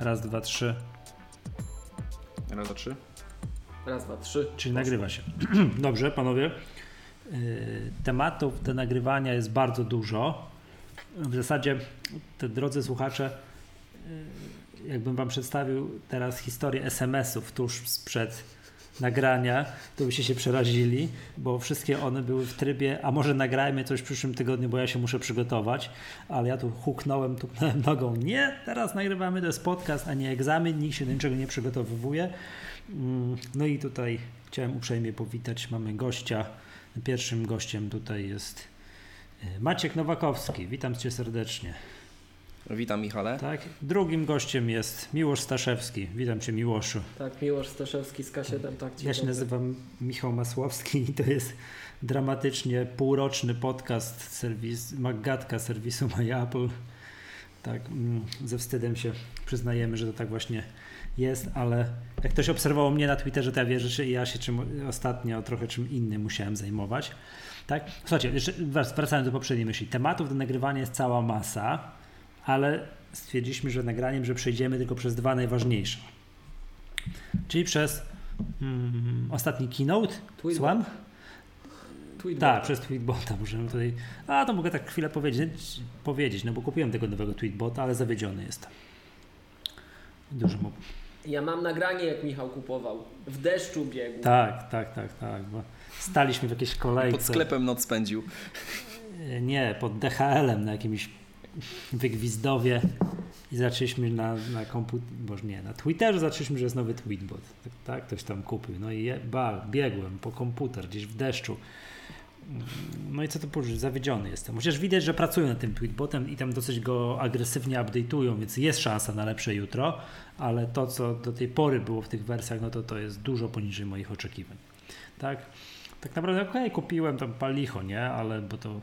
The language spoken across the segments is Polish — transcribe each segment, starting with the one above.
Raz, dwa, trzy. Raz, dwa, trzy. Raz, dwa, trzy. Czyli nagrywa się. Dobrze, panowie. Yy, Tematów do nagrywania jest bardzo dużo. W zasadzie, te drodzy słuchacze, yy, jakbym wam przedstawił teraz historię SMS-ów tuż sprzed nagrania, to byście się przerazili, bo wszystkie one były w trybie, a może nagrajmy coś w przyszłym tygodniu, bo ja się muszę przygotować, ale ja tu huknąłem, tuknąłem nogą. Nie, teraz nagrywamy, to jest podcast, a nie egzamin, nikt się do niczego nie przygotowywuje. Mm, No i tutaj chciałem uprzejmie powitać, mamy gościa. Pierwszym gościem tutaj jest y, Maciek Nowakowski. Witam cię serdecznie. Witam Michale. Tak? Drugim gościem jest Miłosz Staszewski. Witam cię Miłoszu. Tak, Miłosz Staszewski z K7, tak. Ja się dobry. nazywam Michał Masłowski i to jest dramatycznie półroczny podcast serwis, Maggatka serwisu MyApple. Tak, mm, ze wstydem się przyznajemy, że to tak właśnie jest, ale jak ktoś obserwował mnie na Twitterze, to ja wierzę, że ja się czym, ostatnio trochę czym innym musiałem zajmować. Tak? Słuchajcie, jeszcze wracając do poprzedniej myśli. Tematów do nagrywania jest cała masa, ale stwierdziliśmy, że nagraniem, że przejdziemy tylko przez dwa najważniejsze. Czyli przez mm, ostatni keynote. Tweetbot. Tweetbot. Tak, przez Tweetbota możemy tutaj. A to mogę tak chwilę powiedzieć, powiedzieć, no bo kupiłem tego nowego Tweetbota, ale zawiedziony jestem. Dużo mu. Ja mam nagranie, jak Michał kupował. W deszczu biegł. Tak, tak, tak, tak. Bo staliśmy w jakiejś kolejce. Pod sklepem noc spędził. Nie, pod DHL-em na jakimś wygwizdowie i zaczęliśmy na, na komputer, boże nie, na Twitterze zaczęliśmy, że jest nowy tweetbot. Tak, tak ktoś tam kupił. No i je, ba, biegłem po komputer gdzieś w deszczu. No i co to powiedzieć, zawiedziony jestem. Chociaż widać, że pracują nad tym tweetbotem i tam dosyć go agresywnie update'ują, więc jest szansa na lepsze jutro, ale to, co do tej pory było w tych wersjach, no to to jest dużo poniżej moich oczekiwań. Tak? Tak naprawdę okej, kupiłem tam palicho, nie? Ale bo to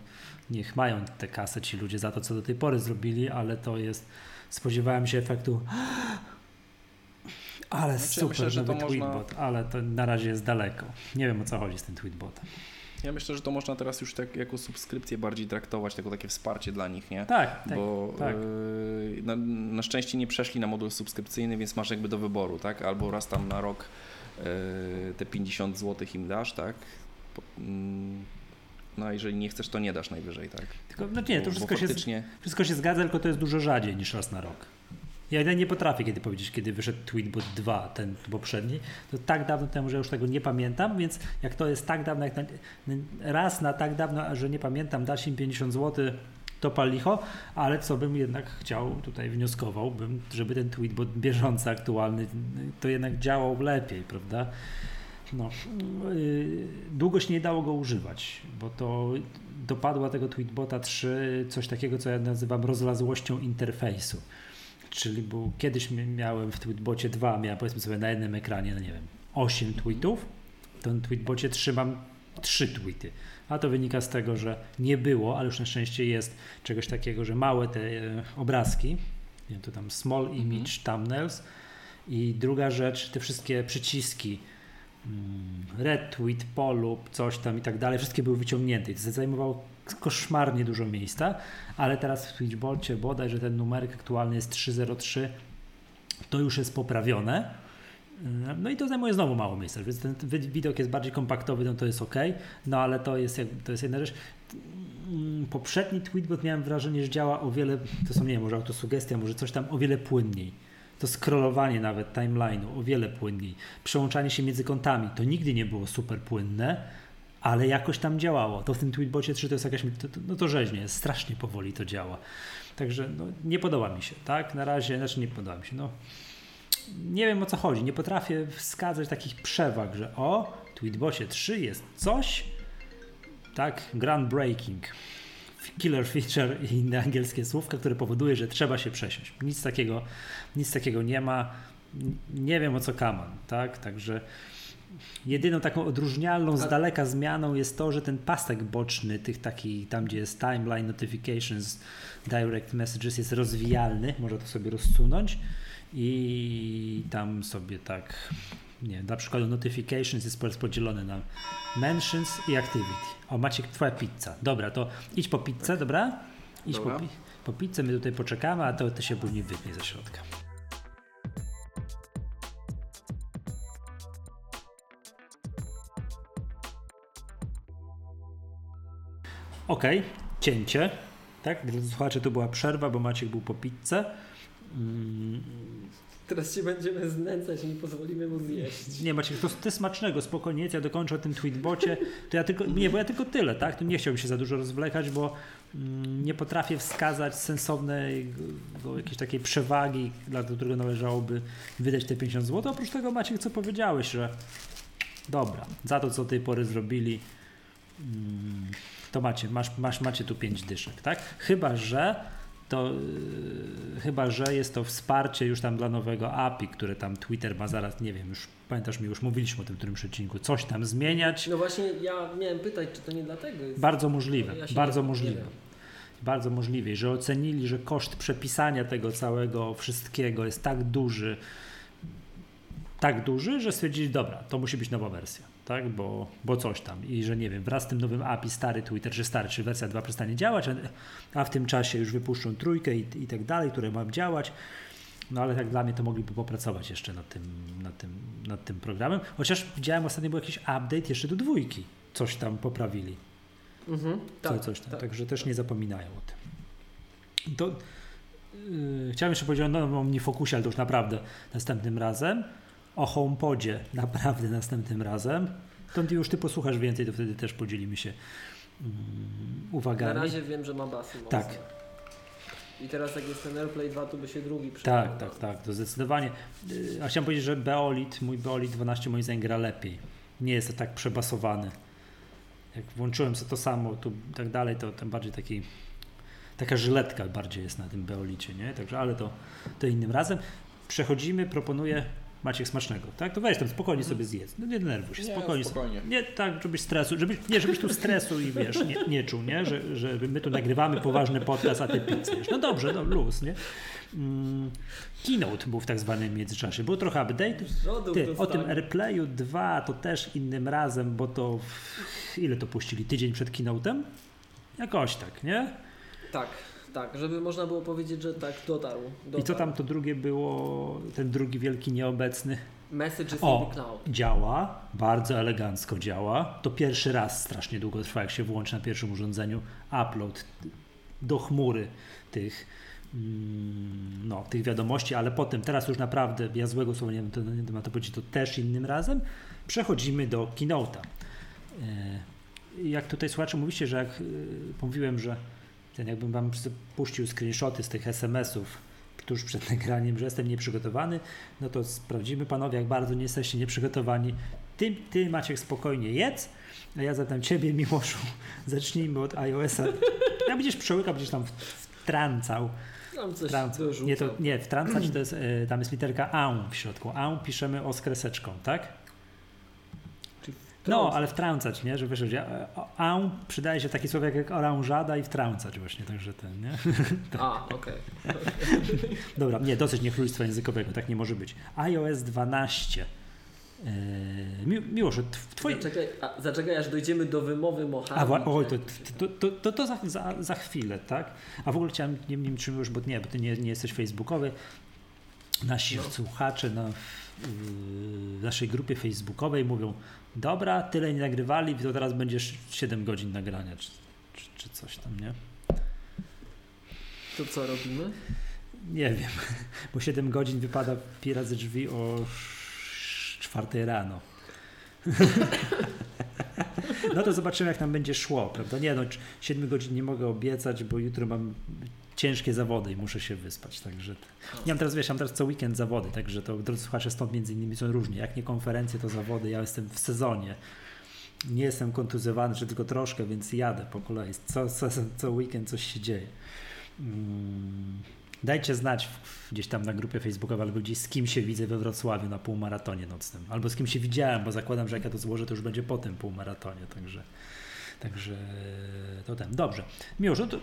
niech mają te kasy ci ludzie za to, co do tej pory zrobili, ale to jest, spodziewałem się efektu ale Znaczy, super myślę, że to można- tweetbot, ale to na razie jest daleko. Nie wiem o co chodzi z tym tweetbotem. Ja myślę, że to można teraz już tak jako subskrypcję bardziej traktować, jako takie wsparcie dla nich, nie? Tak, tak, Bo tak. yy, na, na szczęście nie przeszli na model subskrypcyjny, więc masz jakby do wyboru, tak? Albo raz tam na rok yy, te 50 zł im dasz, tak? Po, mm, no a jeżeli nie chcesz, to nie dasz najwyżej, tak? Tylko, no nie, to Bo- wszystko bo się, faktycznie... wszystko się zgadza, tylko to jest dużo rzadziej niż raz na rok. Ja nie potrafię kiedy powiedzieć, kiedy wyszedł Tweetbot 2, ten poprzedni. To tak dawno temu, że już tego nie pamiętam, więc jak to jest tak dawno, jak na, raz na tak dawno, że nie pamiętam, dać im 50 zł, to pal licho, ale co bym jednak chciał, tutaj wnioskował, bym, żeby ten Tweetbot bieżący, aktualny, to jednak działał lepiej, prawda? No, yy, długo się nie dało go używać, bo to dopadła tego Tweetbota 3 coś takiego, co ja nazywam rozlazłością interfejsu. Czyli był, kiedyś mi- miałem w Tweetbocie 2, miałem powiedzmy sobie na jednym ekranie, no nie wiem, 8 tweetów, w Tweetbocie 3 mam 3 tweety. A to wynika z tego, że nie było, ale już na szczęście jest czegoś takiego, że małe te e, obrazki, wiem, to tam small image thumbnails i druga rzecz, te wszystkie przyciski, retweet, polub, coś tam i tak dalej, wszystkie były wyciągnięte i to zajmowało koszmarnie dużo miejsca, ale teraz w Twitchbocie bodaj, że ten numerek aktualny jest 303, to już jest poprawione. Yy, No i to zajmuje znowu mało miejsca, więc ten widok jest bardziej kompaktowy, no to jest ok, no ale to jest, to jest jedna rzecz. Mm, Poprzedni tweetbot miałem wrażenie, że działa o wiele, to są nie wiem, może autosugestia, może coś tam o wiele płynniej. To scrollowanie nawet timeline'u o wiele płynniej. Przełączanie się między kontami to nigdy nie było super płynne, ale jakoś tam działało. To w tym Tweetbocie 3 to jest jakaś, to, to, no to rzeźnie, strasznie powoli to działa. Także no, nie podoba mi się, tak? Na razie, znaczy nie podoba mi się, no. Nie wiem o co chodzi, nie potrafię wskazać takich przewag, że o, Tweetbocie 3 jest coś, tak, groundbreaking, killer feature i inne angielskie słówka, które powoduje, że trzeba się przesiąść. Nic takiego, nic takiego nie ma. Nie wiem o co kaman, tak? Także jedyną taką odróżnialną z daleka zmianą jest to, że ten pasek boczny, tych taki, tam gdzie jest timeline notifications, direct messages jest rozwijalny, można to sobie rozsunąć i tam sobie tak, nie na przykład notifications jest podzielony na mentions i activity. O, Maciek, twoja pizza. Dobra, to idź po pizzę, dobra? Idź po, Dobra. pi- po pizzę, my tutaj poczekamy, a to ty się później wytnie ze środka. Okej, cięcie. Tak, drodzy słuchacze, to była przerwa, bo Maciek był po pizzę. Teraz się będziemy znęcać i nie pozwolimy mu zjeść. nie, Maciek, to ty smacznego, spokojnie, ja dokończę o tym tweetbocie. To ja tylko, nie, bo ja tylko tyle, tak? Tu nie chciałbym się za dużo rozwlekać, bo mm, nie potrafię wskazać sensownej jakiejś takiej przewagi, dla którego należałoby wydać te 50 zł. Oprócz tego, Maciek, co powiedziałeś, że dobra, za to, co do tej pory zrobili, mm, to macie, masz, masz, macie tu 5 dyszek, tak? Chyba, że to yy, chyba, że jest to wsparcie już tam dla nowego API, które tam Twitter ma zaraz, nie wiem, już pamiętasz mi, już mówiliśmy o tym w którymś odcinku, coś tam zmieniać. No właśnie ja miałem pytać, czy to nie dlatego jest. Bardzo możliwe, Ja bardzo nie- możliwe. Bardzo możliwe, że ocenili, że koszt przepisania tego całego wszystkiego jest tak duży, tak duży, że stwierdzili, dobra, to musi być nowa wersja, tak, bo, bo coś tam i że nie wiem, wraz z tym nowym API stary Twitter, czy stary, czy wersja 2 przestanie działać, a- w tym czasie już wypuszczą trójkę i, i tak dalej, które mają działać, no ale tak dla mnie to mogliby popracować jeszcze nad tym, nad tym, nad tym programem, chociaż widziałem ostatnio był jakiś update jeszcze do dwójki, coś tam poprawili. Mhm, Co, tak, coś tam. tak. Także też nie zapominają o tym. To yy, chciałem jeszcze powiedzieć o nowym OmniFocusie, ale to już naprawdę następnym razem. O HomePodzie naprawdę następnym razem. To ty już ty posłuchasz więcej, to wtedy też podzielimy się mm, Na uwagami. razie wiem, że ma basy mocne. Tak. I teraz jak jest ten AirPlay 2, to by się drugi Tak, przydał. tak, tak, to zdecydowanie. Yy, A chciałem powiedzieć, że Beolit, mój Beolit 12 moim zdaniem gra lepiej. Nie jest to tak przebasowany. Jak włączyłem sobie to samo, tu tak dalej, to tym bardziej taki, taka żyletka bardziej jest na tym Beolicie, nie? Także, ale to, to innym razem. Przechodzimy, proponuję Maciek smacznego, tak? To weź tam spokojnie sobie zjedz. No nie denerwuj się, Nie, spokojnie. spokojnie. Nie tak, żebyś stresu, żebyś, nie, żebyś tu stresu i wiesz, nie, nie czuł, nie? Że, że my tu nagrywamy poważny podcast, a ty pizzę jesz. No dobrze, no luz, nie? Mm, keynote był w tak zwanym międzyczasie. Było trochę update. Ty, o tym AirPlayu 2 to też innym razem, bo to ile to puścili? Tydzień przed keynote'em? Jakoś tak, nie? Tak, tak, żeby można było powiedzieć, że tak dotarł. dotarł. I co tam to drugie było, ten drugi wielki nieobecny? Messages O. in the cloud. Działa, bardzo elegancko działa. To pierwszy raz strasznie długo trwa, jak się włączy na pierwszym urządzeniu upload do chmury tych, mm, no, tych wiadomości, ale potem, teraz już naprawdę, ja złego słowa nie wiem, to, nie wiem, to powiedzieć, to też innym razem, przechodzimy do Keynote'a. E, Jak tutaj słuchacze mówicie, że jak e, mówiłem, że ten jakbym wam puścił screenshoty z tych SMS-ów tuż przed nagraniem, że jestem nieprzygotowany, no to sprawdzimy panowie, jak bardzo nie jesteście nieprzygotowani. Ty, ty Maciek spokojnie jedz, a ja zatem ciebie Miłoszu zacznijmy od iOS-a. Ja będziesz przełykał, będziesz tam wtrącał. Tam coś. Nie, to, nie, wtrącać to jest, e, tam jest literka AU w środku. AU piszemy o z kreseczką, tak? No, ale wtrącać, nie? Że wiesz, że e, AU przydaje się taki słowek jak oranżada i wtrącać właśnie, także ten, nie? A, okej. Dobra, nie, dosyć niechlujstwa językowego, tak nie może być. iOS 12. Yy, mi, Miłosz, tw- twoje... Zaczekaj, a, zaczekaj, aż dojdziemy do wymowy Mojave. A, wa- oj, to, to, to, to, to za, za, za chwilę, tak? A w ogóle chciałem, nie wiem czy już, bo nie, bo ty nie, nie jesteś facebookowy. Nasi No. słuchacze na w, w naszej grupie facebookowej mówią, dobra, tyle nie nagrywali, to teraz będziesz 7 godzin nagrania, czy, czy, czy coś tam, nie? To co robimy? Nie wiem, bo 7 godzin wypada pira ze drzwi o 4 rano. No to zobaczymy, jak nam będzie szło, prawda? Nie no, 7 godzin nie mogę obiecać, bo jutro mam ciężkie zawody i muszę się wyspać, także... Ja mam teraz, wiesz, mam teraz co weekend zawody, także to, drodzy słuchacze, stąd między innymi są różnie. Jak nie konferencje, to zawody, ja jestem w sezonie. Nie jestem kontuzjowany, czy tylko troszkę, więc jadę po kolei. Co, co, co weekend coś się dzieje. Mm, Dajcie znać gdzieś tam na grupie facebookowej albo gdzieś z kim się widzę we Wrocławiu na półmaratonie nocnym. Albo z kim się widziałem, bo zakładam, że jak ja to złożę, to już będzie po tym półmaratonie. Także, także to ten. Dobrze. Miłosz, no to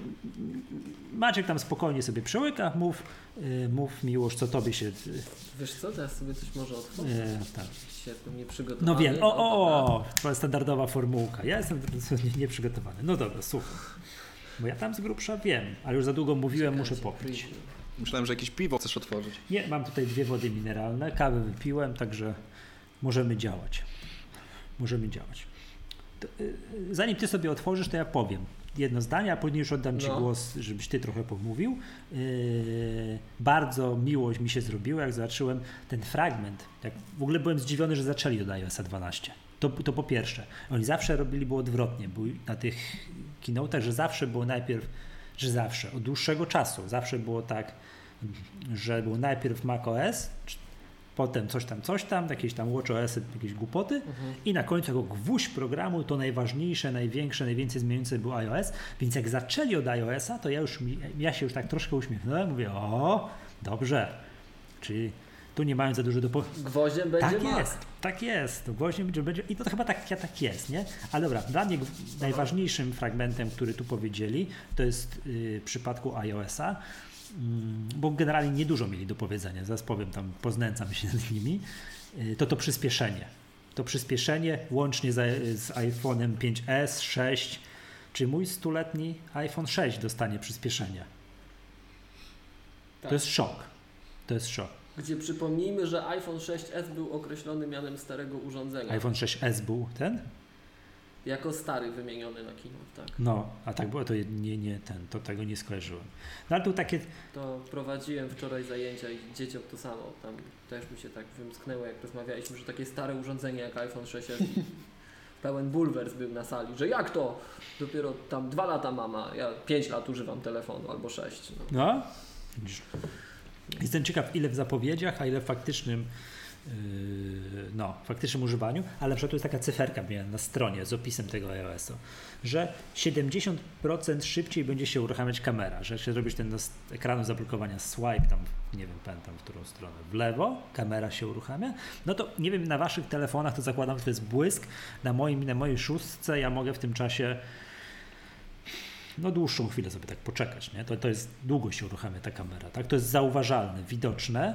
Maciek tam spokojnie sobie przełyka. Mów, y, mów Miłosz, co tobie się... y, Wiesz co, teraz sobie coś może otworzę. y, tak. Się jestem nieprzygotowany. No wiem, o, o, dobra. o, twoja standardowa formułka. Ja jestem nie- nieprzygotowany. No dobra, słuchaj. Bo ja tam z grubsza wiem, ale już za długo mówiłem, muszę Czekajcie, popić. preview. Myślałem, że jakieś piwo chcesz otworzyć. Nie, mam tutaj dwie wody mineralne, kawę wypiłem, także możemy działać. Możemy działać. To, y, y, zanim ty sobie otworzysz, to ja powiem jedno zdanie, a później już oddam ci No. głos, żebyś ty trochę pomówił. Yy, bardzo miło mi się zrobiło, jak zobaczyłem ten fragment. Jak w ogóle byłem zdziwiony, że zaczęli od iOS 12. To, to po pierwsze. Oni zawsze robili było odwrotnie. Był na tych keynote'ach, że zawsze było najpierw, że zawsze, od dłuższego czasu, zawsze było tak, że był najpierw macOS, potem coś tam, coś tam, jakieś tam WatchOS, jakieś głupoty Mhm. i na końcu jako gwóźdź programu to najważniejsze, największe, najwięcej zmieniające był iOS, więc jak zaczęli od iOS-a, to ja już, ja się już tak troszkę uśmiechnąłem, mówię, o, dobrze, czyli tu nie mają za dużo do. Gwoździem będzie Tak Mac. jest, tak jest. Właśnie będzie, będzie, I to chyba tak, tak jest, nie? Ale dobra, dla mnie najważniejszym fragmentem, który tu powiedzieli, to jest y, w przypadku iOS-a, bo generalnie niedużo mieli do powiedzenia, zaraz powiem tam, poznęcam się nad nimi, y, to to przyspieszenie. To przyspieszenie łącznie z, z iPhone'em 5S, 6, czy mój stuletni iPhone 6 dostanie przyspieszenie. Tak. To jest szok. To jest szok. Gdzie przypomnijmy, że iPhone 6s był określony mianem starego urządzenia. iPhone 6S był ten? Jako stary wymieniony na keynote, tak. No, a tak było, to nie, nie ten, to tego nie skojarzyłem. No ale tu takie, To prowadziłem wczoraj zajęcia i dzieciom to samo. Tam też mi się tak wymsknęło, jak rozmawialiśmy, że takie stare urządzenie jak iPhone 6s. Pełen bulwers był na sali, że jak to? Dopiero tam dwa lata mama, ja pięć lat używam telefonu albo sześć. No. no. Jestem ciekaw, ile w zapowiedziach, a ile w faktycznym, no, faktycznym używaniu, ale na przykład tu jest taka cyferka na stronie z opisem tego iOS-u, że 70% szybciej będzie się uruchamiać kamera, że jak się zrobisz ten ekranu zablokowania swipe tam, nie wiem, pamiętam w którą stronę, w lewo, kamera się uruchamia, no to nie wiem, na waszych telefonach to zakładam, że to jest błysk, na moim, na mojej szóstce ja mogę w tym czasie no dłuższą chwilę sobie tak poczekać, nie? To, to jest, długo się uruchamia ta kamera, tak? To jest zauważalne, widoczne,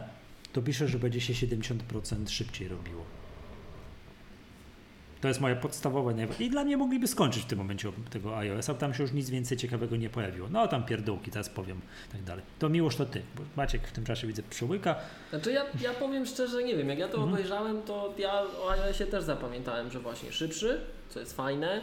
to pisze, że będzie się 70% szybciej robiło. To jest moja podstawowa I dla mnie mogliby skończyć w tym momencie tego iOS-a, tam się już nic więcej ciekawego nie pojawiło. No tam pierdółki, teraz powiem, tak dalej. To miłość to ty, bo Maciek w tym czasie widzę przełyka. Znaczy ja, ja powiem szczerze, nie wiem, jak ja to Mhm. obejrzałem, to ja o iOSie też zapamiętałem, że właśnie szybszy, co jest fajne,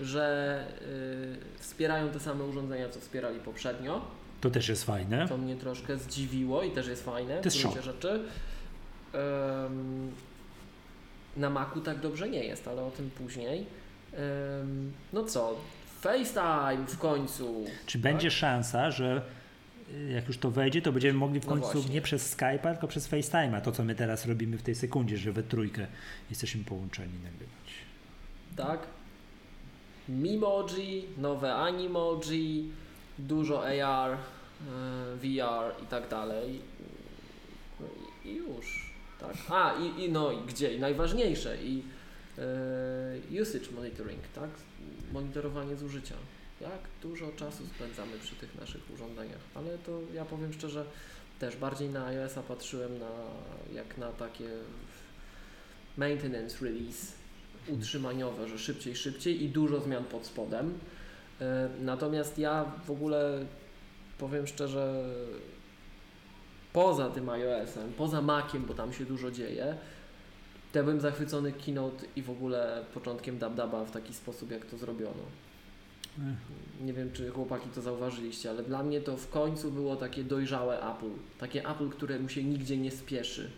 że y, wspierają te same urządzenia, co wspierali poprzednio. To też jest fajne. To mnie troszkę zdziwiło i też jest fajne To jest szok. rzeczy. Em, na Macu tak dobrze nie jest, ale o tym później. Em, no co, FaceTime w końcu. Czy będzie szansa, że jak już to wejdzie, to będziemy mogli w No końcu właśnie. nie przez Skype'a, tylko przez FaceTime'a, to co my teraz robimy w tej sekundzie, że we trójkę jesteśmy połączeni nagrywać. tak? Mimoji, nowe Animoji, dużo AR, e, VR i tak dalej. No i, i już. Tak. A, i, i no i gdzie? I najważniejsze i e, usage monitoring, tak? Monitorowanie zużycia. Jak dużo czasu spędzamy przy tych naszych urządzeniach. Ale to ja powiem szczerze, też bardziej na iOS-a patrzyłem na, jak na takie maintenance release utrzymaniowe, że szybciej, szybciej i dużo zmian pod spodem. E, Natomiast ja w ogóle powiem szczerze, poza tym iOS-em, poza Maciem, bo tam się dużo dzieje, to ja byłem zachwycony keynote i w ogóle początkiem DabDaba w taki sposób, jak to zrobiono. Nie wiem, czy chłopaki to zauważyliście, ale dla mnie to w końcu było takie dojrzałe Apple. Takie Apple, któremu się nigdzie nie spieszy.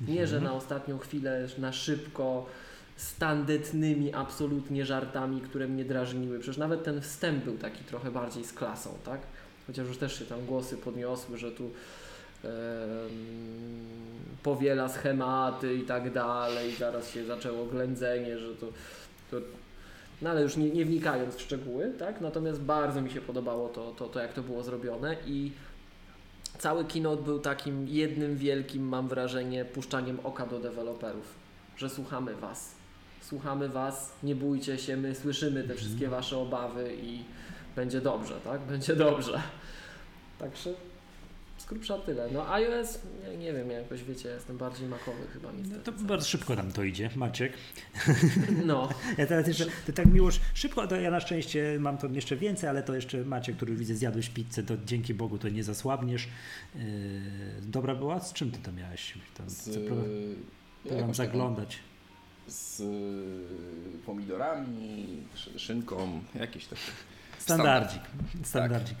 Nie, że na ostatnią chwilę, na szybko, z tandetnymi absolutnie żartami, które mnie drażniły. Przecież nawet ten wstęp był taki trochę bardziej z klasą, tak? Chociaż już też się tam głosy podniosły, że tu em, powiela schematy i tak dalej. Zaraz się zaczęło ględzenie, że to, to no ale już nie, nie wnikając w szczegóły, tak? Natomiast bardzo mi się podobało to, to, to, jak to było zrobione i cały keynote był takim jednym wielkim, mam wrażenie, puszczaniem oka do deweloperów, że słuchamy Was. Słuchamy Was, nie bójcie się, my słyszymy te wszystkie Wasze obawy i będzie dobrze, tak? Będzie dobrze. Także z grubsza tyle. No iOS, nie, nie wiem, jakoś wiecie, jestem bardziej makowy chyba No niestety. to bardzo szybko nam to idzie, Maciek. No, Ja teraz jeszcze, to tak miło, szybko, to ja na szczęście mam to jeszcze więcej, ale to jeszcze Maciek, który widzę, zjadłeś pizzę, to dzięki Bogu to nie zasłabniesz. Yy, dobra była? Z czym ty to miałeś? Tam, Z, co, próbowałem- próbowałem jakąś taką- zaglądać. Z pomidorami, szy- szynką, jakieś takie. Standardzik. Standardzik.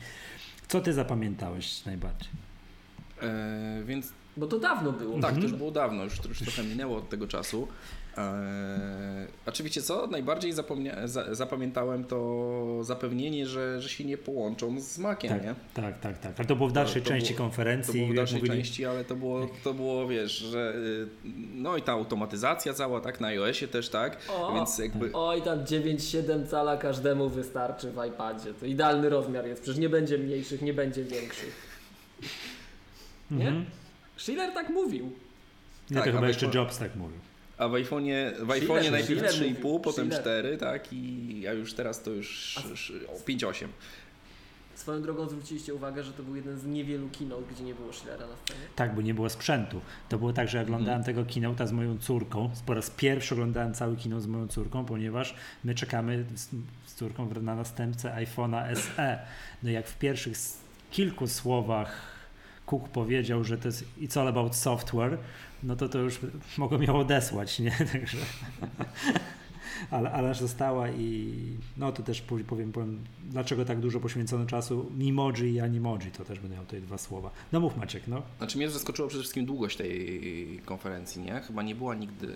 Co ty zapamiętałeś najbardziej? E, więc bo to dawno było. tak, Mhm. to już było dawno, już, już trochę minęło od tego czasu. E, oczywiście co? Najbardziej zapomnia- za, zapamiętałem to zapewnienie, że, że się nie połączą z Maciem, Tak, nie? tak, tak, tak. Ale to było w dalszej to części było- To konferencji. było w dalszej mówili- części, ale to było, to było, wiesz, że y, no i ta automatyzacja cała, tak, na iOSie też, tak, O, więc jakby Oj, tam 9,7 cala każdemu wystarczy w iPadzie. To idealny rozmiar jest, przecież nie będzie mniejszych, nie będzie większych. Nie? Mhm. Schiller tak mówił. Nie, Tak, to chyba ale jeszcze to- Jobs tak mówił. A w iPhone'ie, w iPhone'ie najpierw Schiller 3,5, mówił, potem Schiller. 4, tak? I a już teraz to już A- sz- o, 5,8. Swoją drogą zwróciliście uwagę, że to był jeden z niewielu keynote, gdzie nie było Schillera na scenie. Tak, bo nie było sprzętu. To było tak, że oglądałem Mhm. tego keynote'a z moją córką. Po raz pierwszy oglądałem cały keynote z moją córką, ponieważ my czekamy z, z córką na następcę iPhone'a SE. No jak w pierwszych kilku słowach Cook powiedział, że to jest it's all about software, no to to już mogło ją odesłać, nie? Także... Ale, ale została i no to też powiem, powiem, dlaczego tak dużo poświęcono czasu Mimoji i Animoji, to też miał tutaj dwa słowa. No mów Maciek, no. Znaczy mnie zaskoczyło przede wszystkim długość tej konferencji, nie? Chyba nie była nigdy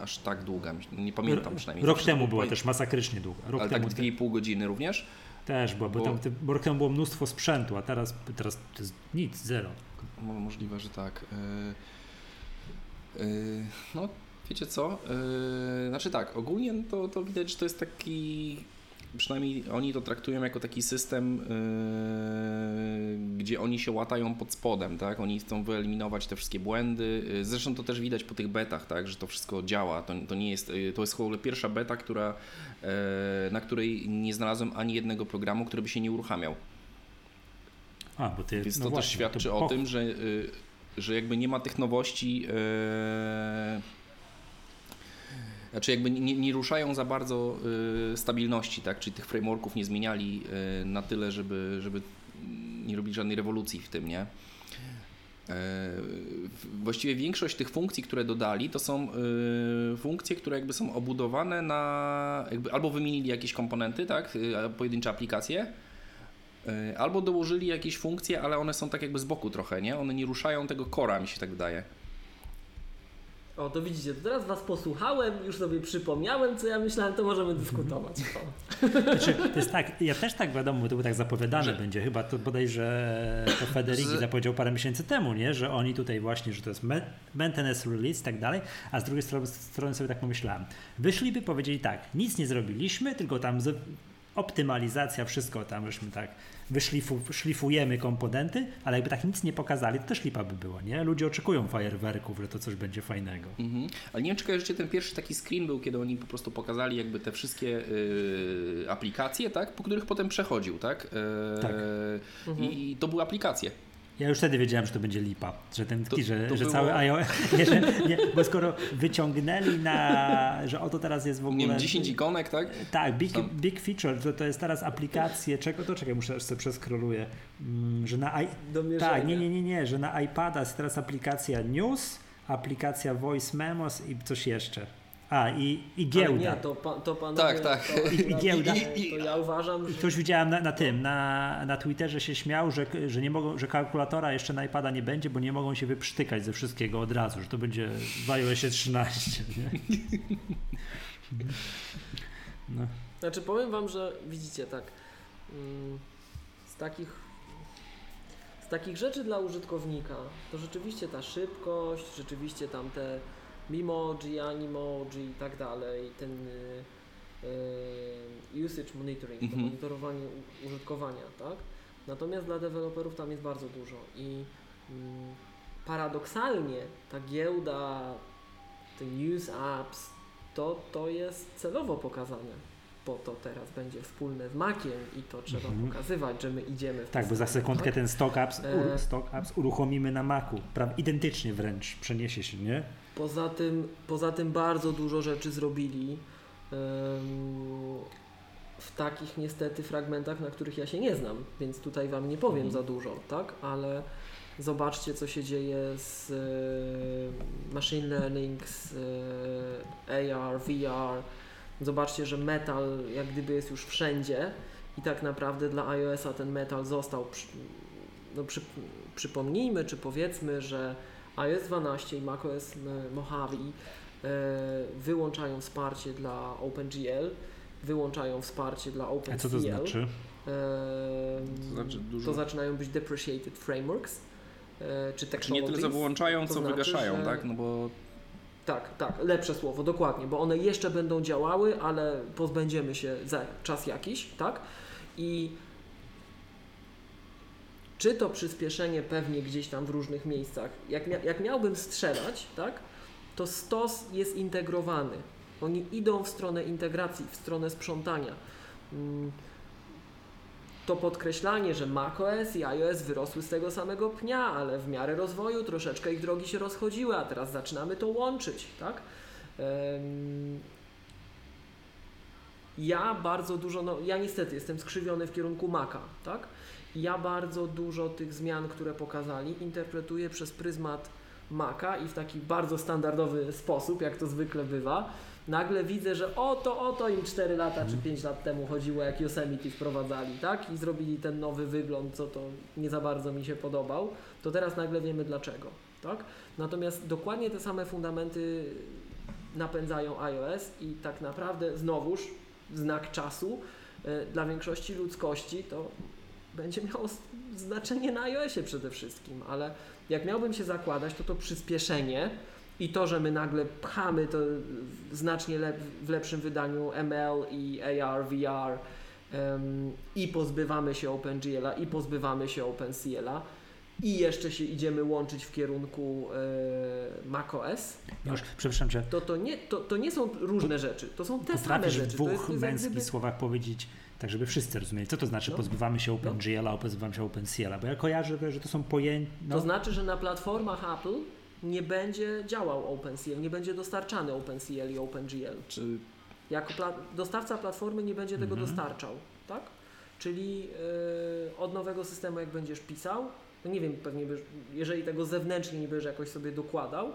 aż tak długa, nie pamiętam przynajmniej. Rok Zawsze temu była też masakrycznie długa. Rok Ale temu tak 2,5 godziny również? Też była, bo, bo- tam, te, bo było mnóstwo sprzętu, a teraz, teraz to jest nic, zero. Mo- Możliwe, że tak. Yy, yy, no, wiecie co? Yy, znaczy tak, ogólnie to, to widać, że to jest taki. Przynajmniej oni to traktują jako taki system, yy, gdzie oni się łatają pod spodem, tak? Oni chcą wyeliminować te wszystkie błędy. Yy, Zresztą to też widać po tych betach, tak? Że to wszystko działa. To, to nie jest, yy, to jest w ogóle pierwsza beta, która, yy, na której nie znalazłem ani jednego programu, który by się nie uruchamiał. A, bo ty, Więc no to właśnie, też świadczy to o tym, że, y, że jakby nie ma tych nowości, znaczy jakby nie, nie ruszają za bardzo y, stabilności, tak? Czyli tych frameworków nie zmieniali y, na tyle, żeby, żeby nie robić żadnej rewolucji w tym, nie? W- Właściwie większość tych funkcji, które dodali, to są y, funkcje, które jakby są obudowane na, jakby albo wymienili jakieś komponenty, tak, y, pojedyncze aplikacje, y, albo dołożyli jakieś funkcje, ale one są tak jakby z boku trochę, nie? One nie ruszają tego kora, mi się tak wydaje. O, to widzicie, to teraz was posłuchałem, już sobie przypomniałem, co ja myślałem, to możemy dyskutować. O. Znaczy, to jest tak, ja też tak wiadomo, bo to było tak zapowiadane Że- będzie, chyba to bodajże to Federiki zapowiedział parę miesięcy temu, nie? że oni tutaj właśnie, że to jest ma- maintenance release i tak dalej, a z drugiej strony, strony sobie tak pomyślałem, wyszliby, powiedzieli tak, nic nie zrobiliśmy, tylko tam z, optymalizacja, wszystko tam, żeśmy tak wyszlifu, szlifujemy komponenty, ale jakby tak nic nie pokazali, to też lipa by było, nie? Ludzie oczekują fajerwerków, że to coś będzie fajnego. Mhm. Ale nie wiem, czy kojarzycie, ten pierwszy taki screen był, kiedy oni po prostu pokazali jakby te wszystkie y, aplikacje, tak? Po których potem przechodził, tak? E, Tak. I, I to były aplikacje. Ja już wtedy wiedziałem, że to będzie lipa, że ten To- że, to że było- cały iOS, nie, że, nie, bo skoro wyciągnęli na, że oto teraz jest w ogóle... Nie wiem, 10 ikonek, tak? Tak, big, Tam- big feature, to, to jest teraz aplikacje, czego to czekaj, muszę sobie przeskroluję, mm, że na i, tak, nie, nie, nie, nie, że na iPada jest teraz aplikacja News, aplikacja Voice Memos i coś jeszcze. A, i, i Ale giełda. nie, to, pa, to panowie, Tak, tak. To, I- i giełda. To ja uważam, że Ktoś widziałem na, na tym, na, na Twitterze się śmiał, że, że nie mogą, że kalkulatora jeszcze na iPada nie będzie, bo nie mogą się wyprztykać ze wszystkiego od razu, że to będzie w iOSie 13. Nie? No. Znaczy powiem wam, że widzicie tak mm, z takich z takich rzeczy dla użytkownika to rzeczywiście ta szybkość, rzeczywiście tam te Mimoji, Animoji i tak dalej, ten y, y, usage monitoring, to Mhm. monitorowanie u- użytkowania, tak? Natomiast dla deweloperów tam jest bardzo dużo i mm, paradoksalnie ta giełda, te news apps, to, to jest celowo pokazane. bo to teraz będzie wspólne z Maciem i to trzeba Mhm. pokazywać, że my idziemy w Tak, bo za sekundkę tak? ten stock apps, E. stock apps uruchomimy na Macu. Prawie identycznie wręcz przeniesie się, nie? Poza tym, poza tym bardzo dużo rzeczy zrobili w takich niestety fragmentach, na których ja się nie znam, więc tutaj Wam nie powiem Mhm. za dużo, tak? Ale zobaczcie, co się dzieje z machine learning, z AR, VR. Zobaczcie, że metal jak gdyby jest już wszędzie i tak naprawdę dla iOS-a ten metal został. Przy, no przy, przypomnijmy, czy powiedzmy, że iOS 12 i macOS e, Mojave e, wyłączają wsparcie dla OpenGL, wyłączają wsparcie dla A OpenCL. co to znaczy? To znaczy dużo- to zaczynają być depreciated frameworks, e, czy Czy nie technologies. tyle co wyłączają, to co znaczy, wygaszają, że- tak? No bo Tak, tak, lepsze słowo, dokładnie, bo one jeszcze będą działały, ale pozbędziemy się za czas jakiś, tak? I czy to przyspieszenie pewnie gdzieś tam w różnych miejscach, jak, mia- jak miałbym strzelać, tak? To stos jest integrowany. Oni idą w stronę integracji, w stronę sprzątania. Mm, to podkreślanie, że macOS i iOS wyrosły z tego samego pnia, ale w miarę rozwoju troszeczkę ich drogi się rozchodziły, a teraz zaczynamy to łączyć, tak? Ja bardzo dużo, no ja niestety jestem skrzywiony w kierunku Maca, tak? Ja bardzo dużo tych zmian, które pokazali, interpretuję przez pryzmat Maca i w taki bardzo standardowy sposób, jak to zwykle bywa. Nagle widzę, że oto, oto im 4 lata czy 5 lat temu chodziło, jak Yosemite wprowadzali, tak? I zrobili ten nowy wygląd, co to nie za bardzo mi się podobał. To teraz nagle wiemy dlaczego, tak? Natomiast dokładnie te same fundamenty napędzają iOS i tak naprawdę znowuż znak czasu e, dla większości ludzkości to będzie miało znaczenie na iOSie przede wszystkim, ale jak miałbym się zakładać, to to przyspieszenie i to, że my nagle pchamy to znacznie lep w lepszym wydaniu ML i AR, VR em, i pozbywamy się OpenGL-a i pozbywamy się OpenCL-a i jeszcze się idziemy łączyć w kierunku e, macOS, Już, przepraszam cię, to, to, nie, to, to nie są różne rzeczy, to są te same rzeczy. w dwóch męskich gdyby- słowach powiedzieć, tak żeby wszyscy rozumieli, co to znaczy No. pozbywamy się OpenGL-a, pozbywamy się OpenCL-a, bo ja kojarzę, że to są pojęcia, no, To znaczy, że na platformach Apple nie będzie działał OpenCL, nie będzie dostarczany OpenCL i OpenGL. czy Jako pla dostawca platformy nie będzie tego Mhm. dostarczał, tak? Czyli yy, od nowego systemu jak będziesz pisał, no nie wiem, pewnie byś, jeżeli tego zewnętrznie nie będziesz jakoś sobie dokładał,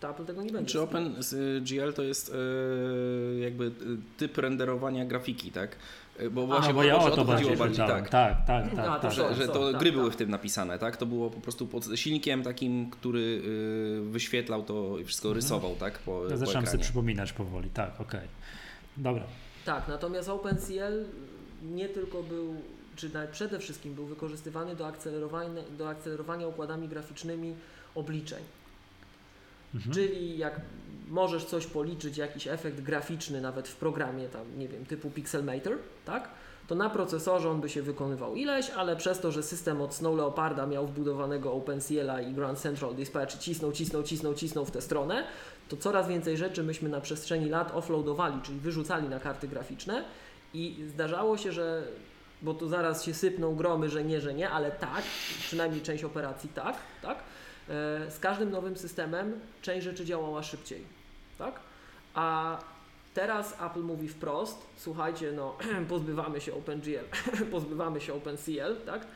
to Apple tego nie będzie. Czy OpenGL to jest e, jakby e, typ renderowania grafiki, tak? Bo właśnie Aha, bo ja o to chodziło bardziej tak. Tak, tak, tak. A, to tak. są- Że, że to tak, gry tak. były w tym napisane, tak? To było po prostu pod silnikiem takim, który y, wyświetlał to i wszystko Mhm. rysował, tak? Po, Ja po zaczynam sobie ekranie. przypominać powoli, tak, okej. Dobra. Tak, natomiast OpenCL nie tylko był, czy nawet przede wszystkim był wykorzystywany do akcelerowania, do akcelerowania układami graficznymi obliczeń. Mhm. Czyli jak możesz coś policzyć, jakiś efekt graficzny nawet w programie tam, nie wiem, typu Pixelmator, tak? To na procesorze on by się wykonywał ileś, ale przez to, że system od Snow Leoparda miał wbudowanego OpenCL i Grand Central Dispatch cisnął, cisnął, cisnął, cisnął w tę stronę, to coraz więcej rzeczy myśmy na przestrzeni lat offloadowali, czyli wyrzucali na karty graficzne i zdarzało się, że bo tu zaraz się sypną gromy, że nie, że nie, ale tak, przynajmniej część operacji tak, tak. E, Z każdym nowym systemem część rzeczy działała szybciej, tak? A teraz Apple mówi wprost, słuchajcie, no pozbywamy się OpenGL, pozbywamy się OpenCL, tak?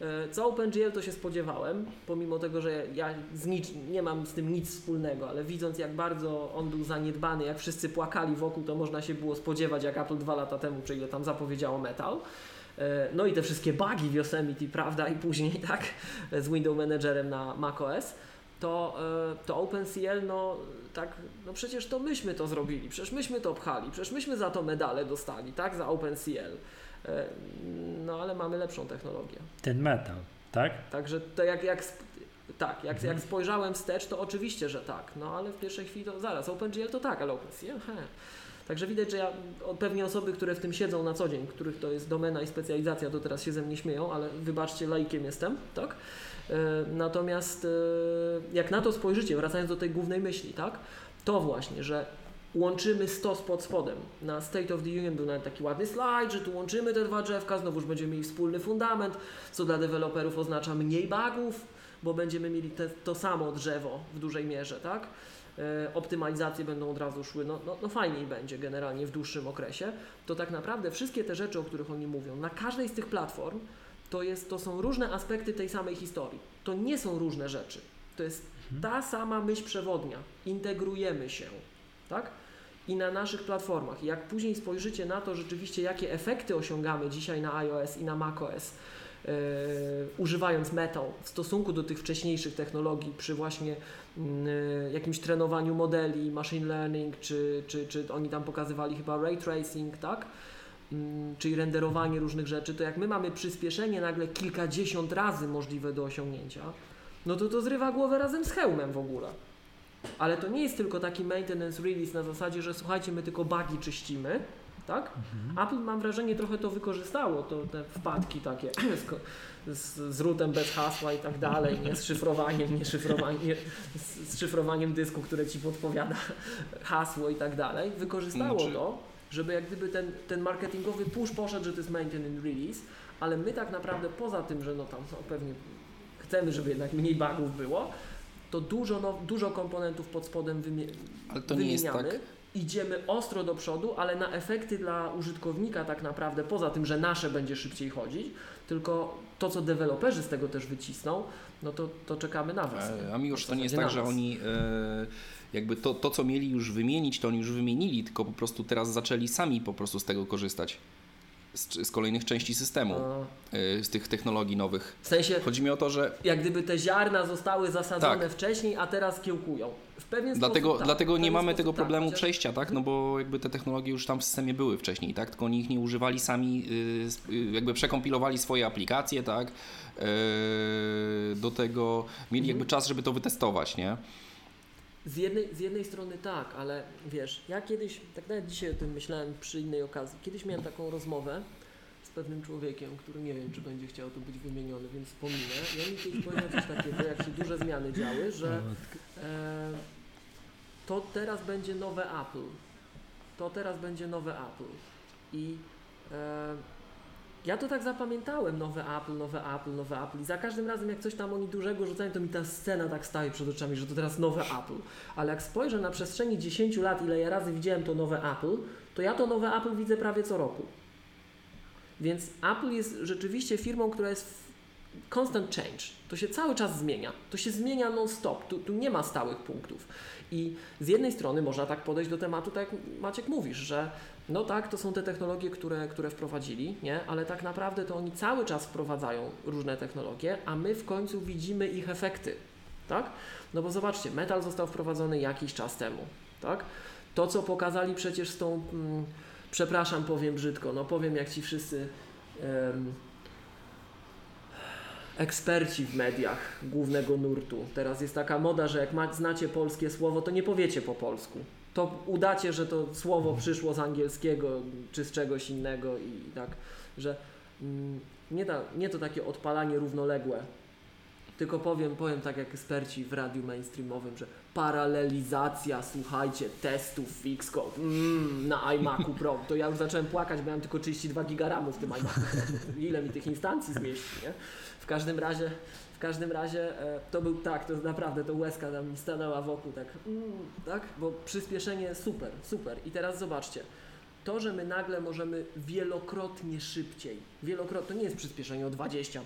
E, Co OpenGL to się spodziewałem, pomimo tego, że ja nic, nie mam z tym nic wspólnego, ale widząc jak bardzo on był zaniedbany, jak wszyscy płakali wokół, to można się było spodziewać, jak Apple dwa lata temu, czy ile tam zapowiedziało Metal. E, No i te wszystkie bugi w Yosemite, prawda, i później tak, z Window Managerem na macOS, to, e, to OpenCL, no tak, no przecież to myśmy to zrobili, przecież myśmy to pchali, przecież myśmy za to medale dostali, tak, za OpenCL. E, No ale mamy lepszą technologię. Ten metal, tak? Także to jak, jak, tak, jak, Mhm. jak spojrzałem wstecz, to oczywiście, że tak, no ale w pierwszej chwili to zaraz, OpenGL to tak, ale OpenCL, he. Także widać, że ja, pewnie osoby, które w tym siedzą na co dzień, których to jest domena i specjalizacja, to teraz się ze mnie śmieją, ale wybaczcie, laikiem jestem, tak? E, Natomiast e, jak na to spojrzycie, wracając do tej głównej myśli, tak? To właśnie, że łączymy stos pod spodem. Na State of the Union był nawet taki ładny slajd, że tu łączymy te dwa drzewka, znowuż będziemy mieli wspólny fundament, co dla deweloperów oznacza mniej bugów, bo będziemy mieli te, to samo drzewo w dużej mierze, tak? E, optymalizacje będą od razu szły, no, no, no fajniej będzie generalnie w dłuższym okresie, to tak naprawdę wszystkie te rzeczy, o których oni mówią, na każdej z tych platform to, jest, to są różne aspekty tej samej historii. To nie są różne rzeczy. To jest ta sama myśl przewodnia. Integrujemy się, tak? I na naszych platformach. Jak później spojrzycie na to rzeczywiście, jakie efekty osiągamy dzisiaj na iOS i na macOS, używając Metal w stosunku do tych wcześniejszych technologii przy właśnie yy, jakimś trenowaniu modeli, machine learning, czy, czy, czy oni tam pokazywali chyba ray tracing, tak? Yy, czyli renderowanie różnych rzeczy, to jak my mamy przyspieszenie nagle kilkadziesiąt razy możliwe do osiągnięcia, no to to zrywa głowę razem z hełmem w ogóle. Ale to nie jest tylko taki maintenance release na zasadzie, że słuchajcie, my tylko bugi czyścimy, tak? Mhm. Apple mam wrażenie trochę to wykorzystało, to te wpadki takie z, z, routem bez hasła i tak dalej, nie? z szyfrowaniem, nie szyfrowaniem, z, szyfrowaniem dysku, które ci podpowiada hasło i tak dalej. Wykorzystało Znaczy- to, żeby jak gdyby ten, ten marketingowy push poszedł, że to jest maintenance release, ale my tak naprawdę poza tym, że no tam no pewnie chcemy, żeby jednak mniej bugów było, to dużo, now, dużo komponentów pod spodem wymie- Ale to nie jest wymieniamy. tak. Idziemy ostro do przodu, ale na efekty dla użytkownika tak naprawdę, poza tym, że nasze będzie szybciej chodzić, tylko to, co deweloperzy z tego też wycisną, no to, to czekamy na Was. E, A miłość W to nie jest tak, że oni e, jakby to, to, co mieli już wymienić, to oni już wymienili, tylko po prostu teraz zaczęli sami po prostu z tego korzystać. Z, z kolejnych części systemu, No, e, z tych technologii nowych. w sensie, Chodzi mi o to, że jak gdyby te ziarna zostały zasadzone Tak. wcześniej, a teraz kiełkują. W pewien Dlatego, sposób tak, dlatego nie mamy tego tak, problemu chociaż- przejścia, tak? No bo jakby te technologie już tam w systemie były wcześniej, tak? Tylko oni ich nie używali sami, y, y, jakby przekompilowali swoje aplikacje, tak? Y, Do tego mieli jakby czas, żeby to wytestować, nie? Z jednej, z jednej strony tak, ale wiesz, ja kiedyś, tak nawet dzisiaj o tym myślałem przy innej okazji, kiedyś miałem taką rozmowę z pewnym człowiekiem, który nie wiem, czy będzie chciał tu być wymieniony, więc wspominę. I on mi kiedyś powiedział coś takiego, jak się duże zmiany działy, że e, to teraz będzie nowe Apple. To teraz będzie nowe Apple. I e, ja to tak zapamiętałem, nowe Apple, nowe Apple, nowe Apple. I za każdym razem, jak coś tam oni dużego rzucają, to mi ta scena tak staje przed oczami, że to teraz nowe Apple. Ale jak spojrzę na przestrzeni 10 lat, ile ja razy widziałem to nowe Apple, to ja to nowe Apple widzę prawie co roku. Więc Apple jest rzeczywiście firmą, która jest w constant change. To się cały czas zmienia. To się zmienia non-stop. Tu, tu nie ma stałych punktów. I z jednej strony można tak podejść do tematu, tak jak Maciek mówisz, że no tak, to są te technologie, które, które wprowadzili, nie? ale tak naprawdę to oni cały czas wprowadzają różne technologie, a my w końcu widzimy ich efekty. Tak? No bo zobaczcie, metal został wprowadzony jakiś czas temu. Tak? To, co pokazali przecież z tą, mm, przepraszam, powiem brzydko, no powiem jak ci wszyscy em, eksperci w mediach głównego nurtu. Teraz jest taka moda, że jak znacie polskie słowo, to nie powiecie po polsku. To udacie, że to słowo przyszło z angielskiego czy z czegoś innego i tak, że mm, nie, ta, nie to takie odpalanie równoległe, tylko powiem, powiem tak jak eksperci w radiu mainstreamowym, że paralelizacja, słuchajcie, testów Xcode mm, na iMacu Pro. To ja już zacząłem płakać, bo miałem tylko 32 giga RAMu w tym iMacu Pro. Ile mi tych instancji zmieści, nie? W każdym razie, w każdym razie e, to był tak, to naprawdę to łezka tam mi stanęła wokół, tak, mm, tak, bo przyspieszenie super, super. I teraz zobaczcie, to, że my nagle możemy wielokrotnie szybciej, wielokrotnie, to nie jest przyspieszenie o 20%,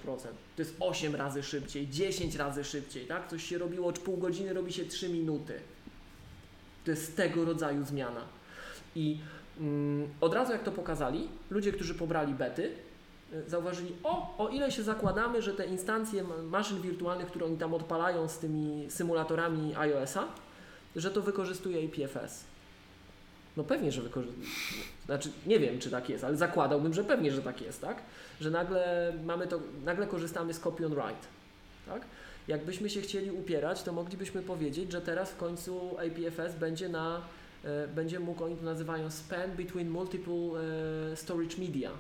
to jest 8 razy szybciej, 10 razy szybciej, tak? Coś się robiło pół godziny, robi się 3 minuty. To jest tego rodzaju zmiana. I mm, od razu jak to pokazali, ludzie, którzy pobrali bety, zauważyli, o, o ile się zakładamy, że te instancje ma- maszyn wirtualnych, które oni tam odpalają z tymi symulatorami iOS-a, że to wykorzystuje IPFS. No pewnie, że wykorzystuje. Znaczy, nie wiem, czy tak jest, ale zakładałbym, że pewnie, że tak jest, tak? Że nagle mamy to, nagle korzystamy z copy on write, tak? Jakbyśmy się chcieli upierać, to moglibyśmy powiedzieć, że teraz w końcu APFS będzie na, e, będzie mógł, oni to nazywają span between multiple e, storage media,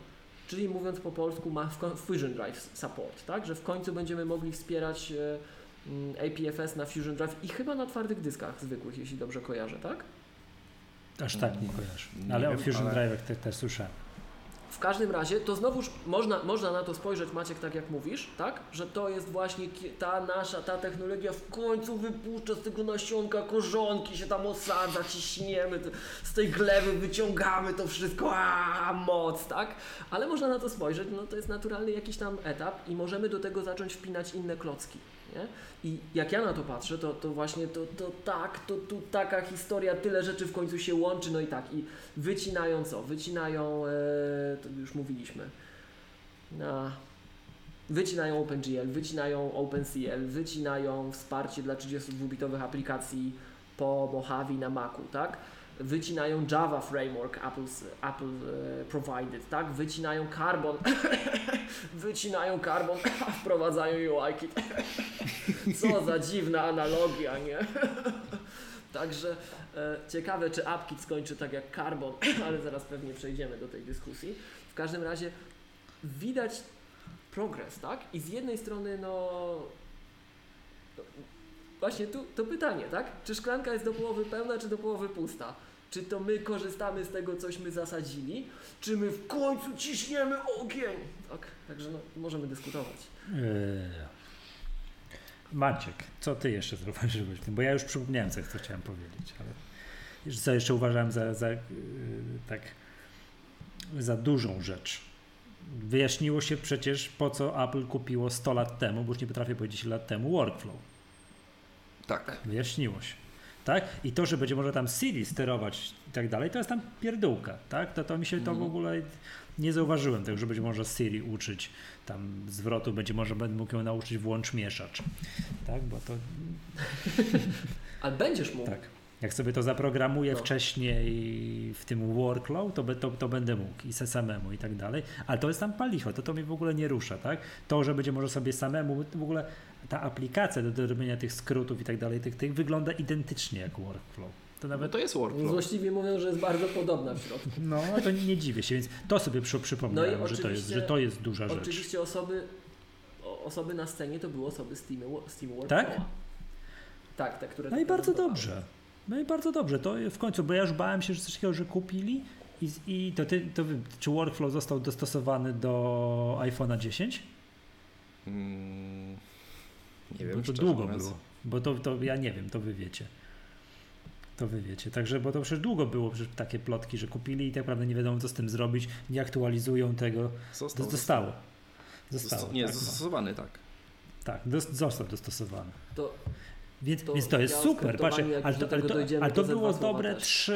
czyli mówiąc po polsku ma Fusion Drive support, tak? Że w końcu będziemy mogli wspierać e, mm, APFS na Fusion Drive i chyba na twardych dyskach zwykłych, jeśli dobrze kojarzę, tak? Aż tak nie kojarzę. Nie ale wiem, o Fusion ale- Drive też, też słyszałem. W każdym razie to znowuż można, można na to spojrzeć, Maciek, tak jak mówisz, tak? Że to jest właśnie ta nasza, ta technologia w końcu wypuszcza z tego nasionka korzonki, się tam osadza, ciśniemy, z tej gleby wyciągamy to wszystko, a moc, tak? Ale można na to spojrzeć, no to jest naturalny jakiś tam etap i możemy do tego zacząć wpinać inne klocki. Nie? I jak ja na to patrzę, to, to właśnie to, to tak, to tu taka historia, tyle rzeczy w końcu się łączy, no i tak, i wycinają co? Wycinają, e, to już mówiliśmy, na, wycinają OpenGL, wycinają OpenCL, wycinają wsparcie dla 32-bitowych aplikacji po Mojave na Macu, tak? Wycinają Java Framework Apple's, Apple e, provided, tak? Wycinają Carbon, wycinają Carbon, wprowadzają UIKit. Co za dziwna analogia, nie? Także e, ciekawe, czy AppKit skończy tak jak Carbon, ale zaraz pewnie przejdziemy do tej dyskusji. W każdym razie widać progres, tak? I z jednej strony, no, Właśnie tu to pytanie, tak? Czy szklanka jest do połowy pełna, czy do połowy pusta? Czy to my korzystamy z tego, cośmy zasadzili, czy my w końcu ciśniemy ogień? Tak, także no, możemy dyskutować. Eee. Maciek, co ty jeszcze zauważyłeś w tym? Bo ja już przypomniałem, co, co chciałem powiedzieć, ale co jeszcze uważałem za, za yy, tak za dużą rzecz. Wyjaśniło się przecież, po co Apple kupiło 100 lat temu, bo już nie potrafię powiedzieć lat temu, Workflow. Tak. Wyjaśniło się. Tak? I to, że będzie można tam Siri sterować i tak dalej, to jest tam pierdółka, tak? To, to mi się to w Mhm. ogóle nie zauważyłem tego, że będzie można Siri uczyć tam zwrotu, będzie można będę mógł ją nauczyć włącz mieszacz. Tak? Bo to Ale będziesz mógł. tak. Jak sobie to zaprogramuję No. wcześniej w tym workflow, to, to, to będę mógł i se samemu i tak dalej. Ale to jest tam palicho, to to mnie w ogóle nie rusza, tak? To, że będzie może sobie samemu, w ogóle ta aplikacja do, robienia tych skrótów i tak dalej, tych, tych wygląda identycznie jak workflow. To No nawet, to jest workflow. Złośliwie mówią, że jest bardzo podobna w środku. no to nie dziwię się, więc to sobie przy, przypomniałem, No że, to jest, oczywiście- że to jest duża rzecz. Oczywiście osoby, osoby na scenie to były osoby Steam, Steam Workflowa. Tak? Tak, te, które No i bardzo dobrze. No i bardzo dobrze. To w końcu, bo ja już bałem się, że coś takiego, że kupili i, i to, ty, to czy workflow został dostosowany do iPhone'a 10? Mm, nie wiem, bo to długo mówiąc. było. Bo to, to ja nie wiem, to wy wiecie. To wy wiecie. Także, bo to przecież długo było przecież takie plotki, że kupili i tak naprawdę nie wiadomo, co z tym zrobić, nie aktualizują tego. Został, zostało. został. Zostało. Nie, tak, no. zastosowany tak. tak dos- został dostosowany. To Więc To więc to jest ja super. Patrz, skryptowaniu, jak ale to, do ale to, ale to było dobre też.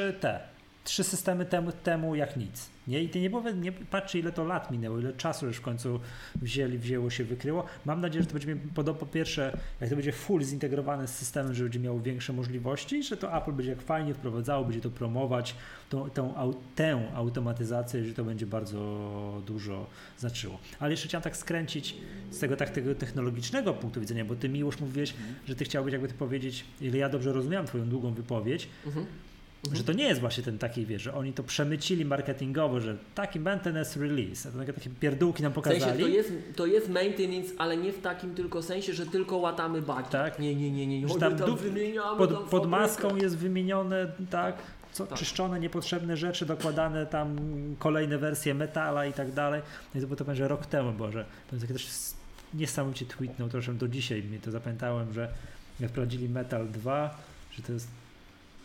Trzy te. Trzy systemy temu, temu jak nic. Nie? I ty nie, powie, nie patrzcie, ile to lat minęło, ile czasu już w końcu wzięli, wzięło się, wykryło. Mam nadzieję, że to będzie miał podo- po pierwsze, jak to będzie full zintegrowane z systemem, że będzie miało większe możliwości, że to Apple będzie jak fajnie wprowadzało, będzie to promować, tą, tą, tę automatyzację, że to będzie bardzo dużo znaczyło. Ale jeszcze chciałem tak skręcić z tego tak tego technologicznego punktu widzenia, bo ty Miłosz mówiłeś, że ty chciałbyś jakby ty powiedzieć, ile ja dobrze rozumiałem twoją długą wypowiedź, mhm. Mhm. że to nie jest właśnie ten taki, wiesz, że oni to przemycili marketingowo, że taki maintenance release, a takie, pierdółki nam W sensie pokazali. to jest, to jest maintenance, ale nie w takim tylko sensie, że tylko łatamy bagi. Tak. Nie, nie, nie, nie. nie. Że tam tam wymieniamy pod, tam pod maską jest wymienione, tak, co, Tak. czyszczone niepotrzebne rzeczy, dokładane tam kolejne wersje metala i tak dalej. No i to, bo to będzie rok temu, bo że to jest niesamowicie tweetnął, zresztą do dzisiaj mnie to zapamiętałem, że jak wprowadzili Metal 2, że to jest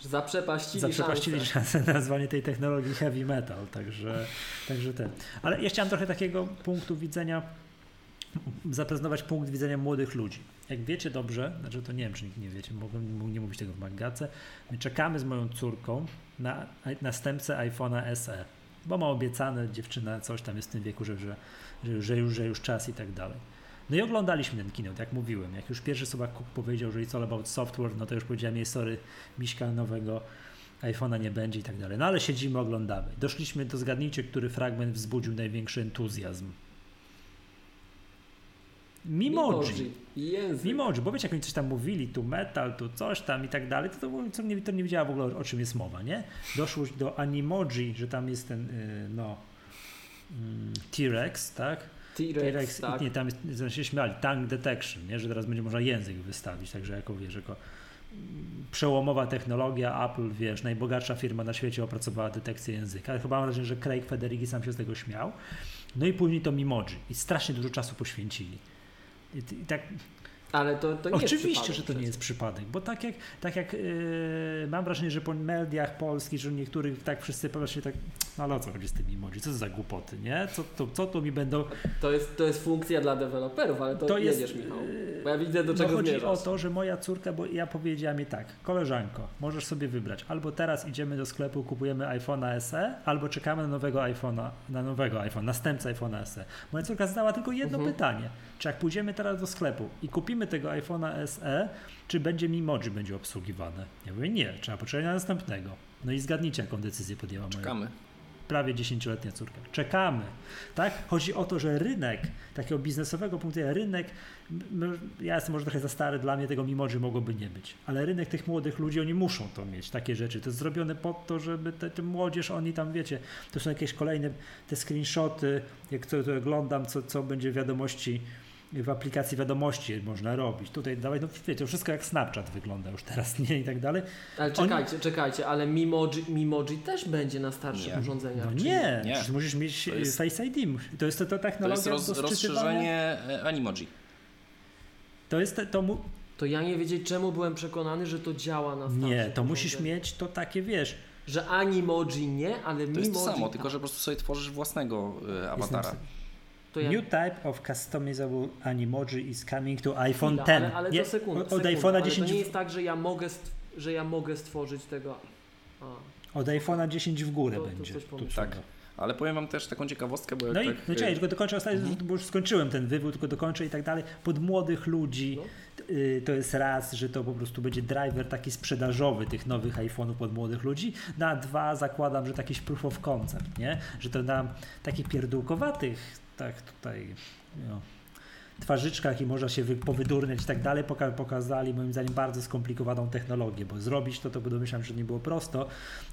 Zaprzepaścili, zaprzepaścili szansę. na nazwanie tej technologii heavy metal, także, także ten. Ale ja chciałem trochę takiego punktu widzenia, zaprezentować punkt widzenia młodych ludzi. Jak wiecie dobrze, znaczy to nie wiem, czy nikt nie wiecie, mógł nie mówić tego w Magace, my czekamy z moją córką na następcę iPhone'a SE, bo ma obiecane dziewczyna coś tam jest w tym wieku, że, że, że, że, już, że już czas i tak dalej. No i oglądaliśmy ten keynote, jak mówiłem. Jak już pierwszy Sobak Cook powiedział, że it's all about software, no to już powiedziałem jej, sorry, Miśka, nowego iPhone'a nie będzie i tak dalej. No ale siedzimy, oglądamy. Doszliśmy do, zgadnijcie, który fragment wzbudził największy entuzjazm. Mimoji. Język. Mimoji, bo wiecie, jak oni coś tam mówili, tu metal, tu coś tam i tak dalej, to, to, co nie, to nie wiedziała w ogóle o, o czym jest mowa, nie? Doszło do Animoji, że tam jest ten, y, no, mm, T-Rex, tak? T-Rex, tak. Nie, tam jest, się śmiali, tank detection, nie? że teraz będzie można język wystawić, także jako wiesz, jako przełomowa technologia, Apple, wiesz, najbogatsza firma na świecie opracowała detekcję języka. Chyba mam wrażenie, że Craig Federighi sam się z tego śmiał. No i później to Mimoji i strasznie dużo czasu poświęcili. I, i tak ale to, to nie Oczywiście, że to nie jest przypadek, bo tak jak, tak jak yy, mam wrażenie, że po mediach polskich, że niektórych tak wszyscy się tak, no ale o co chodzi z tymi emoji, co to za głupoty, nie? Co to, co to mi będą... To jest, to jest funkcja dla deweloperów, ale to, to jedziesz, jest, Michał, bo ja widzę do czego no chodzi zmierzasz. o to, że moja córka, bo ja powiedziałam jej tak, koleżanko, możesz sobie wybrać, albo teraz idziemy do sklepu, kupujemy iPhone'a SE, albo czekamy na nowego iPhone'a, na nowego iPhone, następca iPhone'a SE. Moja córka zadała tylko jedno mhm. pytanie, czy jak pójdziemy teraz do sklepu i kupimy tego iPhone'a SE, czy będzie Mimoji będzie obsługiwane? Ja mówię nie, trzeba poczekać na następnego. No i zgadnijcie, jaką decyzję podjęła Czekamy. Moja prawie 10-letnia córka. Czekamy. Tak? Chodzi o to, że rynek, takiego biznesowego punktu widzenia, rynek, ja jestem może trochę za stary, dla mnie tego mimoży mogłoby nie być, ale rynek tych młodych ludzi, oni muszą to mieć, takie rzeczy. To jest zrobione po to, żeby te, te młodzież, oni tam, wiecie, to są jakieś kolejne te screenshoty, jak to, to oglądam, co, co będzie wiadomości w aplikacji wiadomości można robić. Tutaj dawaj, no wiecie, to wszystko jak Snapchat wygląda już teraz, nie? I tak dalej. Ale czekajcie, Oni... czekajcie, ale Mimoji, Mimoji też będzie na starszych nie. urządzeniach. No nie, nie. musisz mieć to jest, Face ID. To jest to, to technologia To jest roz, rozszerzenie e, Animoji. To jest to, to mu... To ja nie wiedzieć czemu byłem przekonany, że to działa na starszych Nie, to musisz mieć to takie, wiesz... Że Animoji nie, ale to Mimoji... To jest to samo, tak. tylko że po prostu sobie tworzysz własnego y, awatara. Jestem ja... New type of customizable Animoji is coming to iPhone Chwila, 10. Ale, ale nie, to sekund, od, od iPhone'a 10. To nie jest tak, że ja mogę, że ja mogę stworzyć tego. A. Od iPhone'a 10 w górę to, będzie. To tak. Ale powiem wam też taką ciekawostkę, bo No i, tak, no czekaj, tylko dokończę ostatnie, mhm. bo już skończyłem ten wywód, tylko dokończę i tak dalej. Pod młodych ludzi no. y, to jest raz, że to po prostu będzie driver taki sprzedażowy tych nowych iPhone'ów pod młodych ludzi. Na dwa zakładam, że taki proof of concept, nie? Że to na takich pierdółkowatych, tak tutaj no, twarzyczkach i można się powydurniać i tak dalej, poka pokazali moim zdaniem bardzo skomplikowaną technologię, bo zrobić to, to domyślam, że nie było prosto,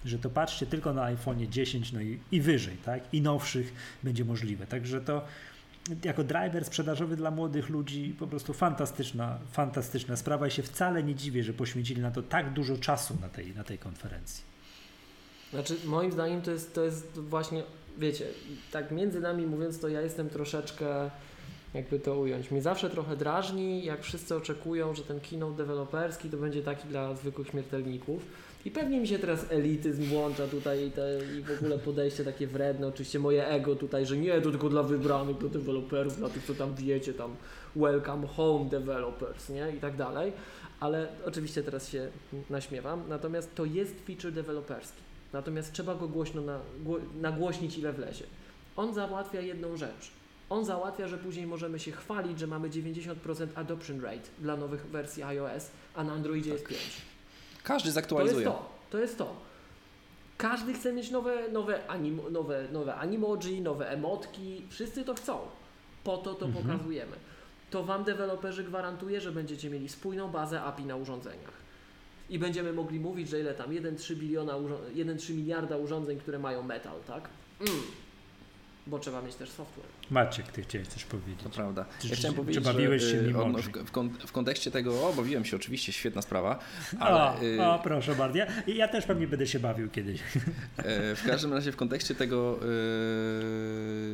że to patrzcie tylko na iPhone 10 no i, i wyżej, tak, i nowszych będzie możliwe, także to jako driver sprzedażowy dla młodych ludzi po prostu fantastyczna, fantastyczna sprawa i się wcale nie dziwię, że poświęcili na to tak dużo czasu na tej, na tej konferencji. Znaczy, moim zdaniem to jest, to jest właśnie, wiecie, tak między nami mówiąc, to ja jestem troszeczkę jakby to ująć. Mnie zawsze trochę drażni, jak wszyscy oczekują, że ten keynote deweloperski to będzie taki dla zwykłych śmiertelników. I pewnie mi się teraz elityzm włącza tutaj i, te, i w ogóle podejście takie wredne, oczywiście moje ego tutaj, że nie, to tylko dla wybranych, dla deweloperów, dla tych, co tam wiecie, tam welcome home developers, nie, i tak dalej. Ale oczywiście teraz się naśmiewam. Natomiast to jest feature deweloperski. Natomiast trzeba go głośno na, nagłośnić, ile wlezie. On załatwia jedną rzecz on załatwia, że później możemy się chwalić, że mamy 90% adoption rate dla nowych wersji iOS, a na Androidzie tak. jest 5. Każdy zaktualizuje. To jest to. To jest to. Każdy chce mieć nowe, nowe, anim, nowe, nowe animoji, nowe emotki. Wszyscy to chcą. Po to to mhm. pokazujemy. To Wam deweloperzy gwarantuje, że będziecie mieli spójną bazę API na urządzeniach. I będziemy mogli mówić, że ile tam 1,3 biliona, 1,3 miliarda urządzeń, które mają metal, tak? Mm bo trzeba mieć też software. Maciek, ty chciałeś coś powiedzieć. To prawda. Ja chciałem powiedzieć, czy bawiłeś się y, mimo w, w, kontekście tego, o, bawiłem się oczywiście, świetna sprawa, ale... O, y, o proszę bardzo. Ja, ja też pewnie będę się bawił kiedyś. E, w każdym razie w kontekście tego,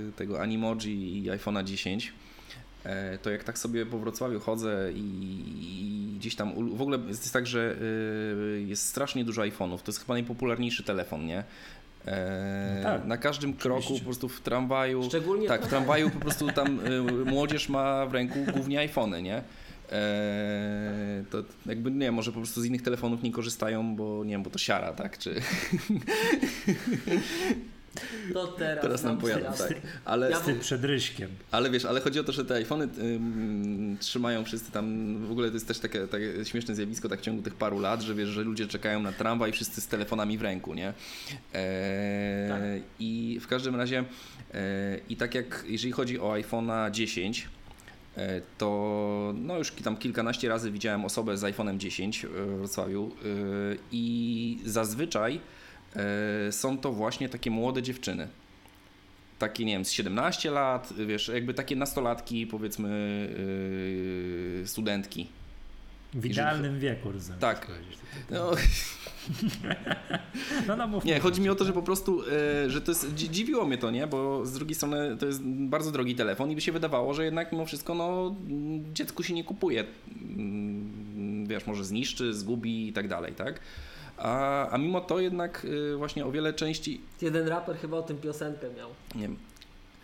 y, tego Animoji i iPhone'a 10, e, to jak tak sobie po Wrocławiu chodzę i, gdzieś tam w ogóle jest tak, że jest strasznie dużo iPhone'ów. To jest chyba najpopularniejszy telefon, nie? E, tak, na każdym oczywiście. kroku, po prostu w tramwaju. Szczególnie tak, w tramwaju po prostu tam y, młodzież ma w ręku głównie iPhony, nie? E, to jakby nie, może po prostu z innych telefonów nie korzystają, bo nie wiem, bo to siara, tak? Czy... To teraz, teraz nam pojadą, tak. Ale, ja z tym przedryśkiem. Ale wiesz, ale chodzi o to, że te iPhony y, trzymają wszyscy tam, w ogóle to jest też takie, takie śmieszne zjawisko tak w ciągu tych paru lat, że wiesz, że ludzie czekają na tramwaj i wszyscy z telefonami w ręku, nie? E, tak. I w każdym razie e, i tak jak jeżeli chodzi o iPhone'a 10, e, to no już tam kilkanaście razy widziałem osobę z iPhone'em 10 w Wrocławiu e, i zazwyczaj E, są to właśnie takie młode dziewczyny. Takie, nie wiem, z 17 lat, wiesz, jakby takie nastolatki, powiedzmy, yy, studentki. W idealnym wieku, rozumiem. Tak. No, no, no mów, nie, chodzi mi o to, że po prostu, e, że to jest, dzi- dziwiło mnie to, nie? Bo z drugiej strony to jest bardzo drogi telefon i by się wydawało, że jednak mimo wszystko, no, dziecku się nie kupuje. Mm, Wiesz, może zniszczy, zgubi i tak dalej, tak? A, a mimo to jednak e, właśnie o wiele częściej, Jeden raper chyba o tym piosenkę miał. nie wiem,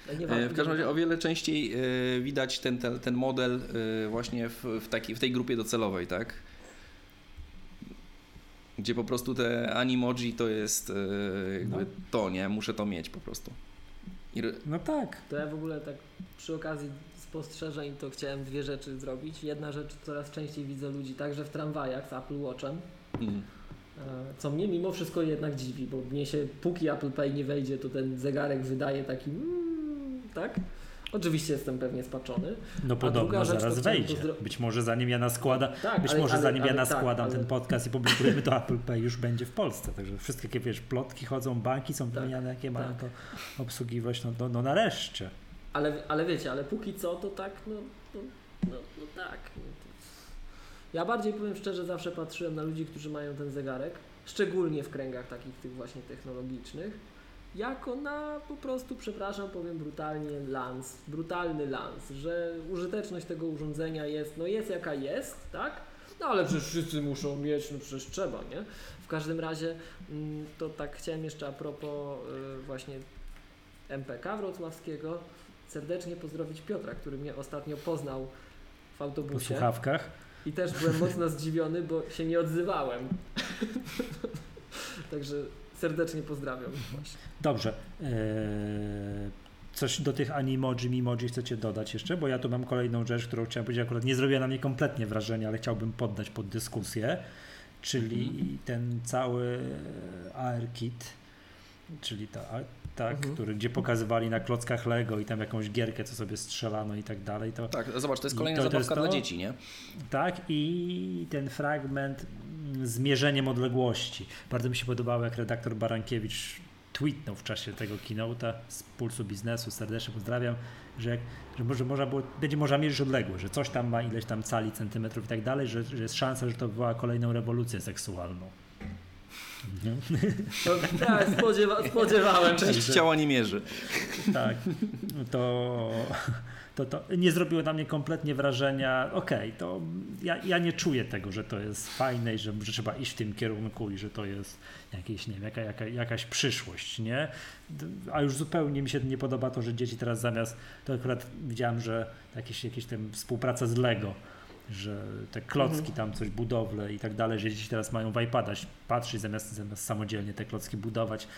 E, ważne, W każdym razie o wiele częściej e, widać ten, ten, ten model właśnie w, w, taki, w tej grupie docelowej, tak? Gdzie po prostu te animoji to jest jakby No. to, nie? Muszę to mieć po prostu. I, No tak. To ja w ogóle tak przy okazji spostrzeżeń to chciałem dwie rzeczy zrobić. Jedna rzecz, coraz częściej widzę ludzi także w tramwajach z Apple Watchem, mm, co mnie mimo wszystko jednak dziwi, bo mnie się, póki Apple Pay nie wejdzie, to ten zegarek wydaje taki mm, tak? Oczywiście jestem pewnie spaczony. No podobno rzecz, zaraz wejdzie. pozdro- Być może zanim ja naskłada, Tak, być ale- może ale- zanim ja ale tak, naskładam ale- ten podcast i publikujemy to Apple Pay już będzie w Polsce. Także wszystkie takie wiesz, plotki chodzą, banki są Tak, wymieniane, jakie mają tak. to obsługiwać. No, no, no nareszcie. Ale, ale wiecie, ale póki co to tak, no, no, no, no tak. Ja bardziej powiem szczerze, zawsze patrzyłem na ludzi, którzy mają ten zegarek, szczególnie w kręgach takich tych właśnie technologicznych, jako na po prostu, przepraszam, powiem brutalnie, lans, brutalny lans, że użyteczność tego urządzenia jest, no jest jaka jest, tak? No ale przecież wszyscy muszą mieć, no przecież trzeba, nie? W każdym razie mm, to tak chciałem jeszcze a propos y, właśnie MPK wrocławskiego serdecznie pozdrowić Piotra, który mnie ostatnio poznał w Po autobusie słuchawkach. I też byłem mocno zdziwiony, bo się nie odzywałem. Także serdecznie pozdrawiam właśnie. Dobrze. Eee, coś do tych animoji, mimoji chcecie dodać jeszcze? Bo ja tu mam kolejną rzecz, którą chciałem powiedzieć, akurat nie zrobiła na mnie kompletnie wrażenia, ale chciałbym poddać pod dyskusję, czyli Mhm. ten cały AR-kit, czyli ta, tak, Mhm. który, gdzie pokazywali na klockach Lego i tam jakąś gierkę, co sobie strzelano i tak dalej, to tak, zobacz, to jest kolejna to- to jest zabawka dla to? dzieci, nie? tak, i ten fragment mm, z mierzeniem odległości. Bardzo mi się podobało, jak redaktor Barankiewicz tweetnął w czasie tego keynote'a z Pulsu Biznesu, serdecznie pozdrawiam, że, jak, że może, można było, będzie można mierzyć odległość, że coś tam ma ileś tam cali, centymetrów i tak dalej, że, że jest szansa, że to wywoła kolejną rewolucję seksualną. No, tak, spodziewa spodziewałem się. Część ciała nie mierzy. Tak, to, to, to nie zrobiło na mnie kompletnie wrażenia, okej, to ja, ja nie czuję tego, że to jest fajne i że, że trzeba iść w tym kierunku i że to jest jakieś, nie wiem, jaka, jaka, jakaś przyszłość, nie? A już zupełnie mi się nie podoba to, że dzieci teraz zamiast, to akurat widziałem, że jakieś, jakieś tam współpraca z Lego, że te klocki Mhm. tam, coś, budowle i tak dalej, że dzieci teraz mają w iPada patrzeć zamiast, zamiast samodzielnie te klocki budować.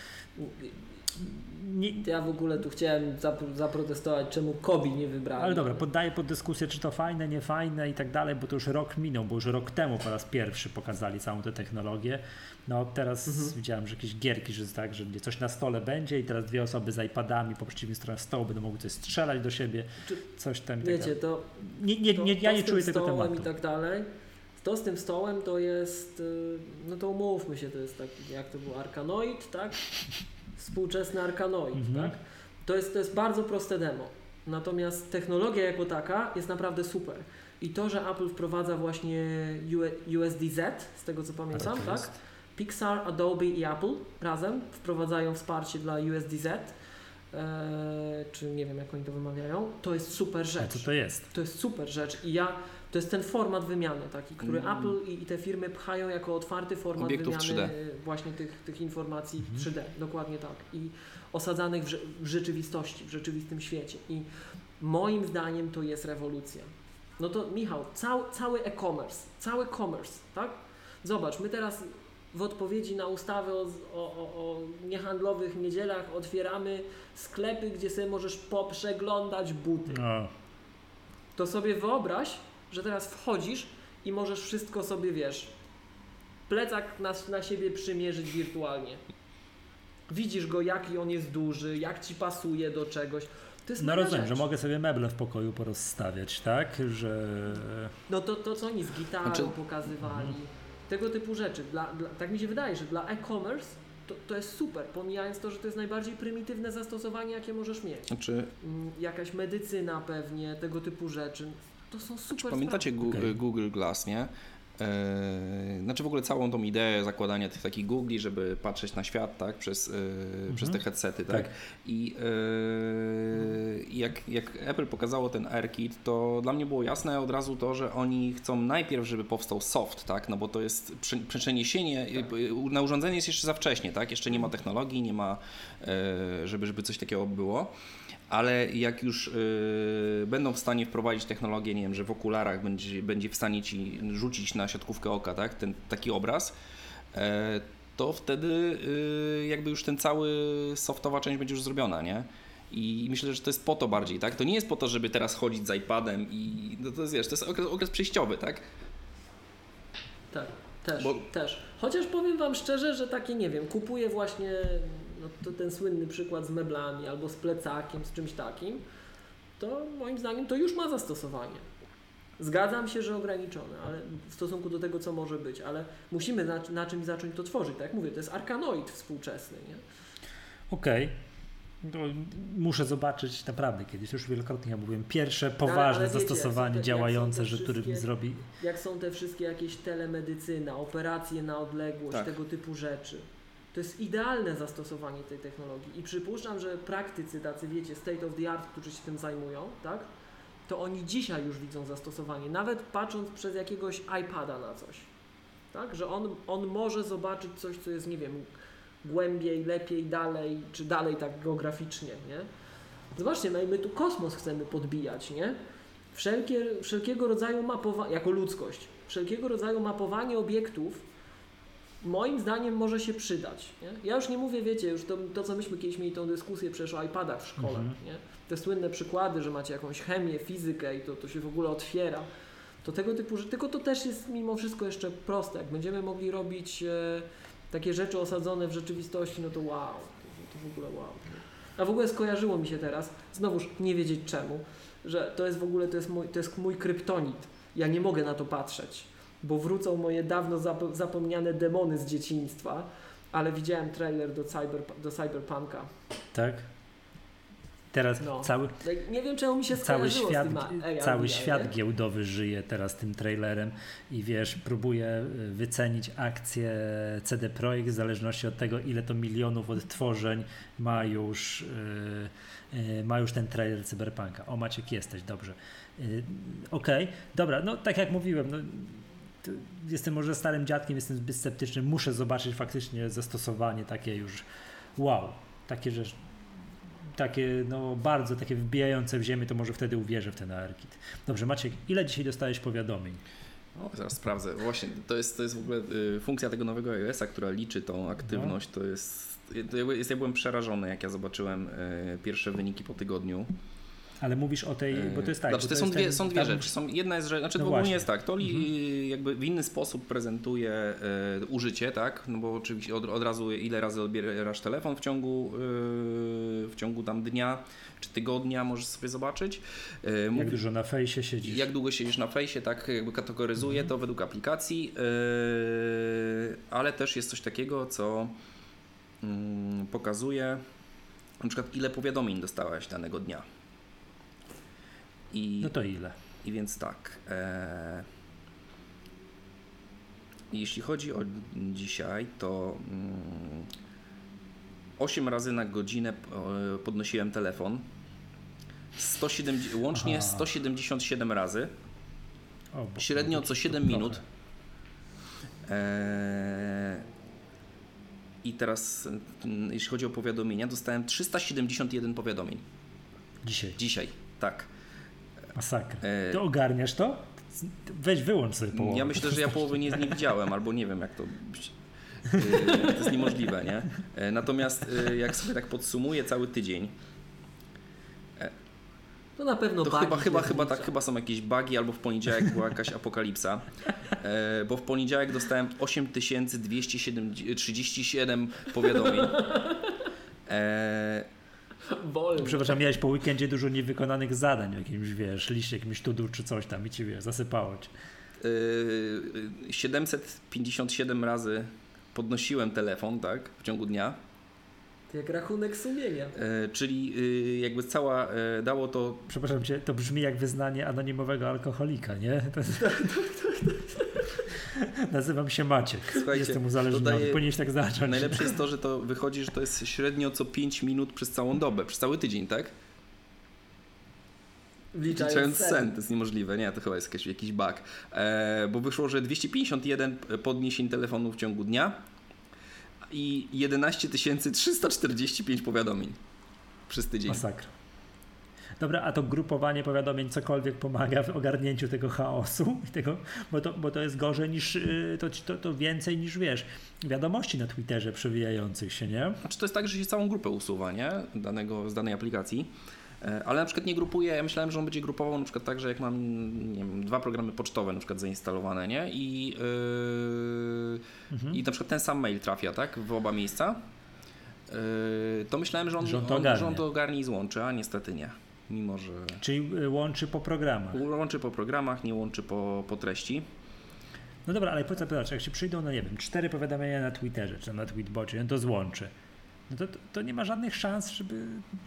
Nie, Ja w ogóle tu chciałem zapro zaprotestować, czemu Kobi nie wybrali. Ale dobra, poddaję pod dyskusję, czy to fajne, nie fajne i tak dalej, bo to już rok minął, bo już rok temu po raz pierwszy pokazali całą tę technologię. No teraz Mhm. widziałem, że jakieś gierki, że tak, że coś na stole będzie i teraz dwie osoby z iPadami po przeciwnej stronie stołu będą mogły coś strzelać do siebie, Czy- coś tam tak Wiecie, to Nie, nie, to, nie, ja to nie z tym czuję tego tematu. i tak dalej. To z tym stołem to jest, y, no to umówmy się, to jest taki, jak to był Arkanoid, tak? Współczesny Arkanoid, Mhm. tak? To jest, to jest bardzo proste demo. Natomiast technologia jako taka jest naprawdę super. I to, że Apple wprowadza właśnie USDZ, z tego co pamiętam, tak? jest? Pixar, Adobe i Apple razem wprowadzają wsparcie dla USDZ, e, czy nie wiem jak oni to wymawiają, to jest super A rzecz. co to jest? To jest super rzecz i ja, to jest ten format wymiany taki, który Mm. Apple i, i te firmy pchają jako otwarty format Obiektów wymiany 3D. y, właśnie tych, tych informacji Mhm. 3D, dokładnie tak. I osadzanych w, w rzeczywistości, w rzeczywistym świecie. I moim zdaniem to jest rewolucja. No to Michał, cały, cały e-commerce, cały commerce, tak? Zobacz, my teraz w odpowiedzi na ustawę o, o, o, o niehandlowych niedzielach otwieramy sklepy, gdzie sobie możesz poprzeglądać buty No, to sobie wyobraź, że teraz wchodzisz i możesz wszystko sobie, wiesz, plecak na, na siebie przymierzyć wirtualnie. Widzisz go, jaki on jest duży, jak ci pasuje do czegoś. To jest no rozumiem, rzecz. że mogę sobie meble w pokoju porozstawiać, tak? Że No to, to co oni z gitarą Znaczy- pokazywali, tego typu rzeczy. Dla, dla, tak mi się wydaje, że dla e-commerce to, to jest super, pomijając to, że to jest najbardziej prymitywne zastosowanie, jakie możesz mieć. Znaczy, Mm, Jakaś medycyna pewnie, tego typu rzeczy. To są super pamiętacie sprawy. Gu- Okej. Google Glass, nie? Eee, znaczy w ogóle całą tą ideę zakładania tych takich googli, żeby patrzeć na świat, tak, przez, e, mhm. przez te headsety, tak. tak. I e, jak, jak Apple pokazało ten AirKit, to dla mnie było jasne od razu to, że oni chcą najpierw, żeby powstał soft, tak, no bo to jest przeniesienie, tak. na urządzenie jest jeszcze za wcześnie, tak, jeszcze nie ma technologii, nie ma, e, żeby, żeby coś takiego było ale jak już y, będą w stanie wprowadzić technologię, nie wiem, że w okularach będzie, będzie w stanie ci rzucić na siatkówkę oka, tak, ten taki obraz, e, to wtedy y, jakby już ten cały softowa część będzie już zrobiona, nie? I myślę, że to jest po to bardziej, tak? To nie jest po to, żeby teraz chodzić z iPadem i no to jest, wiesz, to jest okres, okres przejściowy, tak? Tak, też, Bo... też. Chociaż powiem Wam szczerze, że takie, nie wiem, kupuję właśnie no to ten słynny przykład z meblami albo z plecakiem, z czymś takim, to moim zdaniem to już ma zastosowanie. Zgadzam się, że ograniczone, ale w stosunku do tego, co może być, ale musimy na, na czymś zacząć to tworzyć. Tak jak mówię, to jest arkanoid współczesny. Nie? Okej. Okay. No, muszę zobaczyć naprawdę kiedyś, już wielokrotnie ja mówiłem, pierwsze poważne wiecie, zastosowanie te, działające, że który zrobi. Jak są te wszystkie jakieś telemedycyna, operacje na odległość, tak. tego typu rzeczy. To jest idealne zastosowanie tej technologii i przypuszczam, że praktycy tacy, wiecie, state of the art, którzy się tym zajmują, tak, to oni dzisiaj już widzą zastosowanie, nawet patrząc przez jakiegoś iPada na coś, tak, że on, on może zobaczyć coś, co jest, nie wiem, głębiej, lepiej, dalej, czy dalej tak geograficznie, nie? Zobaczcie, my, my tu kosmos chcemy podbijać, nie? Wszelkie, wszelkiego rodzaju mapowanie, jako ludzkość, wszelkiego rodzaju mapowanie obiektów moim zdaniem może się przydać. Nie? Ja już nie mówię, wiecie, już to, to, co myśmy kiedyś mieli tą dyskusję przecież o iPadach w szkole, mhm. nie? te słynne przykłady, że macie jakąś chemię, fizykę i to, to się w ogóle otwiera, to tego typu, że tylko to też jest mimo wszystko jeszcze proste. Jak będziemy mogli robić e, takie rzeczy osadzone w rzeczywistości, no to wow, to, to w ogóle wow. Nie? A w ogóle skojarzyło mi się teraz, znowuż nie wiedzieć czemu, że to jest w ogóle, to jest mój, to jest mój kryptonit. Ja nie mogę na to patrzeć bo wrócą moje dawno zapomniane demony z dzieciństwa, ale widziałem trailer do, cyber, do Cyberpunka. Tak? Teraz no. cały. Nie wiem, czemu mi się cały świat, cały świat giełdowy żyje teraz tym trailerem i wiesz, próbuje y, wycenić akcję CD Projekt w zależności od tego, ile to milionów odtworzeń ma już, yy, ma już ten trailer Cyberpunka. O, Maciek, jesteś, dobrze. Yy, Okej, okay. dobra, no tak jak mówiłem, no, jestem może starym dziadkiem, jestem zbyt sceptyczny, muszę zobaczyć faktycznie zastosowanie takie już wow, takie, że takie no bardzo takie wbijające w ziemię, to może wtedy uwierzę w ten ARKit. Dobrze, Maciek, ile dzisiaj dostałeś powiadomień? O, zaraz sprawdzę. Właśnie, to jest, to jest w ogóle y, funkcja tego nowego iOS-a, która liczy tą aktywność. No. To jest, to jest, ja byłem przerażony, jak ja zobaczyłem y, pierwsze wyniki po tygodniu. Ale mówisz o tej, bo to jest tak. Znaczy, to, to są, dwie, ten, są dwie rzeczy. Są, jedna jest, że, znaczy no ogólnie jest tak, to mhm. jakby w inny sposób prezentuje e, użycie, tak? No bo oczywiście od, od razu ile razy odbierasz telefon w ciągu, e, w ciągu tam dnia czy tygodnia możesz sobie zobaczyć. E, jak Mówi, dużo na fejsie siedzisz. Jak długo siedzisz na fejsie, tak jakby kategoryzuje mhm. to według aplikacji, e, ale też jest coś takiego, co mm, pokazuje na przykład ile powiadomień dostałeś danego dnia. I, no to ile? I więc tak. E, jeśli chodzi o dzisiaj, to mm, 8 razy na godzinę e, podnosiłem telefon. 170, łącznie Aha. 177 razy. O, średnio co 7 minut. E, I teraz, mm, jeśli chodzi o powiadomienia, dostałem 371 powiadomień. Dzisiaj. Dzisiaj, tak. Masakra. E, Ty ogarniasz to? Weź wyłącz sobie połowę. Ja myślę, że ja połowy nie, nie widziałem, albo nie wiem jak to... E, to jest niemożliwe, nie? E, natomiast jak sobie tak podsumuję cały tydzień, to na pewno to chyba, chyba, chyba, tak, chyba są jakieś bugi, albo w poniedziałek była jakaś apokalipsa. bo w poniedziałek dostałem 8237 powiadomień. Wolno. Przepraszam, miałeś po weekendzie dużo niewykonanych zadań, jakimś, wiesz, liście, jakimś tudu czy coś tam i ci, wiesz, zasypało cię. Yy, 757 razy podnosiłem telefon, tak, w ciągu dnia. Jak rachunek sumienia. Yy, czyli yy, jakby cała, yy, dało to... Przepraszam cię, to brzmi jak wyznanie anonimowego alkoholika, nie? To jest... Nazywam się Maciek. Słuchajcie, Jestem uzależniony. dodaję- Powinieneś tak zacząć. Najlepsze jest to, że to wychodzi, że to jest średnio co 5 minut przez całą dobę, przez cały tydzień, tak? Wliczając Wliczając sen. sen, to jest niemożliwe, nie, to chyba jest jakiś, jakiś bug. E, bo wyszło, że 251 podniesień telefonu w ciągu dnia i 11 345 powiadomień przez tydzień. Masakra. Dobra, a to grupowanie powiadomień cokolwiek pomaga w ogarnięciu tego chaosu, tego, bo, to, bo to jest gorzej niż, y, to, to, to więcej niż wiesz, wiadomości na Twitterze przewijających się, nie? Znaczy to jest tak, że się całą grupę usuwa, nie? Danego, z danej aplikacji. E, Ale na przykład nie grupuje, ja myślałem, że on będzie grupował na przykład tak, że jak mam nie wiem, dwa programy pocztowe na przykład zainstalowane, nie? I, yy, Mhm. i na przykład ten sam mail trafia, tak? W oba miejsca. Yy, to myślałem, że on, Że on to on, ogarnie. że on to ogarnie i złączy, a niestety nie. Mimo, że Czyli y, łączy po programach. łączy po programach, nie łączy po, po treści. No dobra, ale powiedz, zobacz, jak się przyjdą, no nie wiem, cztery powiadomienia na Twitterze, czy na Tweetbocie, no to złączy. No to, to, to nie ma żadnych szans, żeby,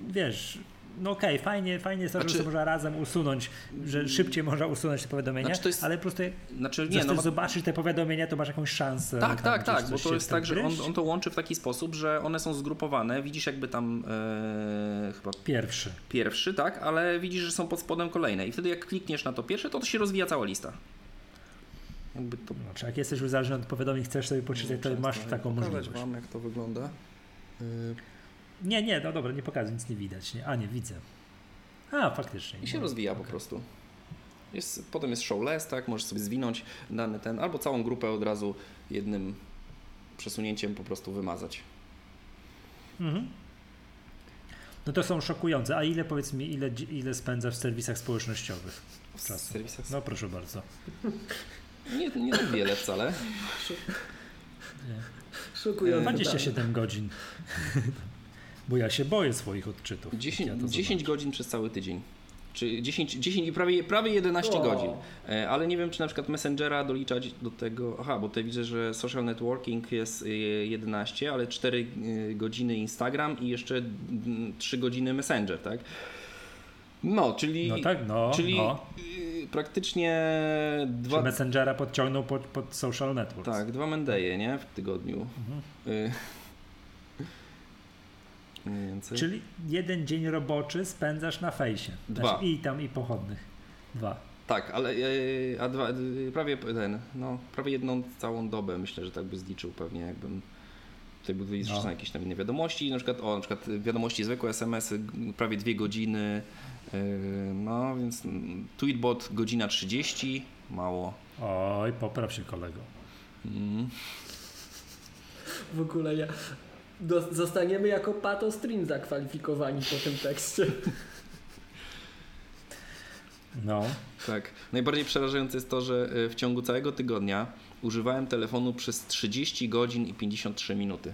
wiesz, no okej, fajnie, fajnie jest to, że Znaczy- sobie można razem usunąć, że szybciej można usunąć te powiadomienia, Znaczy to jest- ale po prostu Znaczy nie, no zobaczyć te powiadomienia, to masz jakąś szansę. Tak, tam tak, tak, bo to jest tak, że on, on to łączy w taki sposób, że one są zgrupowane, widzisz jakby tam e, chyba Pierwszy. pierwszy, tak, ale widzisz, że są pod spodem kolejne i wtedy jak klikniesz na to pierwsze, to, to się rozwija cała lista. Jakby to Znaczy, jak jesteś uzależniony od powiadomień, chcesz sobie poczytać, to masz taką możliwość. wam jak to wygląda. Nie, nie, no dobra, nie pokazuj, nic nie widać. Nie? A, nie widzę. A, faktycznie. I się No, rozwija po okej. prostu. Jest, potem jest show less, tak, możesz sobie zwinąć dany ten, albo całą grupę od razu jednym przesunięciem po prostu wymazać. Mhm. No to są szokujące. A ile, powiedz mi, ile, ile spędzasz w serwisach społecznościowych? W Czasu. serwisach No proszę bardzo. nie, nie tak wiele wcale. Szokujące. 27 godzin. Bo ja się boję swoich odczytów. 10, Ja to 10 zobaczę. godzin przez cały tydzień. Czy 10, 10 i prawie, prawie 11 O. godzin. E, Ale nie wiem, czy na przykład Messengera doliczać do tego. Aha, bo tutaj widzę, że social networking jest e, 11, ale 4 e, godziny Instagram i jeszcze mm, 3 godziny Messenger, tak? No, czyli, No tak, no. czyli no. praktycznie Czy dwa, Messengera podciągnął pod, pod social networks. tak, dwa Mendeje, nie? W tygodniu. Mhm. Mniej więcej. Czyli jeden dzień roboczy spędzasz na fejsie. Dwa. Znaczy, I tam i pochodnych. Dwa. Tak, ale e, a dwa, e, prawie ten, no, prawie jedną całą dobę myślę, że tak by zliczył pewnie, jakbym tutaj były No. jakieś tam inne wiadomości, na przykład, o, na przykład wiadomości zwykłe, SMS-y, prawie dwie godziny, e, no więc Tweetbot godzina 30, mało. Oj, popraw się kolego. Mm. W ogóle ja... Do, zostaniemy jako Pato Stream zakwalifikowani po tym tekście. No. Tak. Najbardziej przerażające jest to, że e, w ciągu całego tygodnia używałem telefonu przez 30 godzin i 53 minuty.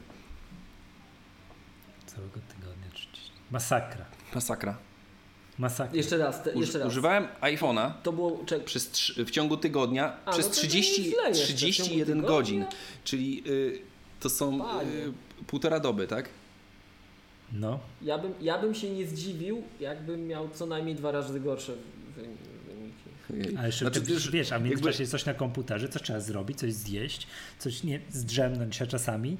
Całego tygodnia 30. Masakra. Masakra. Masakra. Jeszcze raz, te, jeszcze raz. używałem iPhone'a To było... Czek, przez, w ciągu tygodnia A, przez no to 30, nie źle jeszcze, w ciągu 31 tygodnia? godzin. Czyli y, to są Panie. y, półtora doby, tak? No. ja, bym, ja bym się nie zdziwił, jakbym miał co najmniej dwa razy gorsze wy- wyniki. A jeszcze Znaczy, ty, wiesz, wiesz, a w jakby- międzyczasie jest coś na komputerze, coś trzeba zrobić, coś zjeść, coś nie zdrzemnąć się czasami.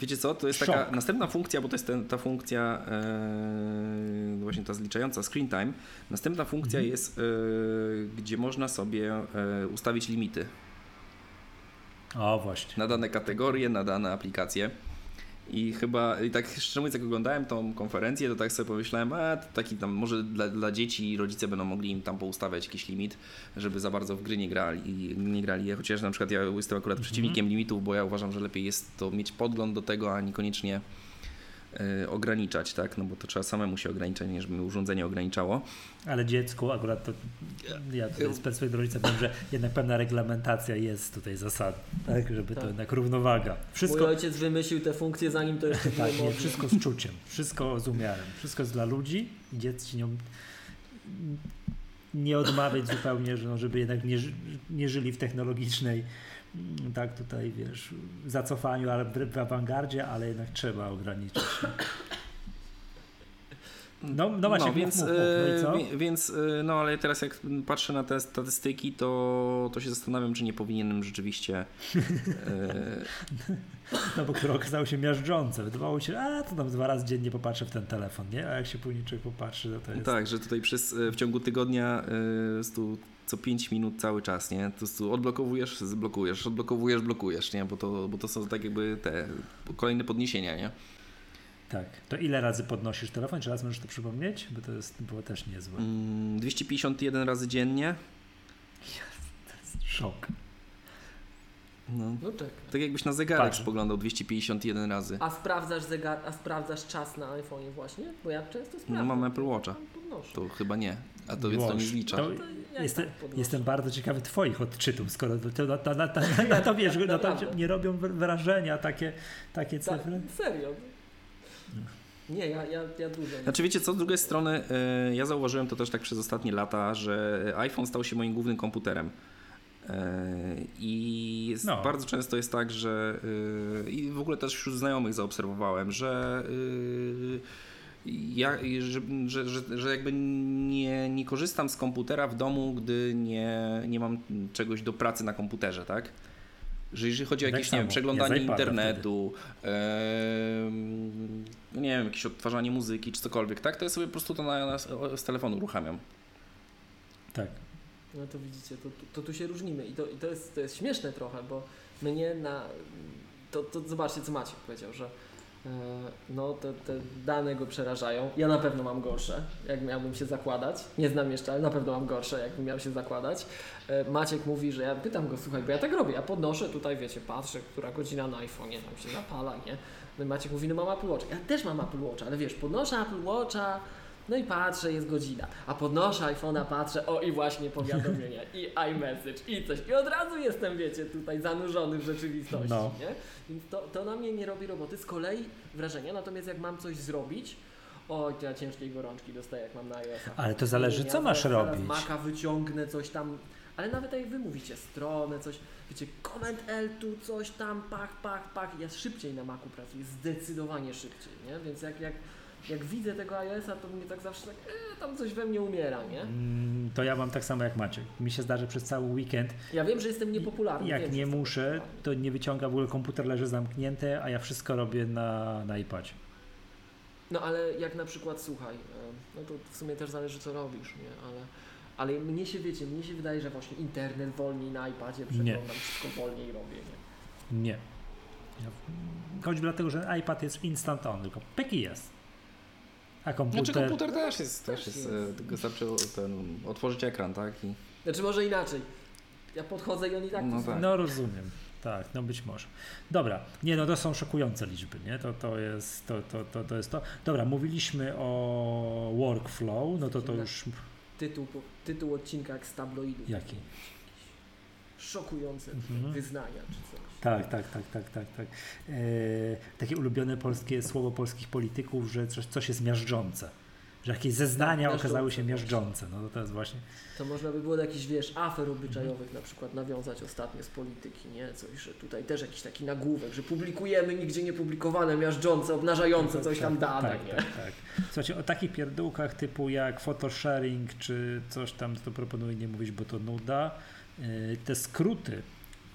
Wiecie co, to jest Szok. taka następna funkcja, bo to jest ten, ta funkcja e, właśnie ta zliczająca screen time. Następna funkcja Mhm. jest, e, gdzie można sobie e, ustawić limity O, właśnie. na dane kategorie, na dane aplikacje. I chyba, i tak szczerze mówiąc, jak oglądałem tą konferencję, to tak sobie pomyślałem, a taki tam, może dla, dla dzieci rodzice będą mogli im tam poustawiać jakiś limit, żeby za bardzo w gry nie grali, nie grali. Chociaż na przykład ja jestem akurat przeciwnikiem limitów, bo ja uważam, że lepiej jest to mieć podgląd do tego, a niekoniecznie ograniczać, tak? No bo to trzeba samemu się ograniczać, nie żeby urządzenie ograniczało. Ale dziecku akurat to ja tutaj z perspektywy rodzica powiem, że jednak pewna reglamentacja jest tutaj zasadna, tak, żeby to Tak. jednak równowaga. Mój Wszystko, ojciec wymyślił te funkcje zanim to jeszcze było tak, nie, wszystko z czuciem, wszystko z umiarem, wszystko jest dla ludzi i dzieci nie, nie odmawiać zupełnie, że no, żeby jednak nie, nie żyli w technologicznej tak tutaj wiesz, zacofaniu, ale w, w awangardzie, ale jednak trzeba ograniczyć. No, no właśnie, no, mów, więc, mów, mów. No i e, wi- więc e, no ale teraz jak patrzę na te statystyki, to, to się zastanawiam, czy nie powinienem rzeczywiście e, No bo które okazało się miażdżące. Wydawało się, a to tam dwa razy dziennie popatrzę w ten telefon, nie? A jak się później człowiek popatrzy, to to jest... tak, że tutaj przez, w ciągu tygodnia tu co 5 minut cały czas, nie? To tu odblokowujesz, zblokujesz, odblokowujesz, blokujesz, nie? Bo to, bo to są tak jakby te kolejne podniesienia, nie? Tak. To ile razy podnosisz telefon? Czy raz możesz to przypomnieć? Bo to jest, było też niezłe. Mm, 251 razy dziennie. Szok. No. No czek. Tak jakbyś na zegarek Patrzę. spoglądał 251 razy. A sprawdzasz zegar, a sprawdzasz czas na iPhone'ie właśnie? Bo ja często No sprawdzam. mam Apple Watcha. To chyba nie. A to więc to nie zlicza. To ja jestem, tak podnoszę. jestem bardzo ciekawy Twoich odczytów, skoro to, na, na, na, na, na to wiesz, no to nie robią wrażenia takie, takie Tak, cyfry. serio. Nie, ja, ja, ja dużo. Znaczy wiecie co, z drugiej strony e, ja zauważyłem to też tak przez ostatnie lata, że iPhone stał się moim głównym komputerem. E, I jest, No. bardzo często jest tak, że e, i w ogóle też wśród znajomych zaobserwowałem, że ja, że, że, że, że jakby nie, nie korzystam z komputera w domu, gdy nie, nie mam czegoś do pracy na komputerze, tak? Że jeżeli chodzi o Tak jakieś nie wiem, przeglądanie Ja internetu, em, nie wiem, jakieś odtwarzanie muzyki czy cokolwiek, tak? To ja sobie po prostu to na, na, z telefonu uruchamiam. Tak. No to widzicie, to, to, to tu się różnimy i to, i to, jest, to jest śmieszne trochę, bo mnie na... To, to zobaczcie, co Maciek powiedział, że no te, te dane go przerażają. Ja na pewno mam gorsze, jak miałbym się zakładać. Nie znam jeszcze, ale na pewno mam gorsze, jakbym miał się zakładać. E, Maciek mówi, że ja pytam go, słuchaj, bo ja tak robię, ja podnoszę tutaj, wiecie, patrzę, która godzina na iPhone'ie tam się zapala, nie? No Maciek mówi, no mam Apple Watch. Ja też mam Apple Watch, ale wiesz, podnoszę Apple Watcha, no i patrzę, jest godzina. A podnoszę iPhone'a, patrzę, o i właśnie powiadomienia, i iMessage, i coś. I od razu jestem, wiecie, tutaj zanurzony w rzeczywistości, No. nie? Więc to, to na mnie nie robi roboty. Z kolei wrażenia, natomiast jak mam coś zrobić, oj, to ja ciężkiej gorączki dostaję, jak mam na iOS-a. Ale to zależy, co masz zaraz robić. Maka wyciągnę, coś tam, ale nawet jak wy mówicie, stronę, coś, wiecie, Command L tu, coś tam, pach, pach, pach, ja szybciej na Macu pracuję, zdecydowanie szybciej, nie? Więc jak, jak, jak widzę tego iOS-a, to mnie tak zawsze tak, e, tam coś we mnie umiera, nie? Mm, To ja mam tak samo jak Maciek. Mi się zdarzy przez cały weekend. Ja wiem, że jestem niepopularny. Jak wiem, nie muszę, to nie wyciąga w ogóle komputer, leży zamknięty, a ja wszystko robię na, na iPadzie. No ale jak na przykład, słuchaj, e, no to w sumie też zależy co robisz, nie? Ale, ale mnie się, wiecie, mnie się wydaje, że właśnie internet wolniej na iPadzie przeglądam, wszystko wolniej robię, nie? Nie. Choćby dlatego, że iPad jest instant on, tylko pyki jest. A komputer... Znaczy komputer też jest, też jest, jest. e, tylko wystarczy ten, otworzyć ekran, tak? I Znaczy może inaczej. Ja podchodzę i on i tak No tak. No rozumiem. Tak, no być może. Dobra, nie no to są szokujące liczby, nie? To, to, jest, to, to, to, to jest to. Dobra, mówiliśmy o workflow, no to to już Tytuł, tytuł odcinka jak z tabloidu. jaki? Szokujące Mhm. wyznania czy coś. Tak, tak, tak, tak, tak, tak. E, takie ulubione polskie słowo polskich polityków, że coś, coś jest miażdżące. Że jakieś zeznania Tak, okazały się miażdżące. No to, jest właśnie. To można by było do jakichś, wiesz, afer obyczajowych na przykład nawiązać ostatnio z polityki, nie? Coś, że tutaj też jakiś taki nagłówek, że publikujemy nigdzie niepublikowane, miażdżące, obnażające coś tam dane, tak, nie? tak, tak. Słuchajcie, o takich pierdółkach typu jak photosharing czy coś tam, to proponuję nie mówić, bo to nuda. Yy, Te skróty,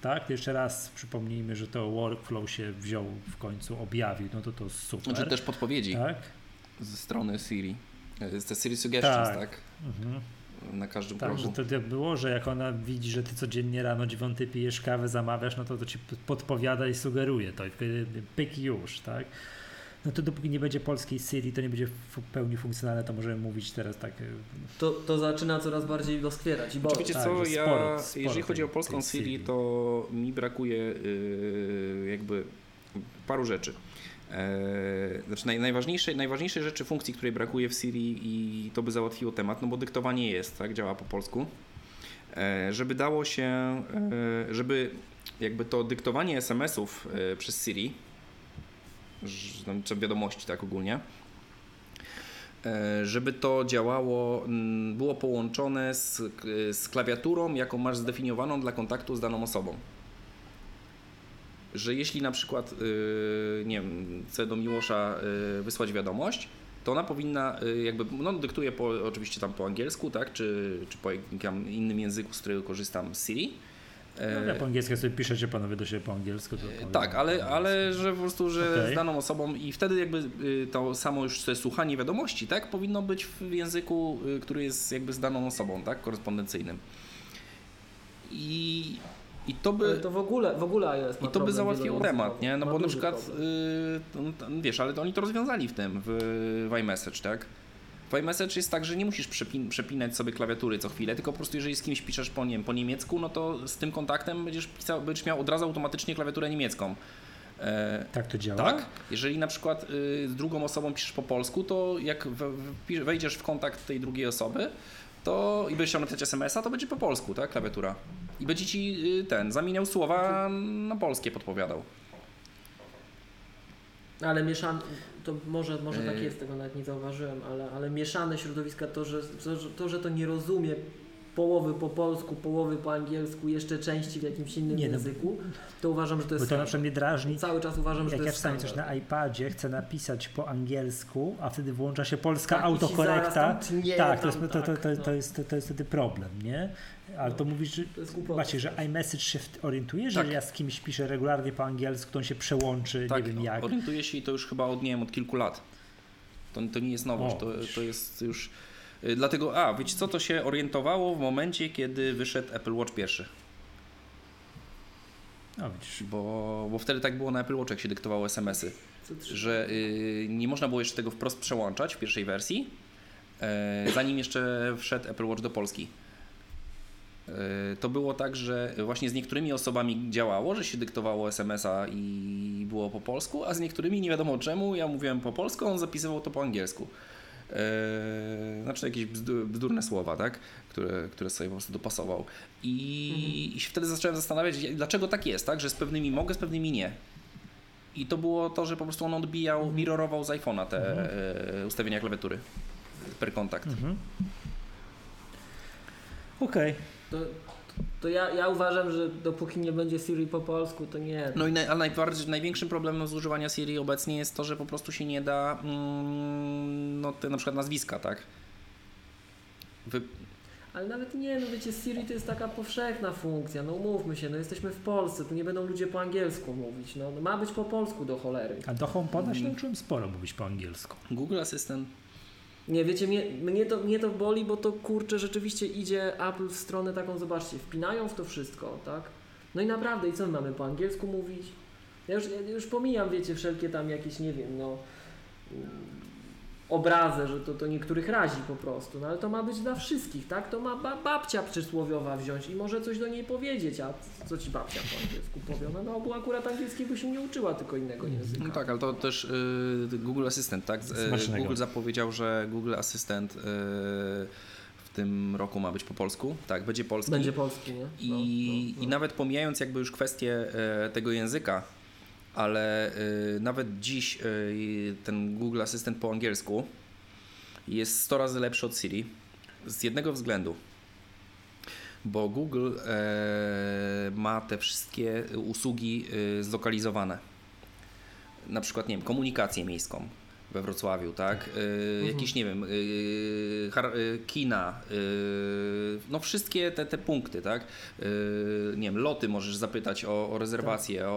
tak? Jeszcze raz przypomnijmy, że to workflow się wziął w końcu, objawił, no to to super. znaczy też podpowiedzi tak? ze strony Siri. Te Siri Suggestions, Tak. tak? Mhm. Na każdym Tak, kroku. że to tak było, że jak ona widzi, że ty codziennie rano dziewiąty pijesz kawę, zamawiasz, no to to ci podpowiada i sugeruje to i pyk już, tak? No to dopóki nie będzie polskiej Siri, to nie będzie w pełni funkcjonalne, to możemy mówić teraz tak. y, To, to zaczyna coraz bardziej doskwierać i boleć. wiecie tak, co, że ja, sporo- sporo jeżeli chodzi o polską Siri, to mi brakuje yy, jakby paru rzeczy. Eee, znaczy naj, najważniejszej, najważniejszej rzeczy funkcji, której brakuje w Siri i to by załatwiło temat, no bo dyktowanie jest, tak, działa po polsku. Eee, żeby dało się, eee, żeby jakby to dyktowanie SMS-ów e, przez Siri, czy wiadomości tak ogólnie, e, żeby to działało, było połączone z, z klawiaturą, jaką masz zdefiniowaną dla kontaktu z daną osobą. Że jeśli na przykład, yy, nie wiem, chcę do Miłosza yy, wysłać wiadomość, to ona powinna y, jakby, no dyktuje po, oczywiście tam po angielsku, tak, czy, czy po innym języku, z którego korzystam Siri. No, ja po angielsku sobie piszecie panowie do siebie po angielsku. To tak, ale, po ale że po prostu, że Okej. z daną osobą i wtedy jakby y, to samo już te słuchanie wiadomości, tak, powinno być w języku, y, który jest jakby z daną osobą, tak, korespondencyjnym. I, i to by... Ale to w ogóle, w ogóle iOS I to by załatwiło temat, nie? No bo na przykład, to- to- wiesz, ale to oni to rozwiązali w tym, w, w iMessage, tak? IMessage jest tak, że nie musisz przepin przepinać sobie klawiatury co chwilę, tylko po prostu jeżeli z kimś piszesz po, nie wiem, po niemiecku, no to z tym kontaktem będziesz, pisał, będziesz miał od razu automatycznie klawiaturę niemiecką. E, Tak to działa? tak. Jeżeli na przykład y, z drugą osobą piszesz po polsku, to jak we- wejdziesz w kontakt tej drugiej osoby, to i będziesz chciał napisać SMS-a, to będzie po polsku, tak, klawiatura. I będzie ci y, ten, zamieniał słowa na polskie podpowiadał. Ale mieszane, to może, może tak Yy. jest, tego nawet nie zauważyłem, ale, ale mieszane środowiska, to że, to, że- to, to nie rozumie połowy po polsku, połowy po angielsku, jeszcze części w jakimś innym Nie, no, języku, to uważam, że to Bo jest to na skandal. przykład mnie drażni, Cały czas uważam, że jak to ja jest czasami coś skandal. na iPadzie chcę napisać po angielsku, a wtedy włącza się polska Tak, autokorekta. tam tnie, Tak, to jest, tam, to, to, to, to, no. jest, to jest wtedy problem, nie? Ale to mówisz, że To jest głupota. Macie, że iMessage się orientuje, że Tak. ja z kimś piszę regularnie po angielsku, to on się przełączy, Tak, nie wiem jak. orientuję się i to już chyba od, nie wiem, od kilku lat. To, to nie jest nowość, O. to, to jest już... y, Dlatego, a, wiecie co, to się orientowało w momencie, kiedy wyszedł Apple Watch pierwszy. No widzisz. Bo, bo wtedy tak było na Apple Watch, jak się dyktowało SMS-y. Że y, nie można było jeszcze tego wprost przełączać w pierwszej wersji, e, zanim jeszcze wszedł Apple Watch do Polski. E, To było tak, że właśnie z niektórymi osobami działało, że się dyktowało SMS-a i było po polsku, a z niektórymi nie wiadomo czemu, ja mówiłem po polsku, on zapisywał to po angielsku. E, Znaczy jakieś bzdu- bzdurne słowa, tak? które, które sobie po prostu dopasował. I, I się wtedy zacząłem zastanawiać, dlaczego tak jest, tak? że z pewnymi mogę, z pewnymi nie. I to było to, że po prostu on odbijał, mirrorował z iPhone'a te e, ustawienia klawiatury per kontakt. Mhm. Okej. To, to ja, ja uważam, że dopóki nie będzie Siri po polsku, to nie. No i naj, najbardziej, największym problemem z używania Siri obecnie jest to, że po prostu się nie da mm, no te na przykład nazwiska, tak? Wy, Ale nawet nie, no wiecie, Siri to jest taka powszechna funkcja, no umówmy się, no jesteśmy w Polsce, tu nie będą ludzie po angielsku mówić, no, no ma być po polsku do cholery. A do HomePoda Mm. się nauczyłem sporo mówić po angielsku. Google Assistant Nie, wiecie, mnie, mnie, to, mnie to boli, bo to kurczę, rzeczywiście idzie Apple w stronę taką, zobaczcie, wpinają w to wszystko, tak? No i naprawdę, i co my mamy po angielsku mówić? Ja już, ja już pomijam, wiecie, wszelkie tam jakieś, nie wiem, no mm, obrazy, że to, to niektórych razi po prostu, no ale to ma być dla wszystkich, tak? To ma ba babcia przysłowiowa wziąć i może coś do niej powiedzieć, a co ci babcia po angielsku powie? No, no bo akurat angielskiego się nie uczyła, tylko innego języka. No tak, ale to też y, Google Assistant, tak? Z- y, Smacznego. Google zapowiedział, że Google Assistant y, w tym roku ma być po polsku. Tak, będzie polski. Będzie polski, nie? No, I, no, no. I nawet pomijając jakby już kwestię e, tego języka, ale e, nawet dziś e, ten Google Assistant po angielsku jest 100 razy lepszy od Siri z jednego względu. Bo Google e, ma te wszystkie usługi e, zlokalizowane. Na przykład, nie wiem, komunikację miejską we Wrocławiu, tak? E, Jakieś, nie wiem, e, kina, e, no wszystkie te, te punkty, tak? E, nie wiem, loty możesz zapytać o, o rezerwacje, o,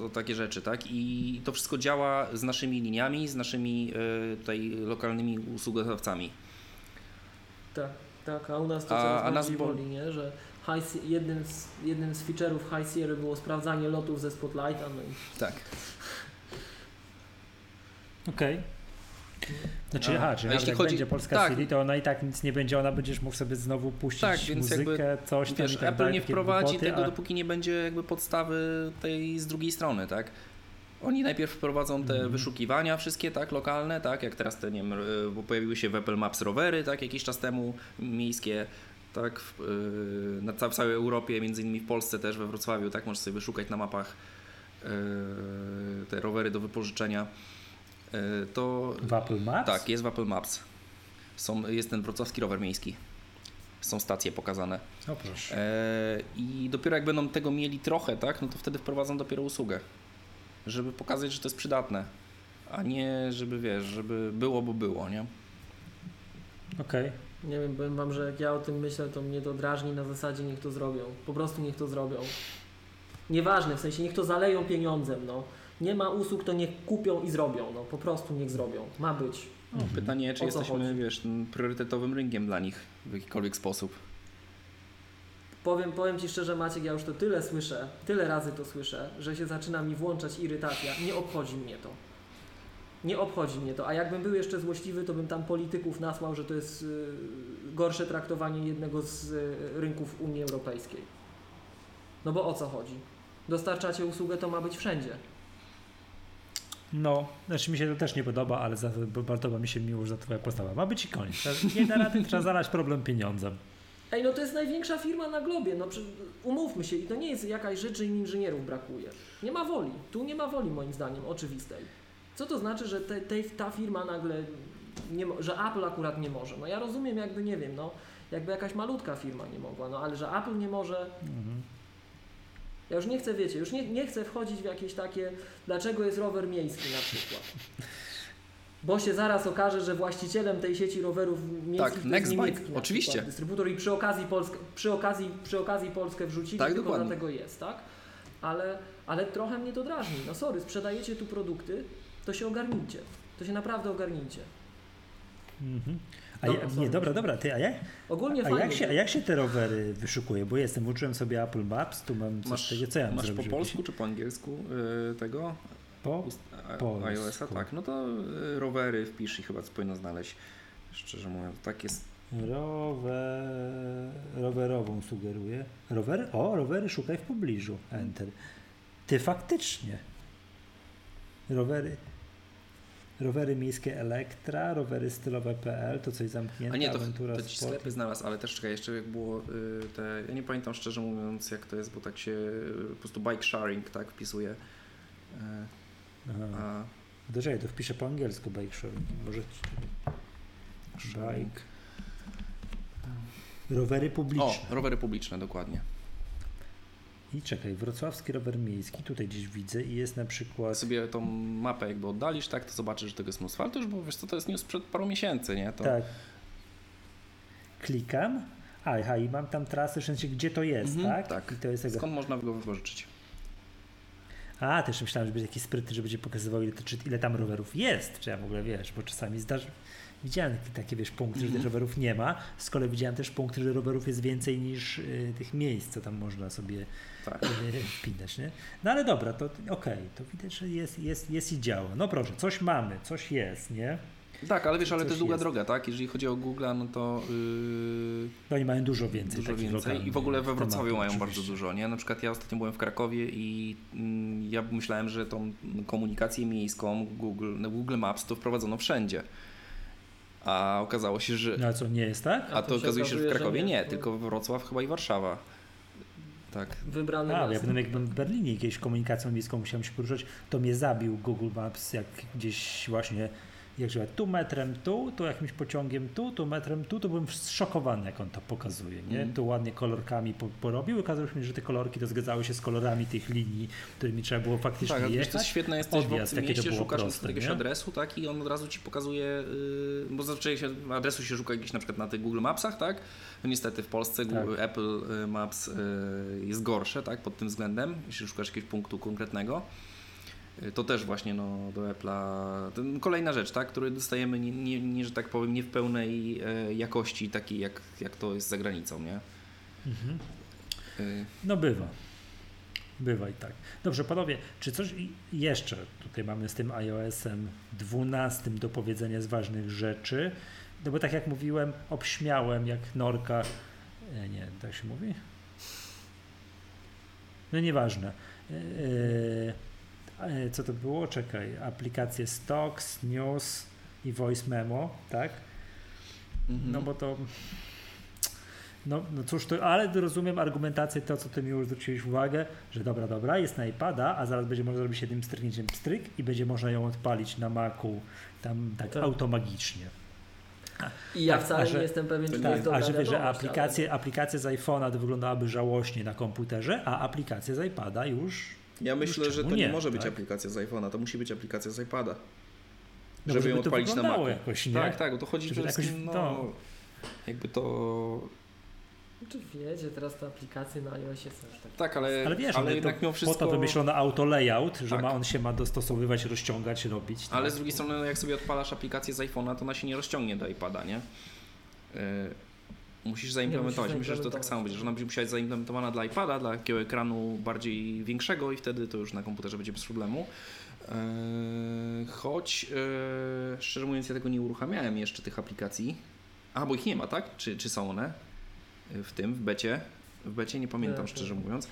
o, o takie rzeczy, tak? I to wszystko działa z naszymi liniami, z naszymi tutaj lokalnymi usługodawcami. Tak, tak, a u nas to A- coraz a nas bardziej bo- boli, nie? że high, jednym, z, jednym z feature'ów High Sierra było sprawdzanie lotów ze Spotlighta, no i Tak. Okej. Znaczy, A- aha, czyli nawet jeśli chodzi- będzie polska tak. Siri, to ona i tak nic nie będzie, ona będziesz mógł sobie znowu puścić Tak, więc muzykę, jakby, coś tam Wiesz, i tak Apple dalej, nie wprowadzi głupoty, tego, a- dopóki nie będzie jakby podstawy tej z drugiej strony, tak? Oni najpierw wprowadzą te Mhm. wyszukiwania wszystkie, tak, lokalne, tak, jak teraz te, nie wiem, bo pojawiły się w Apple Maps rowery, tak, jakiś czas temu, miejskie, tak, w, y, na ca- w całej Europie, między innymi w Polsce też, we Wrocławiu, tak, możesz sobie wyszukać na mapach y, te rowery do wypożyczenia. Y, To w Apple Maps? tak, jest w Apple Maps. Są, jest ten wrocławski rower miejski. Są stacje pokazane. O proszę. E, I dopiero jak będą tego mieli trochę, tak, no to wtedy wprowadzą dopiero usługę, żeby pokazać, że to jest przydatne. a nie żeby wiesz, żeby było, bo było, nie? Okej. Nie wiem, powiem wam, że jak ja o tym myślę, to mnie to drażni na zasadzie niech to zrobią. Po prostu niech to zrobią. Nieważne, w sensie niech to zaleją pieniądzem, no. Nie ma usług, to niech kupią i zrobią, no. Po prostu niech zrobią. Ma być. Mhm. Pytanie, czy jesteśmy, chodzi? wiesz, priorytetowym rynkiem dla nich w jakikolwiek sposób. Powiem, powiem Ci szczerze Maciek, ja już to tyle słyszę, tyle razy to słyszę, że się zaczyna mi włączać irytacja. Nie obchodzi mnie to. Nie obchodzi mnie to. A jakbym był jeszcze złośliwy, to bym tam polityków nasłał, że to jest y, gorsze traktowanie jednego z y, rynków Unii Europejskiej. No bo o co chodzi? Dostarczacie usługę, to ma być wszędzie. No, znaczy mi się to też nie podoba, ale za, podoba mi się miło, że twoja postawa. Ma być i koniec. Nie da rady, trzeba zalać problem pieniądzem. Ej, no to jest największa firma na globie, no umówmy się i to nie jest jakaś rzecz, że im inżynierów brakuje. Nie ma woli, tu nie ma woli moim zdaniem, oczywistej. Co to znaczy, że te, te, ta firma nagle, nie, że Apple akurat nie może? No ja rozumiem jakby, nie wiem, no jakby jakaś malutka firma nie mogła, no ale że Apple nie może, Mhm. Ja już nie chcę, wiecie, już nie, nie chcę wchodzić w jakieś takie, dlaczego jest rower miejski na przykład. Bo się zaraz okaże, że właścicielem tej sieci rowerów miejskich Tak, jest Nextbike, niemiecki na oczywiście. przykład dystrybutor i przy okazji, Polskę, przy, okazji, przy okazji Polskę wrzucili, Tak, tylko dokładnie. dlatego jest, tak? Ale, ale trochę mnie to drażni. No sorry, sprzedajecie tu produkty, to się ogarnijcie. To się naprawdę ogarnijcie. Mhm. A ja, nie, dobra, dobra, ty, a jak, Ogólnie a fajnie. jak, się, a jak się te rowery wyszukuje? Bo jestem, włączyłem sobie Apple Maps, tu mam coś Masz, takiego, co ja mam masz po zrobić? polsku czy po angielsku y, tego? Po? Polsku. iOS-a? Tak, no to y, rowery wpisz i chyba powinno znaleźć. Szczerze mówiąc, tak jest. Rower, rowerową sugeruję. Rower? O, rowery szukaj w pobliżu. Enter. Ty faktycznie. Rowery. Rowery miejskie Elektra, rowery stylowe.pl, to coś zamknięte, A nie, to, to ci sport. sklepy znalazł, ale też czekaj, jeszcze jak było y, te. Ja nie pamiętam szczerze mówiąc, jak to jest, bo tak się y, po prostu bike sharing, tak, wpisuje. Y, Aha. a Do czego to wpiszę po angielsku bike sharing. Może bike. Rowery publiczne. O, rowery publiczne, dokładnie. I czekaj, wrocławski rower miejski, tutaj gdzieś widzę i jest na przykład. sobie tą mapę jakby oddalisz, tak, to zobaczysz, że tego jest mnóstwo. Ale to już, bo wiesz co, to jest news sprzed paru miesięcy, nie? To, Tak. Klikam. A, aha, i mam tam trasę, w sensie gdzie to jest, Mhm, tak? tak. I to jest jakby... Skąd można go wypożyczyć? A, też myślałem, że będzie taki sprytny, że będzie pokazywał, ile, czy, ile tam rowerów jest, czy ja w ogóle wiesz, bo czasami zdarzy. Widziałem takie, wiesz, punkty, że Mhm. tych rowerów nie ma. Z kolei widziałem też punkty, że rowerów jest więcej niż y, tych miejsc, co tam można sobie Tak. y, wpinać, nie? No ale dobra, to okej, to widać, że jest, jest, jest i działa. No proszę, coś mamy, coś jest, nie? Tak, ale wiesz, ale to jest długa jest. droga, tak? Jeżeli chodzi o Google, no to yy, No i mają dużo więcej dużo więcej. I w ogóle we Wrocławiu tematów, mają bardzo oczywiście. dużo, nie? Na przykład ja ostatnio byłem w Krakowie i mm, ja myślałem, że tą komunikację miejską Google, Google Maps to wprowadzono wszędzie. A okazało się, że No a co, nie jest tak? A to się okazuje się, że w Krakowie nie, No, tylko Wrocław chyba i Warszawa. Tak. Wybrane A, ja pamiętam jakbym w Berlinie jakieś komunikacją miejską musiałem się poruszać, to mnie zabił Google Maps, jak gdzieś właśnie, jak że tu metrem tu, tu jakimś pociągiem tu, tu metrem tu, to byłem zszokowany, jak on to pokazuje, nie? Mm. Tu ładnie kolorkami po, porobił, okazało się, że te kolorki to zgadzały się z kolorami tych linii, którymi trzeba było faktycznie Tak, jechać. to jest świetne, jesteś w Odjazd, jakie to mieście, szukasz proste, jakiegoś nie? adresu, tak, i on od razu ci pokazuje, yy, bo zazwyczaj się adresu się szuka gdzieś na przykład na tych Google Mapsach, tak? No niestety w Polsce Tak. Google, Apple y, Maps y, jest gorsze, tak, pod tym względem, jeśli szukasz jakiegoś punktu konkretnego. Y, To też właśnie no, do Apple'a. Kolejna rzecz, tak, której dostajemy, nie, nie, nie, że tak powiem, nie w pełnej e, jakości, takiej jak, jak to jest za granicą, nie? Mhm. Y, No bywa. Bywa i tak. Dobrze, panowie, czy coś jeszcze tutaj mamy z tym iOS-em 12 do powiedzenia z ważnych rzeczy? No bo tak jak mówiłem, obśmiałem jak norka. E, nie, tak się mówi? No nieważne. E, co to było? Czekaj. Aplikacje Stocks, News i Voice Memo, tak? mhm. No bo to. No, no cóż, to, ale rozumiem argumentację, to co ty mi już zwróciłeś uwagę, że dobra, dobra, jest na iPada, a zaraz będzie można zrobić jednym stryknięciem pstryk i będzie można ją odpalić na Macu tam tak, Tak. automagicznie. I ja Tak, wcale że- nie jestem pewien, czy to Tak, jest dobra a że, że aplikacje, aplikacje z iPhone'a to wyglądały żałośnie na komputerze, a aplikacje z iPada już Ja myślę, że to nie, nie, może być tak? aplikacja z iPhone'a, to musi być aplikacja z iPada. No, żeby ją żeby to odpalić na Macu. jakoś, nie? Tak, tak, o to chodzi, Żeby że jest, jakoś no, to- jakby to... Czy wiecie, teraz te aplikacje na iOSie są już tak. Tak, ale, Ale wiesz, ale ale jednak to, mimo po wszystko... to wymyślono auto layout, że Tak. ma, on się ma dostosowywać, rozciągać, robić. Ale tak. z drugiej strony, no jak sobie odpalasz aplikację z iPhone'a, to ona się nie rozciągnie do iPada, nie? Yy, musisz zaimplementować. musisz Myślę, że to tak samo będzie, że ona będzie musiała być zaimplementowana dla iPada, dla takiego ekranu bardziej większego i wtedy to już na komputerze będzie bez problemu. Yy, choć yy, szczerze mówiąc, ja tego nie uruchamiałem jeszcze tych aplikacji. A, bo ich nie ma, tak? Czy, czy są one w tym, w becie? W becie nie pamiętam, Nie, szczerze nie. mówiąc,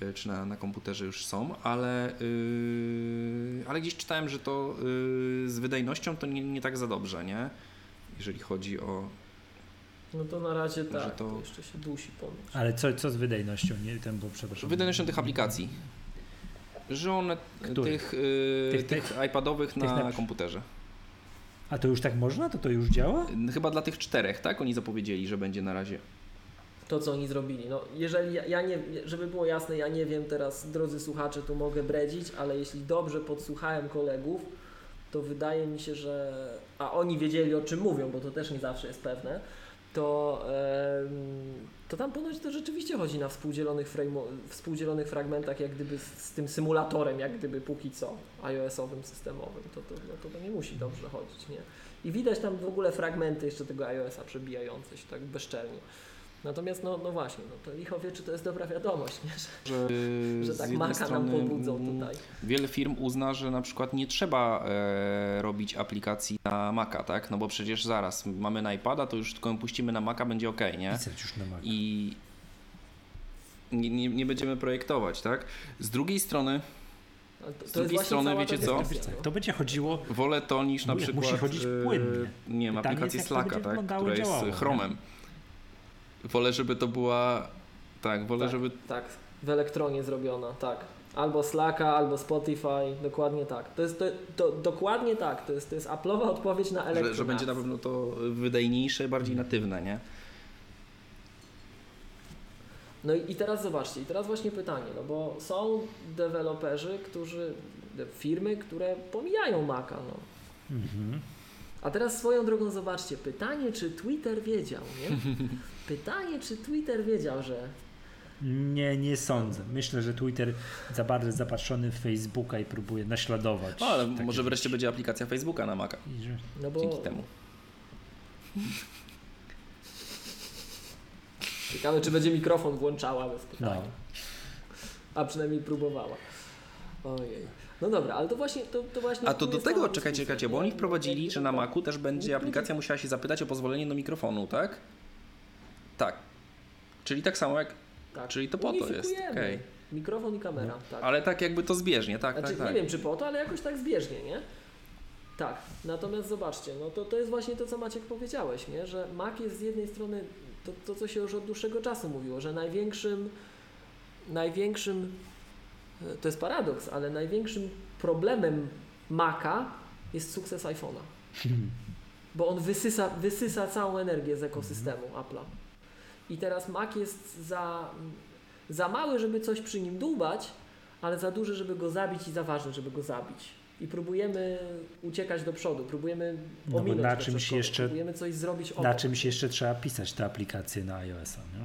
yy, czy na, na komputerze już są, ale, yy, ale gdzieś czytałem, że to yy, z wydajnością to nie, nie tak za dobrze, nie? Jeżeli chodzi o. No to na razie tak, to- to... jeszcze się dusi ponoć. Ale co, co z wydajnością? Nie, ten, bo przepraszam. Wydajnością tych aplikacji. Że one tych, yy, Tych- tych, tych- iPadowych tych na na- komputerze. A to już tak można? To to już działa? Chyba dla tych czterech, tak? Oni zapowiedzieli, że będzie na razie. To, co oni zrobili. No, jeżeli ja, ja nie, żeby było jasne, ja nie wiem teraz, drodzy słuchacze, tu mogę bredzić, ale jeśli dobrze podsłuchałem kolegów, to wydaje mi się, że. A oni wiedzieli o czym mówią, bo to też nie zawsze jest pewne. To, to tam ponoć to rzeczywiście chodzi na współdzielonych, frame, współdzielonych fragmentach, jak gdyby z, z tym symulatorem, jak gdyby póki co, iOS-owym, systemowym. To, to, no, to, to nie musi dobrze chodzić, nie? I widać tam w ogóle fragmenty jeszcze tego iOS-a przebijające się tak bezczelnie. Natomiast no, no właśnie, no to licho wie, czy to jest dobra wiadomość, nie? Że, Że, że tak maka nam pobudzą tutaj. Wiele firm uzna, że na przykład nie trzeba e, robić aplikacji na Maca, tak? No bo przecież zaraz mamy na iPada, to już tylko ją puścimy na Maca, będzie ok, nie? Pisać już na Mac. I nie, nie, nie będziemy projektować, tak? Z drugiej strony To, z drugiej strony, wiecie co? no. To będzie chodziło. wolę to niż na Musi przykład chodzić e, płynnie. nie wiem, to Slacka, tak? która działało, jest nie? Wolę, żeby to była tak, wolę, Tak. żeby Tak, w elektronie zrobiona, tak. Albo Slacka, albo Spotify, dokładnie tak. To jest to, to dokładnie tak, to jest, to jest Apple'owa odpowiedź na że, elektronikę. że będzie na pewno to wydajniejsze, bardziej natywne, nie? No i i teraz zobaczcie, i teraz właśnie pytanie, no bo są deweloperzy, którzy, firmy, które pomijają Maca, no. Mhm. A teraz swoją drogą zobaczcie, pytanie, czy Twitter wiedział, nie? Pytanie, czy Twitter wiedział, że Nie, nie sądzę. Myślę, że Twitter za bardzo jest zapatrzony w Facebooka i próbuje naśladować. No, ale może wreszcie rzeczy. będzie aplikacja Facebooka na Maca. Że- no bo Dzięki temu. ciekawe, czy będzie mikrofon włączała bez No. pytania. A przynajmniej próbowała. Ojej. No dobra, ale to właśnie to, to właśnie. A to do tego, czekajcie, czekajcie, bo oni wprowadzili, że na Macu też będzie aplikacja musiała się zapytać o pozwolenie do mikrofonu, tak? Tak. Czyli tak samo jak, Tak. czyli to po to jest, okej. Mikrofon i kamera, tak. Ale tak jakby to zbieżnie, tak, Znaczy, tak, tak. Nie wiem czy po to, ale jakoś tak zbieżnie, nie? Tak, natomiast zobaczcie, no to, to jest właśnie to, co Maciek powiedziałeś, nie? że Mac jest z jednej strony to, to, co się już od dłuższego czasu mówiło, że największym, największym, e, to jest paradoks, ale największym problemem Maca jest sukces iPhone'a, bo on wysysa, wysysa całą energię z ekosystemu Apple'a. I teraz Mac jest za, za mały, żeby coś przy nim dłubać, ale za duży, żeby go zabić i za ważny, żeby go zabić. I próbujemy uciekać do przodu, próbujemy No ominąć na te czymś jeszcze- próbujemy coś zrobić obok. Na czymś jeszcze trzeba pisać te aplikacje na iOS-a, nie?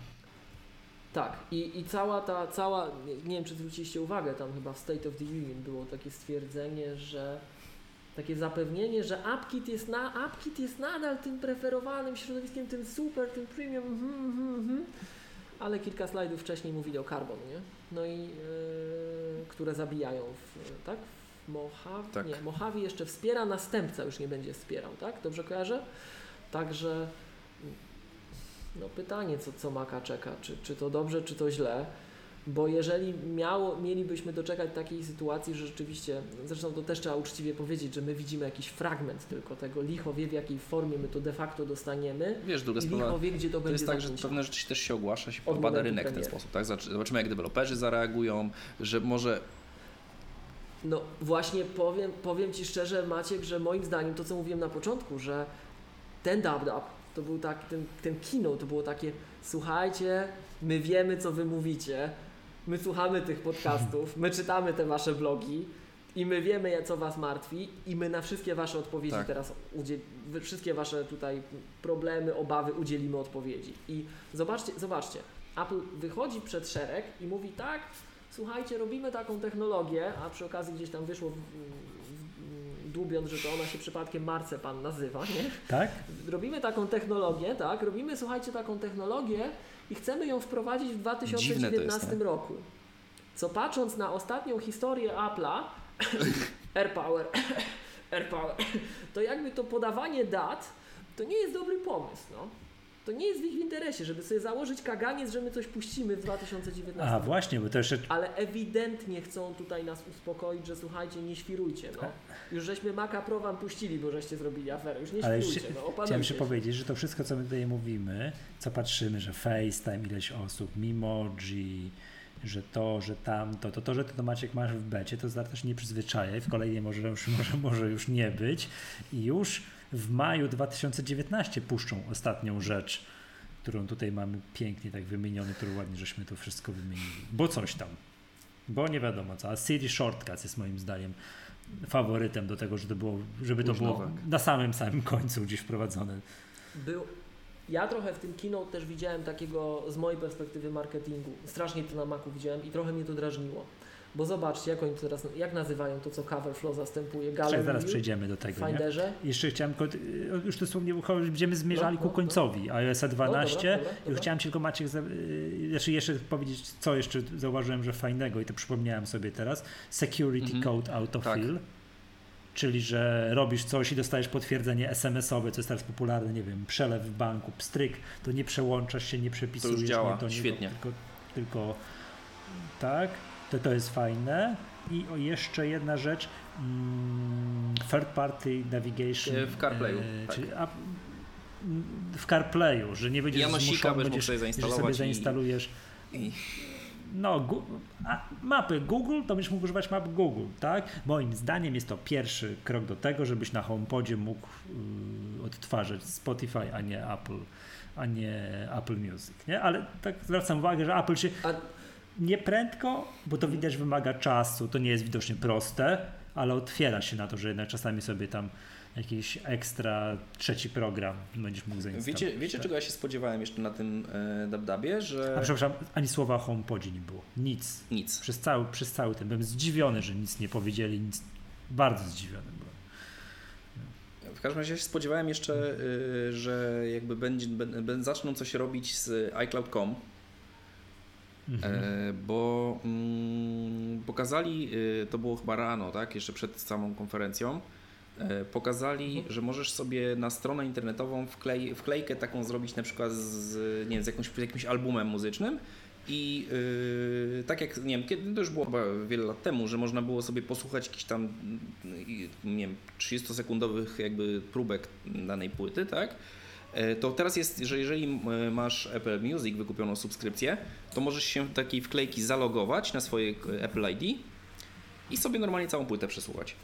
Tak, i, i cała ta, cała, nie, nie wiem czy zwróciliście uwagę, tam chyba w State of the Union było takie stwierdzenie, że takie zapewnienie, że AppKit jest, na, AppKit jest nadal tym preferowanym środowiskiem, tym super, tym premium, mhm, mhm, mhm. ale kilka slajdów wcześniej mówili o Carbon, nie? No i yy, które zabijają, w, tak? W Mojave, Tak. nie, Mojave jeszcze wspiera, następca już nie będzie wspierał, tak? Dobrze kojarzę? Także no pytanie, co, co Maka czeka, czy, czy to dobrze, czy to źle, bo jeżeli miało, mielibyśmy doczekać takiej sytuacji, że rzeczywiście, zresztą to też trzeba uczciwie powiedzieć, że my widzimy jakiś fragment tylko tego, licho wie w jakiej formie my to de facto dostaniemy Wiesz, druga sprawa, licho wie, gdzie to, to będzie jest tak, że pewne rzeczy też się ogłasza, się Od podbada rynek w ten sposób, tak? Zobaczy- Zobaczymy, jak deweloperzy zareagują, że może No właśnie powiem, powiem Ci szczerze Maciek, że moim zdaniem to co mówiłem na początku, że ten dub-dub to był tak, ten, ten kino to było takie słuchajcie, my wiemy co Wy mówicie, my słuchamy tych podcastów, my czytamy te Wasze blogi, I my wiemy, co Was martwi, i my na wszystkie Wasze odpowiedzi Tak. teraz, wszystkie Wasze tutaj problemy, obawy udzielimy odpowiedzi. I zobaczcie, zobaczcie, Apple wychodzi przed szereg i mówi tak, słuchajcie, robimy taką technologię, a przy okazji gdzieś tam wyszło, w, w, dłubiąc, że to ona się przypadkiem marcepan nazywa, nie? Tak? Robimy taką technologię, tak? Robimy, słuchajcie, taką technologię i chcemy ją wprowadzić w Dziwne to 2019 jest, roku. Co patrząc na ostatnią historię Apple'a, AirPower, AirPower, to jakby to podawanie dat, to nie jest dobry pomysł, no. To nie jest w ich interesie, żeby sobie założyć kaganiec, że my coś puścimy w 2019 A właśnie, bo to jeszcze Ale ewidentnie chcą tutaj nas uspokoić, że słuchajcie, nie świrujcie, no. Już żeśmy Maca Pro wam puścili, bo żeście zrobili aferę. Już nie Ale świrujcie, no chciałem opanujcie się się. powiedzieć, że to wszystko, co my tutaj mówimy, co patrzymy, że FaceTime, ileś osób, Mimoji, że to, że tamto, to to, że ty to Maciek masz w becie, to też nie przyzwyczajaj, w kolejnej może może, może już nie być i już w maju 2019 puszczą ostatnią rzecz, którą tutaj mamy pięknie tak wymieniony, którą ładnie żeśmy to wszystko wymienili, bo coś tam, bo nie wiadomo co, a Siri Shortcuts jest moim zdaniem faworytem do tego, żeby to było, żeby to było na samym samym końcu gdzieś wprowadzone. Był, ja trochę w tym keynote też widziałem takiego z mojej perspektywy marketingu. Strasznie to na Macu widziałem i trochę mnie to drażniło. Bo zobaczcie, jak oni to teraz, jak nazywają to, co Coverflow zastępuje, Czekaj, Gallery zaraz przejdziemy do tego. Nie? Finderze. Jeszcze chciałem, tylko- już dosłownie będziemy zmierzali No, ku no, końcowi iOS 12. dobra, dobra, I dobra. chciałem ci tylko Maciek, y, znaczy jeszcze powiedzieć, co jeszcze zauważyłem, że fajnego i to przypomniałem sobie teraz. Security Mhm. Code Autofill. Tak. Czyli, że robisz coś i dostajesz potwierdzenie SMS-owe, co jest teraz popularne, nie wiem, przelew w banku, pstryk, to nie przełączasz się, nie przepisujesz. działa, nie, to nie, świetnie. Tylko, tylko tak, to, to jest fajne. I o, jeszcze jedna rzecz, mm, third party navigation. E, w CarPlayu, e, tak. czyli mm, w CarPlayu, że nie będziesz Janosika zmuszony, będziesz sobie że sobie zainstalować i- zainstalujesz I no, gu- a mapy Google, to będziesz mógł używać map Google, tak? Moim zdaniem jest to pierwszy krok do tego, żebyś na HomePodzie mógł yy, odtwarzać Spotify, a nie Apple, a nie Apple Music, nie? Ale tak zwracam uwagę, że Apple się A nie prędko, bo to widać wymaga czasu, to nie jest widocznie proste, ale otwiera się na to, że jednak czasami sobie tam jakiś ekstra trzeci program będziesz mógł zainstalować. wiecie, wiecie tak? czego ja się spodziewałem jeszcze na tym e, DabDabie, że A przepraszam, ani słowa HomePodzie nie było. Nic. nic. Przez cały, przez cały ten. Byłem zdziwiony, że nic nie powiedzieli, nic. Bardzo zdziwiony byłem. W każdym razie się spodziewałem jeszcze, y, że jakby będzie, ben- zaczną coś robić z iCloud.com, Mhm. e, bo mm, pokazali, y, to było chyba rano, tak, jeszcze przed samą konferencją, e, pokazali, Mhm. że możesz sobie na stronę internetową wklej, wklejkę taką zrobić na przykład z, nie wiem, z, jakąś, z jakimś albumem muzycznym i yy, tak jak, nie wiem, kiedy, to już było chyba wiele lat temu, że można było sobie posłuchać jakichś tam, i, nie wiem, 30-sekundowych jakby próbek danej płyty, tak? E, To teraz jest, że jeżeli masz Apple Music wykupioną subskrypcję, to możesz się do takiej wklejki zalogować na swoje e, Apple ID i sobie normalnie całą płytę przesłuchać.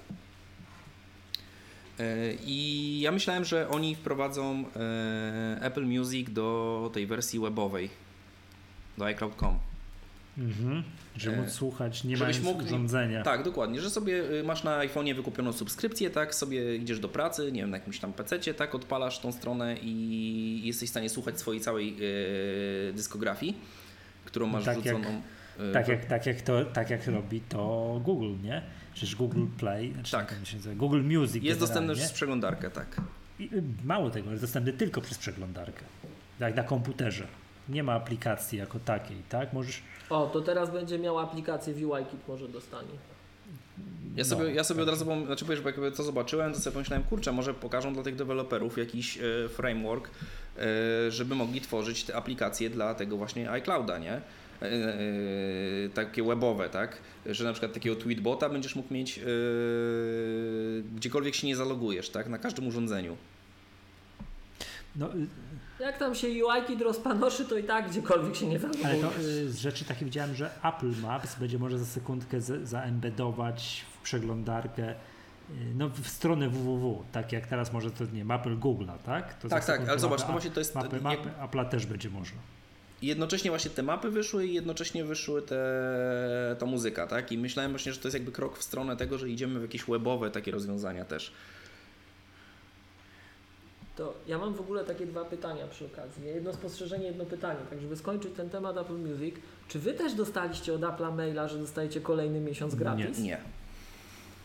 E, I ja myślałem, że oni wprowadzą e, Apple Music do tej wersji webowej, do iCloud.com. Mhm. Że E, móc słuchać, nie mając mógł- urządzenia. Tak, dokładnie, że sobie y, masz na iPhone'ie wykupioną subskrypcję, tak, sobie idziesz do pracy, nie wiem, na jakimś tam PC, tak, odpalasz tą stronę i jesteś w stanie słuchać swojej całej e, dyskografii, którą masz Tak jak- wrzuconą. e, Tak jak, tak, jak to, tak jak robi to Google, nie? Przecież Google Play, znaczy Tak. nazywa, Google Music Jest dostępny przez przeglądarkę, tak. I, y, Mało tego, jest dostępny tylko przez przeglądarkę. Jak na komputerze. Nie ma aplikacji jako takiej, tak? Możesz. o, to teraz będzie miał aplikację w UIKit, może dostanie. Ja No, sobie, ja sobie od tak. razu, pom- znaczy wiesz, bo jakby to zobaczyłem, to sobie pomyślałem, kurczę, może pokażą dla tych deweloperów jakiś e, framework, e, żeby mogli tworzyć te aplikacje dla tego właśnie iClouda, nie? E, takie webowe, tak? Że na przykład takiego tweetbota będziesz mógł mieć gdziekolwiek się nie zalogujesz, tak? Na każdym urządzeniu. No, Jak tam się UIKit rozpanoszy, to i tak gdziekolwiek się nie ale zaloguje. to y, z rzeczy takie widziałem, że Apple Maps będzie może za sekundkę z, zaembedować w przeglądarkę y, no, w stronę www, tak jak teraz może to nie Apple Google'a, tak? To Tak, tak, ale zobacz, mapy, no właśnie to jest... mapy, mapy Apple'a też będzie można. I jednocześnie właśnie te mapy wyszły i jednocześnie wyszły te, ta muzyka, tak? I myślałem właśnie, że to jest jakby krok w stronę tego, że idziemy w jakieś webowe takie rozwiązania też. To ja mam w ogóle takie dwa pytania przy okazji. Jedno spostrzeżenie, jedno pytanie. Tak, żeby skończyć ten temat Apple Music. Czy wy też dostaliście od Apple'a maila, że dostajecie kolejny miesiąc gratis? Nie.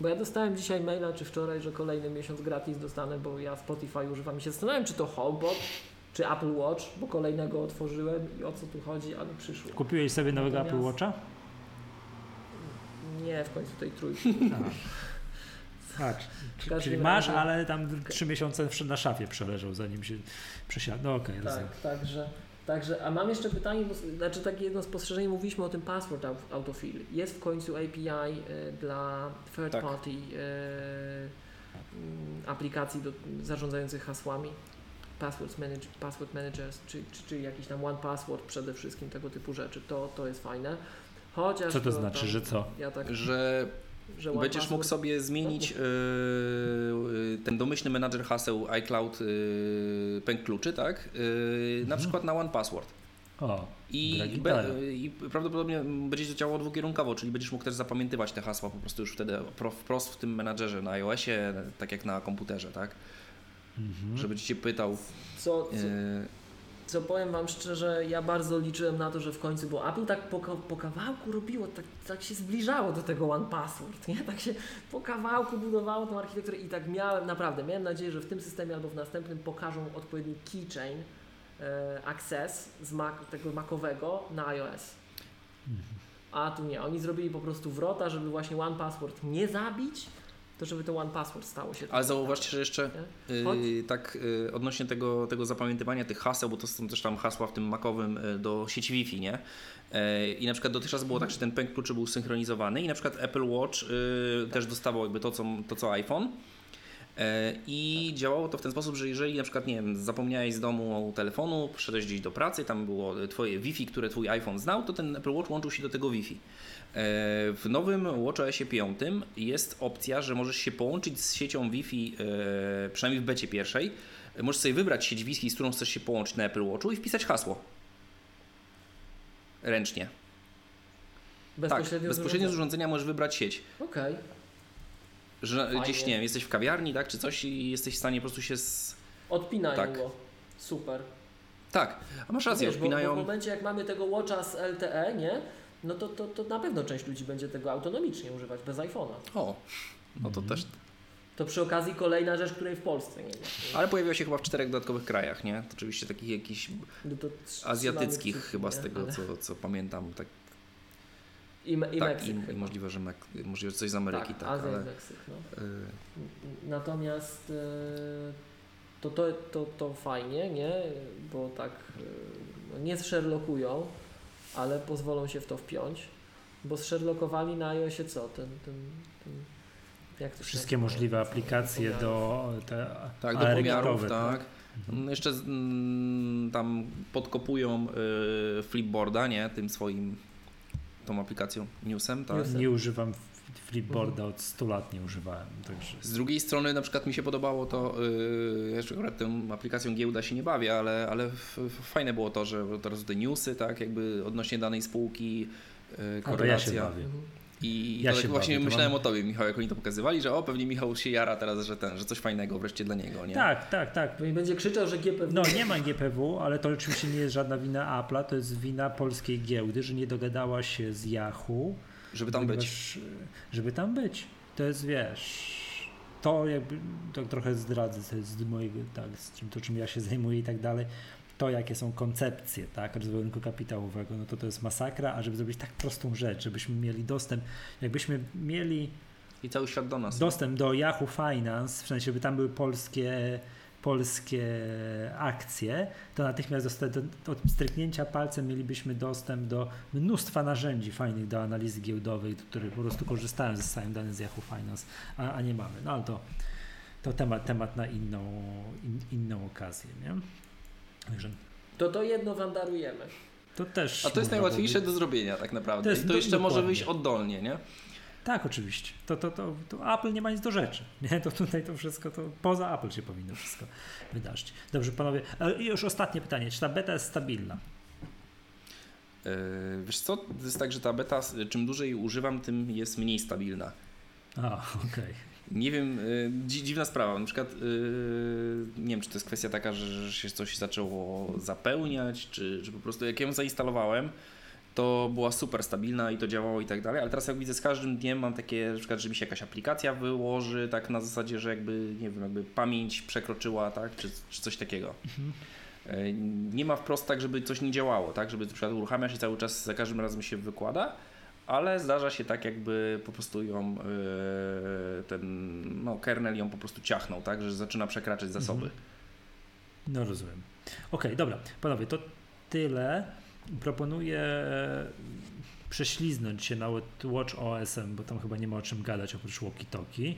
Bo ja dostałem dzisiaj maila, czy wczoraj, że kolejny miesiąc gratis dostanę, bo ja Spotify używam i się zastanawiam, czy to HomePod, czy Apple Watch, bo kolejnego otworzyłem i o co tu chodzi, ale przyszło. Kupiłeś sobie nowego Natomiast- Apple Watcha? Nie, w końcu tej trójki. Tak, W każdym czyli masz, razie- ale tam trzy miesiące na szafie przeleżał, zanim się przesiadł. No okej, rozumiem. Tak, także, także, a mam jeszcze pytanie, bo, znaczy takie jedno spostrzeżenie, mówiliśmy o tym password au- autofill. Jest w końcu API y, dla third Tak. party y, aplikacji do, zarządzających hasłami. Passwords manage, password managers, czy, czy, czy jakiś tam one password przede wszystkim, tego typu rzeczy, to, to jest fajne. Chociaż Co to znaczy, tam, że co? Ja tak, Że że będziesz mógł sobie zmienić yy, ten domyślny menadżer haseł iCloud yy, pęk kluczy, tak? Yy, Na przykład na one password. O, I, be. I prawdopodobnie będzie to działało dwukierunkowo, czyli będziesz mógł też zapamiętywać te hasła po prostu już wtedy pro- wprost w tym menadżerze na iOSie, tak jak na komputerze, tak? mhm. Żeby ci się pytał. co, co, Yy, co powiem Wam szczerze, ja bardzo liczyłem na to, że w końcu, bo Apple tak po, po kawałku robiło, tak, tak się zbliżało do tego One Password, nie? Tak się po kawałku budowało tą architekturę i tak miałem, naprawdę, miałem nadzieję, że w tym systemie albo w następnym pokażą odpowiedni keychain e, access z Mac, tego Macowego na iOS. A tu nie, oni zrobili po prostu wrota, żeby właśnie One Password nie zabić, to żeby to One Password stało się. ale zauważcie, że jeszcze. Yy, tak yy, odnośnie tego, tego zapamiętywania tych haseł, bo to są też tam hasła w tym makowym yy, do sieci Wi-Fi, nie? Yy, I na przykład dotychczas było tak, że ten pęk kluczy był synchronizowany i na przykład Apple Watch yy, też dostawał jakby to co, to, co iPhone. Yy, I działało to w ten sposób, że jeżeli na przykład, nie wiem, zapomniałeś z domu telefonu, przyszedłeś gdzieś do pracy, tam było twoje Wi-Fi, które twój iPhone znał, to ten Apple Watch łączył się do tego Wi-Fi. E, W nowym WatchOSie 5 jest opcja, że możesz się połączyć z siecią Wi-Fi, e, przynajmniej w becie pierwszej. Możesz sobie wybrać sieć Wi-Fi, z którą chcesz się połączyć na Apple Watchu i wpisać hasło. Ręcznie. Tak, Bezpośrednio, bezpośrednio z urządzenia możesz wybrać sieć. Okej. Że Fajnie. gdzieś, nie wiem, jesteś w kawiarni, tak, czy coś i jesteś w stanie po prostu się z... Odpinają Tak. go. Super. Tak, a masz rację, Wiesz, bo, bo odpinają... w momencie jak mamy tego Watcha z LTE, nie? No to, to, to na pewno część ludzi będzie tego autonomicznie używać bez iPhone'a. O, no Mhm. to też... To przy okazji kolejna rzecz, której w Polsce nie ma. Ale pojawiła się chyba w czterech dodatkowych krajach, nie? To oczywiście takich jakichś No azjatyckich trzymamy chyba z kciuki, tego, nie? co, co pamiętam, tak I, me, i tak, Meksyk i, chyba. i możliwe, że Mek- możliwe, że coś z Ameryki, tak, Azja ale i Meksyk, no. y, Natomiast e, to, to, to, to fajnie, nie? Bo tak no nie zsherlockują, ale pozwolą się w to wpiąć. Bo zsherlockowali na iOSie co? Ten, ten, ten, jak to Wszystkie nazywa? możliwe aplikacje do te tak, do pomiarów, aerotowe, tak. No, Jeszcze z, mm, tam podkopują y, Flipboarda, nie? Tym swoim, tą aplikacją, Newsem, tak? Newsem. Nie używam Flipboarda od 100 lat nie używałem, także Z drugiej strony na przykład mi się podobało to, yy, jeszcze akurat tą aplikacją giełda się nie bawię, ale, ale f, f, fajne było to, że teraz te newsy, tak, jakby odnośnie danej spółki, yy, to ja się korelacja. bawię. I Ja to się tak właśnie bawię, to myślałem mam- o tobie, Michał, jak oni to pokazywali, że o, pewnie Michał się jara teraz, że ten, że coś fajnego wreszcie dla niego, nie? Tak, tak, tak. I będzie krzyczał, że GPW. No nie ma GPW, ale to oczywiście nie jest żadna wina Apple'a, to jest wina polskiej giełdy, że nie dogadała się z Yahoo. Żeby tam być. ponieważ, Żeby tam być. To jest, wiesz, to jakby, to trochę zdradzę z mojego, tak, z czym, to czym ja się zajmuję i tak dalej. To, jakie są koncepcje, tak, rozwoju rynku kapitałowego, no to to jest masakra, a żeby zrobić tak prostą rzecz, żebyśmy mieli dostęp, jakbyśmy mieli I cały świat do nas. dostęp do Yahoo Finance, w sensie, żeby tam były polskie, polskie akcje, to natychmiast do, do stryknięcia palcem mielibyśmy dostęp do mnóstwa narzędzi fajnych do analizy giełdowej, które po prostu korzystają ze zyskają dane z Yahoo Finance, a, a nie mamy. No ale to, to temat, temat na inną, in, inną okazję, nie? Także To to jedno wam darujemy. to też... A to jest najłatwiejsze do zrobienia tak naprawdę. To jest I to jeszcze może wyjść oddolnie, nie? Tak, oczywiście. To, to, to, to Apple nie ma nic do rzeczy. Nie? To tutaj to wszystko, to poza Apple się powinno wszystko wydarzyć. Dobrze, panowie. E, I już ostatnie pytanie. Czy ta beta jest stabilna? Yy, wiesz co, to jest tak, że ta beta, czym dłużej używam, tym jest mniej stabilna. A, okej. Okay. Nie wiem, yy, dziwna sprawa. Na przykład, yy, nie wiem, czy to jest kwestia taka, że, że się coś zaczęło zapełniać, czy, czy po prostu jak ją zainstalowałem, to była super stabilna i to działało i tak dalej, ale teraz jak widzę z każdym dniem mam takie, na przykład, że mi się jakaś aplikacja wyłoży, tak na zasadzie, że jakby, nie wiem, jakby pamięć przekroczyła, tak, czy, czy coś takiego. Mhm. Nie ma wprost tak, żeby coś nie działało, tak, żeby na przykład uruchamia się cały czas, za każdym razem się wykłada, ale zdarza się tak, jakby po prostu ją yy, ten, no, kernel ją po prostu ciachnął, tak, że zaczyna przekraczać zasoby. Mhm. No rozumiem. Okej, okay, dobra, panowie, to tyle proponuję prześliznąć się na Watch OS-em, bo tam chyba nie ma o czym gadać oprócz walkie-talkie.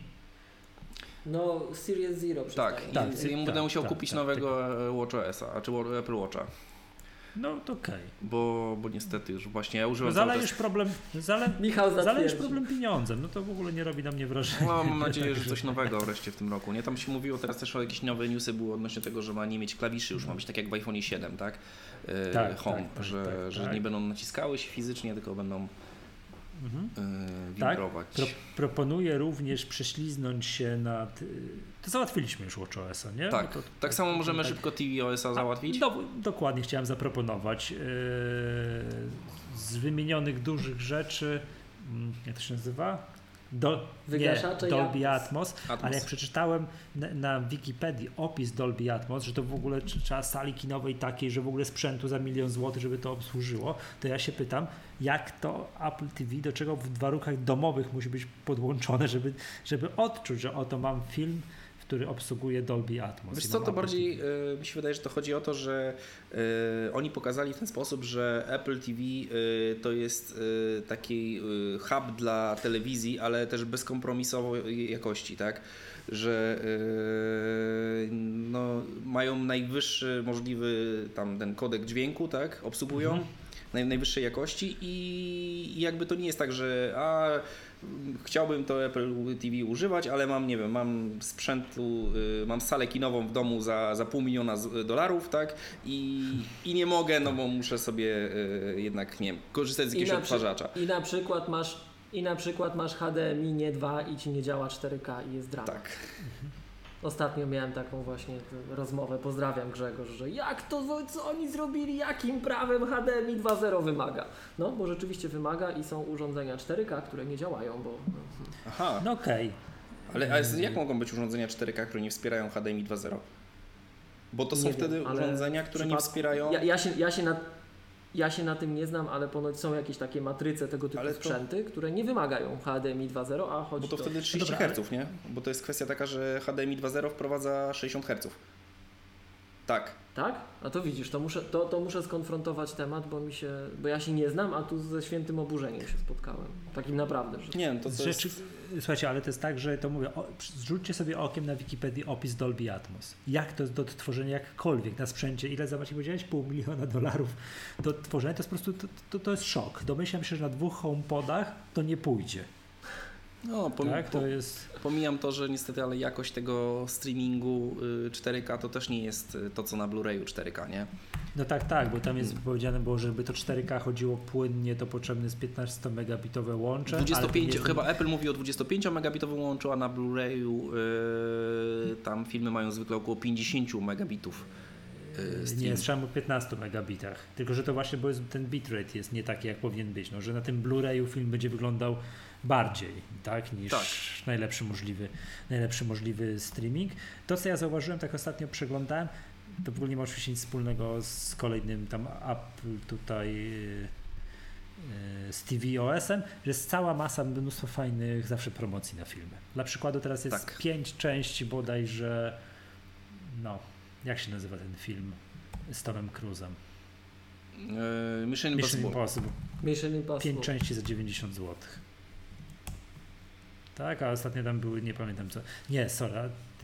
No, Series Zero Tak, tak, ja będę tak, musiał tak, kupić tak, nowego tak. Watch OS-a, czy Apple Watcha. No to okej. Okay. Bo, bo niestety już właśnie ja używam. No zalejesz problem. Zale, Michał zalejesz problem pieniądzem. No to w ogóle nie robi na mnie wrażenia. No, mam nadzieję, że coś nowego wreszcie w tym roku. Nie tam się mówiło teraz też o jakieś nowe newsy były odnośnie tego, że ma nie mieć klawiszy, już ma być tak jak w iPhone 7, tak? E, tak Home, tak, że, tak, że tak. nie będą naciskały się fizycznie, tylko będą mhm. E, wibrować. Tak. Pro, proponuję również prześliznąć się nad. To załatwiliśmy już WatchOS-a, nie? Tak, no to, tak samo możemy tak. szybko TVOS-a załatwić. Do, dokładnie chciałem zaproponować. Yy, z wymienionych dużych rzeczy, mm, jak to się nazywa? Do, nie, Dolby Atmos, Atmos, ale jak przeczytałem na, na, Wikipedii opis Dolby Atmos, że to w ogóle trzeba sali kinowej takiej, że w ogóle sprzętu za milion złotych, żeby to obsłużyło, to ja się pytam, jak to Apple TV, do czego w warunkach domowych musi być podłączone, żeby, żeby odczuć, że oto mam film który obsługuje Dolby Atmos. Wiesz co, to bardziej y, mi się wydaje, że to chodzi o to, że y, oni pokazali w ten sposób, że Apple TV y, to jest taki hub dla telewizji, ale też bezkompromisowej jakości, tak? Że no, mają najwyższy możliwy tam ten kodek dźwięku, tak? Obsługują. Mhm najwyższej jakości i jakby to nie jest tak, że a chciałbym to Apple TV używać, ale mam, nie wiem, mam sprzętu, y, mam salę kinową w domu za, za pół miliona dolarów, tak? I, I nie mogę, no bo muszę sobie y, jednak, nie wiem, korzystać z jakiegoś odtwarzacza. I na przykład masz i na przykład masz HDMI nie 2 i ci nie działa 4K i jest drama. Tak. Ostatnio miałem taką właśnie rozmowę, pozdrawiam Grzegorz, że jak to, co oni zrobili, jakim prawem HDMI 2.0 wymaga? No, bo rzeczywiście wymaga i są urządzenia 4K, które nie działają, bo... Aha. No okej. Okay. Ale, ale jak mogą być urządzenia 4K, które nie wspierają HDMI 2.0? Bo to są nie wtedy wiem, urządzenia, które nie wspierają... Ja, ja, się, ja się na ja się na tym nie znam, ale ponoć są jakieś takie matryce tego typu to... sprzęty, które nie wymagają HDMI 2.0, a chodzi Bo to wtedy 30 no Hz, nie? Bo to jest kwestia taka, że HDMI 2.0 wprowadza 60 Hz. Tak. Tak? A to widzisz, to muszę, to, to muszę skonfrontować temat, bo mi się, bo ja się nie znam, a tu ze świętym oburzeniem się spotkałem. Takim naprawdę. Że... Nie, to co Rzeczy, jest... Słuchajcie, ale to jest tak, że to mówię, o, zrzućcie sobie okiem na Wikipedii opis Dolby Atmos. Jak to jest do tworzenia jakkolwiek na sprzęcie, ile zobaczcie, powiedziałeś, pół miliona dolarów do tworzenia, to jest po prostu, to, to, to jest szok. Domyślam się, że na dwóch HomePodach to nie pójdzie. No, pom tak, to jest... pomijam to, że niestety, ale jakość tego streamingu 4K y, to też nie jest y, to, co na Blu-rayu 4K, nie? No tak, tak, bo tam jest hmm. powiedziane było, żeby to 4K chodziło płynnie, to potrzebne jest 15 megabitowe łącze. 25, chyba Apple mówi o 25 megabitowym łączu, a na Blu-rayu yy, tam filmy mają zwykle około 50 megabitów. Yy, nie, słyszałem o 15 megabitach. Tylko, że to właśnie, bo jest, ten bitrate jest nie taki, jak powinien być. No, że na tym Blu-rayu film będzie wyglądał bardziej, tak, niż tak. Najlepszy, możliwy, najlepszy możliwy streaming. To, co ja zauważyłem, tak ostatnio przeglądałem, to w ogóle nie ma oczywiście nic wspólnego z kolejnym tam Apple tutaj yy, z tvOS-em, że jest cała masa, mnóstwo fajnych zawsze promocji na filmy. Dla przykładu teraz jest tak. pięć części bodajże, no, jak się nazywa ten film z Tomem Cruise'em? Yy, Mission, Mission Impossible. Mission Impossible. Pięć części za 90 zł. Tak, a ostatnio tam były, nie pamiętam co. Nie, sorry,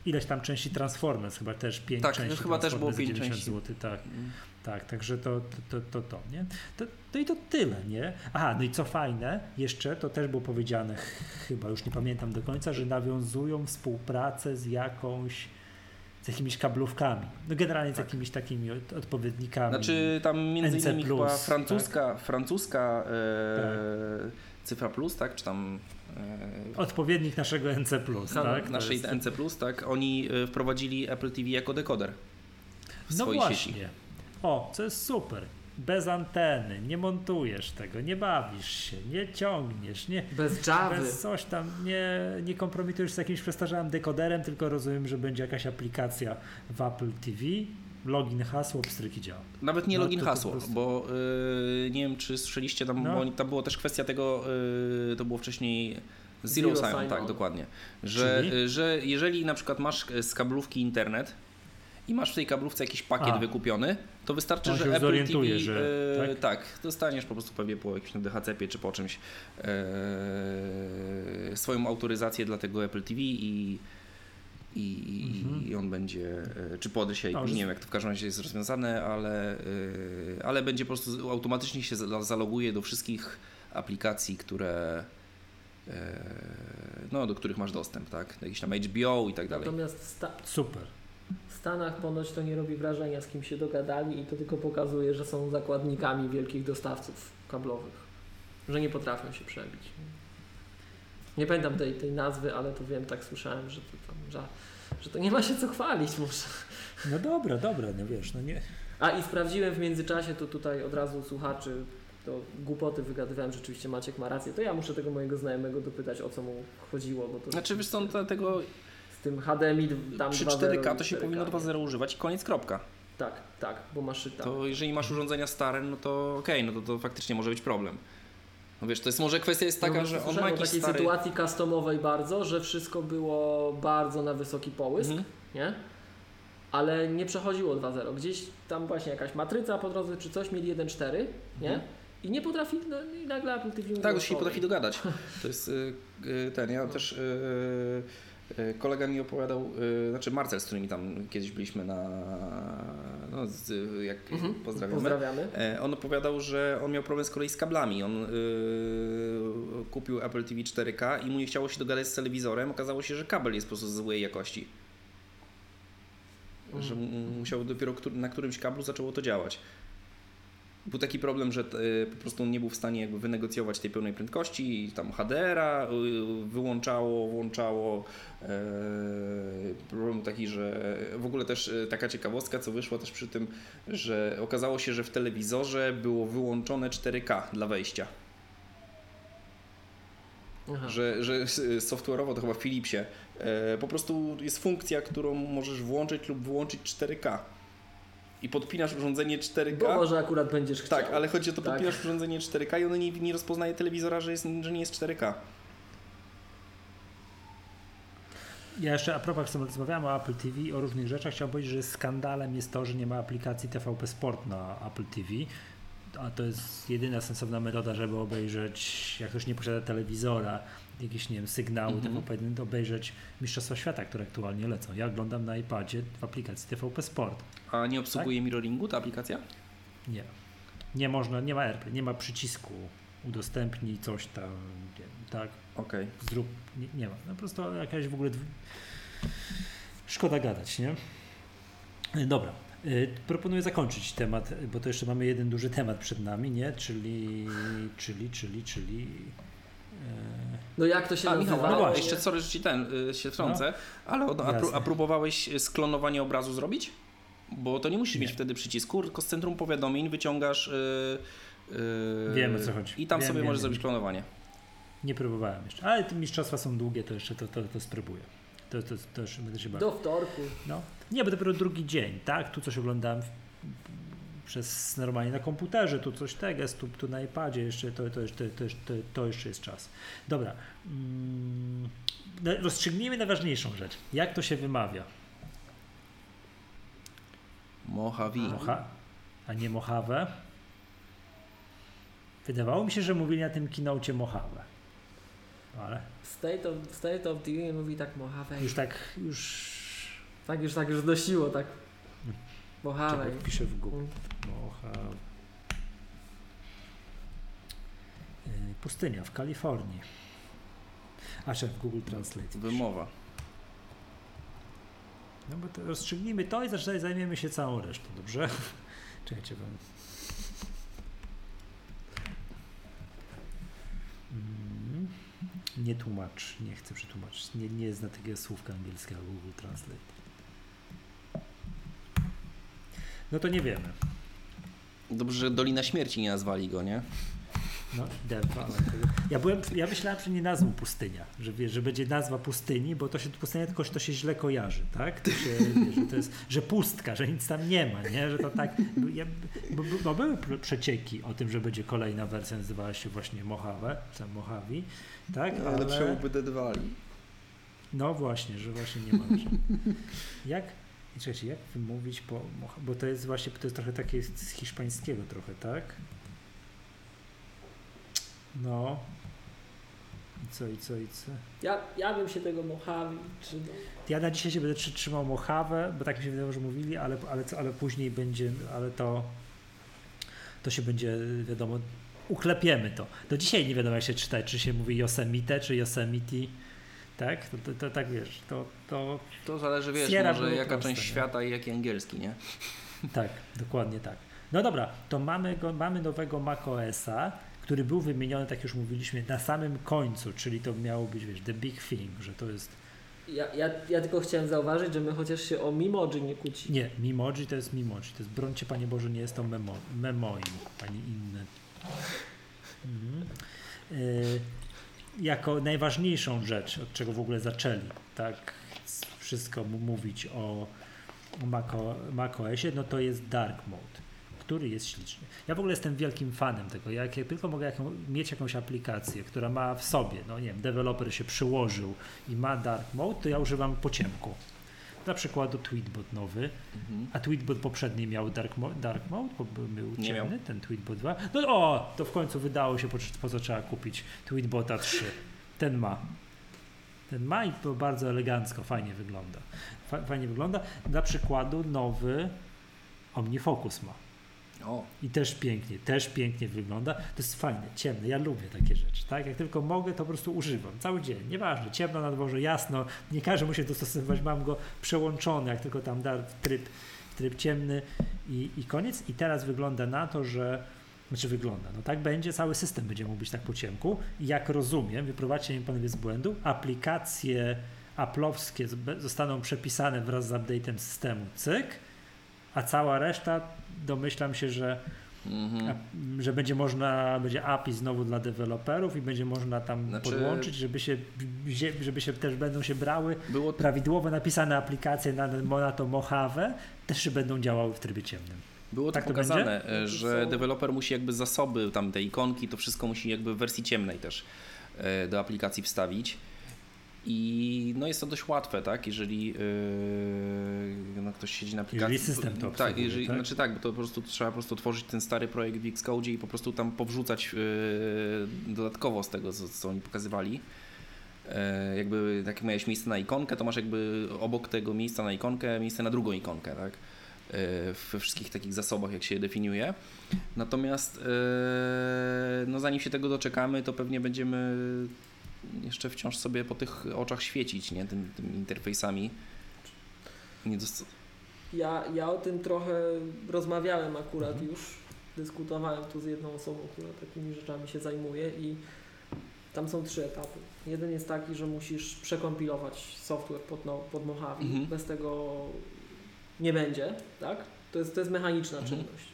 ileś tam części Transformers, chyba też pięć tak, części. Tak, chyba też było pięć części. Zł, tak. Mm. Tak, także to to, to, to, nie? To, to i to tyle, nie? Aha, no i co fajne, jeszcze to też było powiedziane, chyba już nie pamiętam do końca, że nawiązują współpracę z jakąś z jakimiś kablówkami. No generalnie z jakimiś takimi od, odpowiednikami. Znaczy tam między NC+, innymi chyba tak? francuska, francuska e, cyfra plus, tak? Czy tam Odpowiednik naszego NC+, tak? Naszej jest- NC plus, tak? Oni e, wprowadzili Apple TV jako dekoder w No swojej właśnie. sieci. O, co jest super. Bez anteny, nie montujesz tego, nie bawisz się, nie ciągniesz, nie, Bez Java. bez coś tam, nie, nie kompromitujesz z jakimś przestarzałym dekoderem, tylko rozumiem, że będzie jakaś aplikacja w Apple TV, login, hasło, pstryki działa. Nawet nie No, login to po hasło, prostu- bo y, nie wiem czy słyszeliście tam, No. bo tam było też kwestia tego, y, to było wcześniej Zero, Zero sign, sign tak on. dokładnie, że, Czyli? y, że jeżeli na przykład masz z kablówki internet i masz w tej kablówce jakiś pakiet A. wykupiony, to wystarczy, On że Apple zorientuje, TV, że- tak? tak, dostaniesz po prostu pewnie po jakimś DHCP czy po czymś swoją autoryzację dla tego Apple TV i i, Mhm. i on będzie, e, czy po adresie, No, nie wiem jak to w każdym razie jest rozwiązane, ale, e, ale będzie po prostu automatycznie się za- zaloguje do wszystkich aplikacji, które e, no, do których masz dostęp, tak? Jakieś tam HBO i tak dalej. Natomiast sta- Super. w Stanach ponoć to nie robi wrażenia, z kim się dogadali i to tylko pokazuje, że są zakładnikami wielkich dostawców kablowych. Że nie potrafią się przebić. Nie pamiętam tej, tej nazwy, ale to wiem, tak słyszałem, że to, tam, że, że to nie ma się co chwalić może. No dobra, dobra, no wiesz, no nie. A i sprawdziłem w międzyczasie, to tutaj od razu słuchaczy, to głupoty wygadywałem, rzeczywiście Maciek ma rację, to ja muszę tego mojego znajomego dopytać, o co mu chodziło, bo to Znaczy wiesz co, to- tego z tym HDMI tam przy 2.0 4K to się 4K, powinno nie? 2.0 używać i koniec, kropka. Tak, tak, bo masz tak. To jeżeli masz urządzenia stare, no to okej, no to, to faktycznie może być problem. No wiesz, to jest może kwestia jest taka, No, że on ma jakiś takiej stary... sytuacji customowej bardzo, że wszystko było bardzo na wysoki połysk, Mhm. nie? Ale nie przechodziło 2.0. Gdzieś tam właśnie jakaś matryca po drodze czy coś mieli 1.4, nie? Mhm. I nie potrafi, no i nagle Apple TV Tak, to się nie potrafi dogadać. To jest y, y, ten, ja też y, y, kolega mi opowiadał, y, znaczy Marcel, z którymi tam kiedyś byliśmy na, no, z, jak Mhm. pozdrawiamy. Pozdrawiamy. E, On opowiadał, że on miał problem z kolei z kablami. On y, kupił Apple TV 4K i mu nie chciało się dogadać z telewizorem. Okazało się, że kabel jest po prostu złej jakości. Że Mhm. mu- musiał dopiero na którymś kablu zaczęło to działać. Był taki problem, że y, po prostu on nie był w stanie jakby wynegocjować tej pełnej prędkości i tam HDR-a y, wyłączało, włączało. E, problem taki, że w ogóle też taka ciekawostka, co wyszła też przy tym, że okazało się, że w telewizorze było wyłączone 4K dla wejścia. Aha. Że, że software'owo to chyba w Philipsie e, po prostu jest funkcja, którą możesz włączyć lub wyłączyć 4K. I podpinasz urządzenie 4K. Bo może akurat będziesz chciał. Tak, ale chodzi o to, Tak. podpinasz urządzenie 4K i ono nie, nie rozpoznaje telewizora, że, jest, że nie jest 4K. Ja jeszcze a propos, jak rozmawiałem o Apple TV, o różnych rzeczach, chciałbym powiedzieć, że skandalem jest to, że nie ma aplikacji TVP Sport na Apple TV. A to jest jedyna sensowna metoda, żeby obejrzeć, jak ktoś nie posiada telewizora, jakieś, nie wiem, sygnały Mhm. TVP1, to obejrzeć Mistrzostwa Świata, które aktualnie lecą. Ja oglądam na iPadzie w aplikacji TVP Sport. A nie obsługuje mirroringu ta aplikacja? Nie. Nie można, nie ma AirPlay, nie ma przycisku udostępnij coś tam, nie, tak, Okej. zrób, nie, nie ma. No po prostu jakaś w ogóle. dw- Szkoda gadać, nie? Y, Dobra. Y, Proponuję zakończyć temat, bo to jeszcze mamy jeden duży temat przed nami, nie? Czyli, czyli, czyli, czyli. e, No jak to się A nazywa? Michał, No właśnie. jeszcze sorry, że ci ten y, się wtrącę, ale on- a, pró- a próbowałeś sklonowanie obrazu zrobić? Bo to nie musisz Nie. mieć wtedy przycisku, tylko z centrum powiadomień wyciągasz. y, y, Wiem, o co chodzi. I tam Wiem, sobie wiem, możesz wiem. zrobić klonowanie. nie próbowałem jeszcze. Ale te mistrzostwa są długie, to jeszcze to, to, to spróbuję. To, to, to jeszcze będę się bawił. Do wtorku. No. Nie, bo dopiero drugi dzień, tak? Tu coś oglądałem przez normalnie na komputerze, tu coś tego, jest, tu, tu na iPadzie, jeszcze to, to, to, to, to, to jeszcze jest czas. Dobra. Mm, no, rozstrzygnijmy najważniejszą rzecz. Jak to się wymawia? Mojave. Mocha, a nie Mojave? Wydawało mi się, że mówili na tym keynote Mojave. Ale State of, State of the Union mówi tak Mojave. już tak, już... Tak już, tak już znosiło, tak. Mojave. Czekaj, wpiszę w Google. Mm. Mojave. Y, Pustynia w Kalifornii. A czy w Google Translate. Wymowa. No bo to rozstrzygnijmy to i zaczynaj zajmiemy się całą resztą, dobrze? Czekajcie wam. Mm, Nie tłumacz, nie chcę przetłumaczyć. Nie, nie zna takiego słówka angielskiego Google Translate. No to nie wiemy. Dobrze, że Dolina Śmierci nie nazwali go, nie? No, Denver. ale to- Ja, byłem, ja myślałem, że nie nazwą pustynia, że, że będzie nazwa pustyni, bo to się pustynia tylko to się źle kojarzy, tak? To się, że to jest, że pustka, że nic tam nie ma, nie? Że to tak, ja, bo, bo, były pr- przecieki o tym, że będzie kolejna wersja, nazywała się właśnie Mojave, czy Mojave, tak? wydedwali. No właśnie, że właśnie nie ma. Jak, czekajcie, jak wymówić po, bo to jest właśnie, to jest trochę takie z hiszpańskiego trochę, tak? No. I co, i co, i co? Ja, ja bym się tego Mojave, no, Ja na dzisiaj się będę trzy- trzymał Mojave, bo tak mi się wydawało, że mówili, ale, ale, ale później będzie, ale to to się będzie, wiadomo, uklepiemy to. Do dzisiaj nie wiadomo jak się czyta, czy się mówi Yosemite, czy Yosemite, tak? To, to, to tak wiesz, to, to To zależy, wiesz, Sierra może jaka proste, część nie? świata i jaki angielski, nie? Tak, dokładnie tak. No dobra, to mamy, go, mamy nowego macOSa, który był wymieniony, tak już mówiliśmy, na samym końcu, czyli to miało być, wiesz, the big thing, że to jest, ja, ja, ja tylko chciałem zauważyć, że my chociaż się o Mimoji nie kłócimy. nie, Mimoji to jest Mimoji, to jest, brońcie Panie Boże, nie jest to memo, Memoi, ani inne. Mhm. Y, jako najważniejszą rzecz, od czego w ogóle zaczęli, tak, wszystko mówić o, o Maco, macOSie, no to jest Dark Mode, który jest śliczny. Ja w ogóle jestem wielkim fanem tego. Jak, jak tylko mogę jaką, mieć jakąś aplikację, która ma w sobie, no nie wiem, deweloper się przyłożył i ma Dark Mode, to ja używam po ciemku. Dla przykładu Tweetbot nowy, Mhm. a Tweetbot poprzedni miał Dark, mo dark Mode, bo był Nie ciemny, ten Tweetbot 2. No o, to w końcu wydało się, po, po co trzeba kupić Tweetbota 3. Ten ma. Ten ma i to bardzo elegancko, fajnie wygląda. Fa fajnie wygląda. Dla przykładu nowy OmniFocus ma. O, I też pięknie, też pięknie wygląda. To jest fajne, ciemne. Ja lubię takie rzeczy. Tak? Jak tylko mogę, to po prostu używam. Cały dzień. Nieważne, ciemno na dworze, jasno. Nie każdy musi dostosowywać. Mam go przełączony, jak tylko tam da tryb, tryb ciemny i, i koniec. I teraz wygląda na to, że znaczy wygląda, no tak będzie, cały system będzie mógł być tak po ciemku. Jak rozumiem, wyprowadźcie mnie panowie z błędu, aplikacje Apple'owskie zbe- zostaną przepisane wraz z update'em systemu, cyk, a cała reszta domyślam się, że mhm. a- że będzie można, będzie API znowu dla deweloperów i będzie można tam Znaczy- podłączyć, żeby się, żeby się też będą się brały Było prawidłowo napisane aplikacje na, na to Mojave, też będą działały w trybie ciemnym. Było Tak to pokazane, będzie? e, że deweloper musi jakby zasoby, tam te ikonki, to wszystko musi jakby w wersji ciemnej też e, do aplikacji wstawić. I no jest to dość łatwe, tak? Jeżeli yy, no ktoś siedzi na aplikacji. Jeżeli system to Tak, jeżeli, tak? znaczy tak, bo to po prostu trzeba po prostu tworzyć ten stary projekt w Xcode i po prostu tam powrzucać yy, dodatkowo z tego, co, co oni pokazywali. E, jakby jak miałeś miejsce na ikonkę, to masz jakby obok tego miejsca na ikonkę miejsce na drugą ikonkę, tak? E, we wszystkich takich zasobach, jak się je definiuje. Natomiast e, no zanim się tego doczekamy, to pewnie będziemy jeszcze wciąż sobie po tych oczach świecić, nie? Tym, tymi interfejsami. Dost... Ja, ja o tym trochę rozmawiałem akurat już, dyskutowałem tu z jedną osobą, która takimi rzeczami się zajmuje i tam są trzy etapy. Jeden jest taki, że musisz przekompilować software pod, no, pod Mojave, Mhm. bez tego nie będzie, tak? To jest, to jest mechaniczna Mhm. czynność.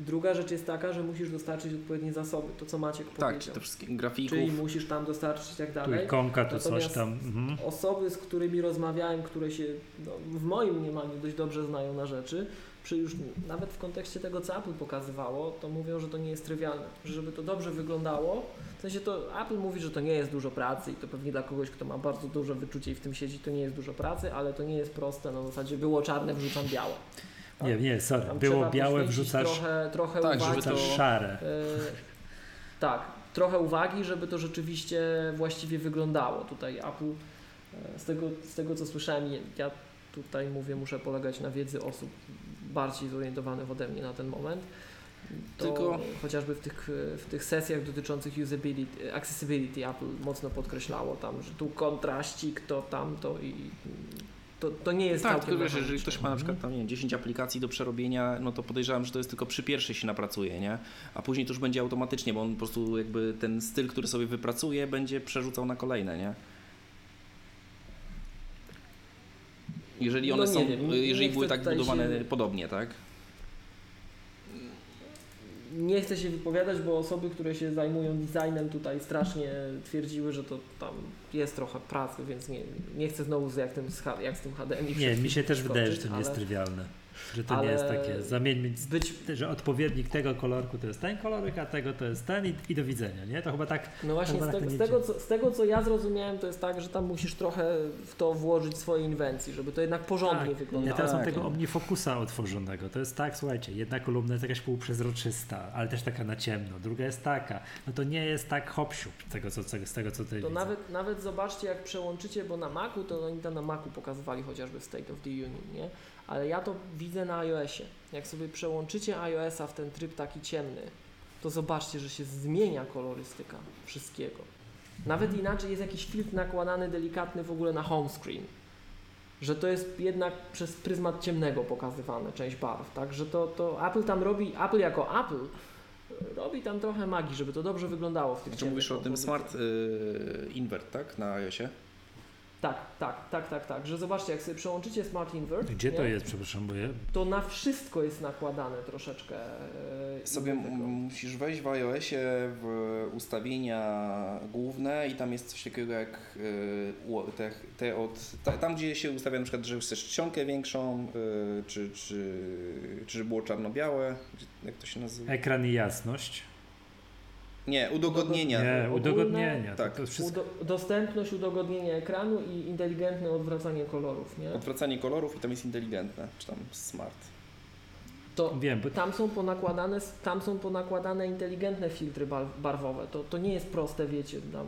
Druga rzecz jest taka, że musisz dostarczyć odpowiednie zasoby, to co Maciek Tak, powiedział. te wszystkie grafików. Czyli musisz tam dostarczyć i tak Tu dalej. ikonka, tu coś Natomiast- tam. Mhm. Osoby, z którymi rozmawiałem, które się no, w moim mniemaniu dość dobrze znają na rzeczy, przy już nawet w kontekście tego, co Apple pokazywało, to mówią, że to nie jest trywialne. Że żeby to dobrze wyglądało, w sensie to Apple mówi, że to nie jest dużo pracy i to pewnie dla kogoś, kto ma bardzo duże wyczucie i w tym siedzi, to nie jest dużo pracy, ale to nie jest proste, no w zasadzie było czarne, wrzucam białe. Nie, nie, sorry. Tam Było trzeba białe, wrzucasz, trochę, trochę Tak, uwagi. żeby to- wrzucasz szare. E, tak, trochę uwagi, żeby to rzeczywiście właściwie wyglądało. Tutaj Apple, e, z tego, z tego co słyszałem, ja tutaj mówię, muszę polegać na wiedzy osób bardziej zorientowanych ode mnie na ten moment. Tylko- chociażby w tych, w tych sesjach dotyczących usability, accessibility Apple mocno podkreślało tam, że tu kontraścik, to tamto i to, to nie jest Tak, tylko wiesz, jeżeli ktoś ma na przykład tam, nie wiem, 10 aplikacji do przerobienia, no to podejrzewam, że to jest tylko przy pierwszej się napracuje, nie? A później to już będzie automatycznie, bo on po prostu jakby ten styl, który sobie wypracuje, będzie przerzucał na kolejne, nie? Jeżeli one No nie są, wiem, nie- jeżeli były tak budowane się- podobnie, tak? Nie chcę się wypowiadać, bo osoby, które się zajmują designem tutaj strasznie twierdziły, że to tam jest trochę pracy, więc nie, nie chcę znowu z- jak, tym, jak z tym HDMI Nie, mi się też skoczyć, wydaje, że to nie jest ale trywialne. Że to ale nie jest takie, zamieńmy, Być, że odpowiednik tego kolorku to jest ten kolorek, a tego to jest ten i, i do widzenia, nie? To chyba tak, no właśnie z, te, z, tego, co, z tego, co ja zrozumiałem, to jest tak, że tam musisz trochę w to włożyć swoje inwencji, żeby to jednak porządnie Tak. wyglądało. ja teraz mam Tak, tego omnifokusa otworzonego, to jest tak, słuchajcie, jedna kolumna jest jakaś półprzezroczysta, ale też taka na ciemno, druga jest taka, no to nie jest tak hopsiu z tego, co, z tego, co ty To nawet, nawet zobaczcie, jak przełączycie, bo na Macu, to oni tam na Macu pokazywali chociażby w State of the Union, nie? Ale ja to widzę na iOSie. Jak sobie przełączycie iOSa w ten tryb taki ciemny, to zobaczcie, że się zmienia kolorystyka wszystkiego. Nawet inaczej jest jakiś filtr nakładany delikatny w ogóle na home screen. Że to jest jednak przez pryzmat ciemnego pokazywane część barw, tak? Że to, to Apple tam robi, Apple jako Apple robi tam trochę magii, żeby to dobrze wyglądało w tych Znaczy ciemnych mówisz o tym. Smart y, Invert, tak? Na iOSie? Tak, tak, tak, tak, tak, że zobaczcie, jak sobie przełączycie Smart Invert, Gdzie nie, to jest, przepraszam, bo ja... to na wszystko jest nakładane troszeczkę. e, Sobie musisz wejść w iOSie w ustawienia główne i tam jest coś takiego jak y, u- te, te od, ta, tam gdzie się ustawia na przykład, że chcesz czcionkę większą, y, czy, czy, czy żeby było czarno-białe, Gdzie- jak to się nazywa? Ekran i jasność. Nie, udogodnienia. Nie, ogólne- udogodnienia. tak. To, to wszystko. Udo- dostępność, udogodnienie ekranu i inteligentne odwracanie kolorów, nie? Odwracanie kolorów i tam jest inteligentne, czy tam smart. To Wiem, bo tam są ponakładane, tam są ponakładane inteligentne filtry bar- barwowe. To, to nie jest proste, wiecie, tam,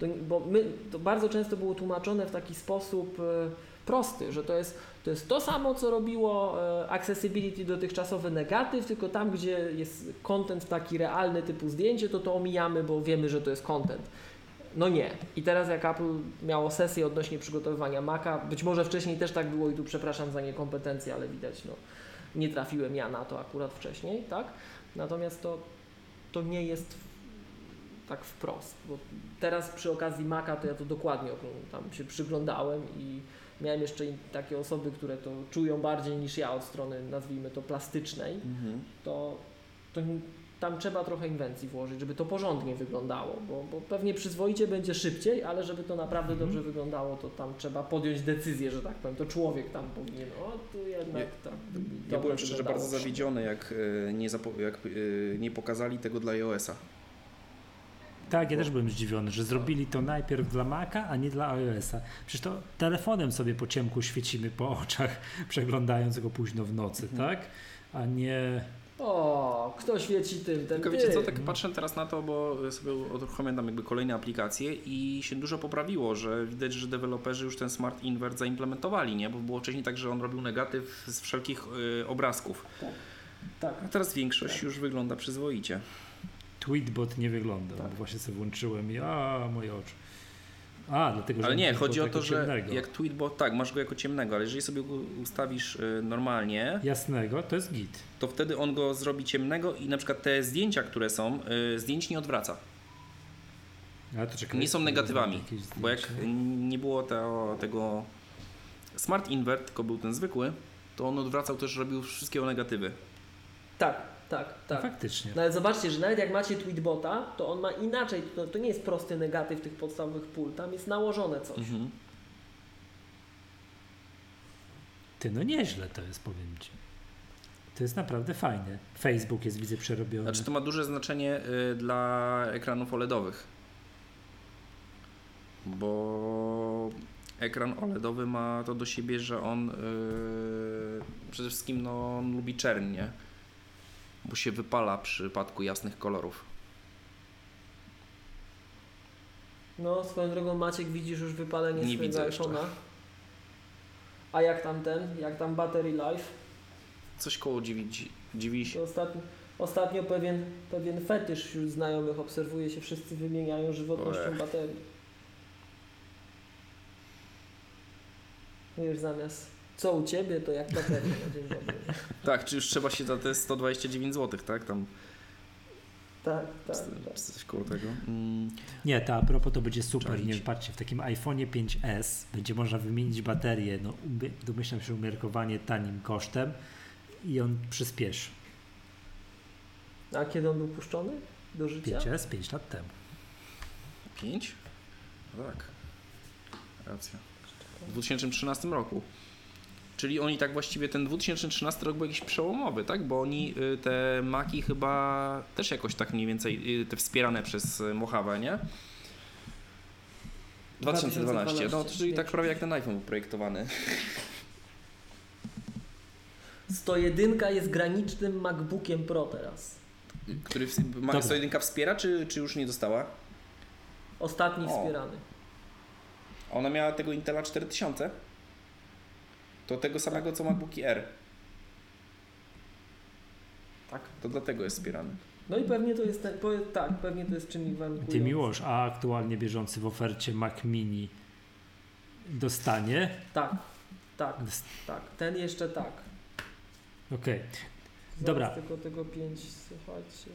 to, bo my, to bardzo często było tłumaczone w taki sposób e, prosty, że to jest, to jest to samo, co robiło e, accessibility dotychczasowy negatyw, tylko tam, gdzie jest content taki realny typu zdjęcie, to to omijamy, bo wiemy, że to jest content. No nie. I teraz jak Apple miało sesję odnośnie przygotowywania Maca, być może wcześniej też tak było i tu przepraszam za niekompetencję, ale widać, no nie trafiłem ja na to akurat wcześniej, tak? Natomiast to, to nie jest tak wprost, bo teraz przy okazji Maca to ja to dokładnie tam się przyglądałem i miałem jeszcze takie osoby, które to czują bardziej niż ja od strony, nazwijmy to plastycznej, Mhm. to, to tam trzeba trochę inwencji włożyć, żeby to porządnie wyglądało, bo, bo pewnie przyzwoicie będzie szybciej, ale żeby to naprawdę Mhm. dobrze wyglądało, to tam trzeba podjąć decyzję, że tak powiem, to człowiek tam powinien, o tu jednak Ja- tak. Ja dobrze byłem szczerze bardzo zawiedziony, jak, y, nie, jak y, nie pokazali tego dla iOS-a. Tak, ja też byłem zdziwiony, że zrobili to najpierw dla Maca, a nie dla iOS-a. Przecież to telefonem sobie po ciemku świecimy po oczach, przeglądając go późno w nocy, Mhm. tak? A nie... O, kto świeci tym, ten Tylko ty. wiecie co, tak patrzę teraz na to, bo sobie uruchomiłem tam jakby kolejne aplikacje i się dużo poprawiło, że widać, że deweloperzy już ten Smart Invert zaimplementowali, nie? Bo było wcześniej tak, że on robił negatyw z wszelkich y, obrazków. Tak. A teraz większość już wygląda przyzwoicie. Tweetbot nie wygląda, Tak. bo właśnie sobie włączyłem i a, moje oczy. A, dlatego, że Ale nie, chodzi o to, że ciemnego. jak Tweetbot, tak, masz go jako ciemnego, ale jeżeli sobie go ustawisz y, normalnie, Jasnego, to jest git. to wtedy on go zrobi ciemnego i na przykład te zdjęcia, które są, y, zdjęć nie odwraca. Ale to czekaj, Nie są negatywami, Bo jak nie było te, tego Smart Invert, tylko był ten zwykły, to on odwracał też, robił wszystkie negatywy. Tak, tak, tak. faktycznie. No ale zobaczcie, że nawet jak macie tweetbota, to on ma inaczej, to, to nie jest prosty negatyw tych podstawowych pól, tam jest nałożone coś. Mhm. Ty, no nieźle to jest, powiem ci. To jest naprawdę fajne. Facebook jest, widzę, przerobiony. Znaczy to ma duże znaczenie y, dla ekranów OLEDowych. Bo ekran OLEDowy ma to do siebie, że on y, przede wszystkim no, on lubi czerń, nie? Bo się wypala w przypadku jasnych kolorów. No, swoją drogą Maciek widzisz już wypalenie Nie widzę swojego iPhone'a. A jak tam ten, jak tam battery life? Coś koło 9, 9, To ostatnio, ostatnio pewien, pewien fetysz wśród znajomych obserwuje się, wszyscy wymieniają żywotnością Ech. baterii. Już zamiast co u ciebie, to jak bateria na dzień dobry. Tak, czy już trzeba się za te 129 zł, tak? Tam Tak, tak, tak. coś koło tego. Mm. Nie, to a propos to będzie super. Nie wiem, patrzcie, w takim iPhone'ie 5S będzie można wymienić baterię, no domyślam się umiarkowanie tanim kosztem i on przyspieszy. A kiedy on był puszczony do życia? 5S 5 lat temu. 5? No tak. Racja. W 2013 roku. Czyli oni tak właściwie ten 2013 rok był jakiś przełomowy, tak? Bo oni y, te maki chyba też jakoś tak mniej więcej y, te wspierane przez y, Mojave, nie? 2012. No, 2012, czyli tak prawie jak ten iPhone był projektowany. 101 jest granicznym MacBookiem Pro teraz. Który w, ma, Dobra. 101 wspiera, czy, czy już nie dostała? Ostatni O. wspierany. Ona miała tego Intela 4000. To tego samego co MacBooki R. Tak. To dlatego jest wspierany. No i pewnie to jest tak, pewnie to jest czynnik warunkujący. Ty Miłosz, a aktualnie bieżący w ofercie Mac Mini dostanie? Tak, tak, Dost- tak. Ten jeszcze tak. Okej. Zaraz Dobra. tylko tego 5, słuchajcie.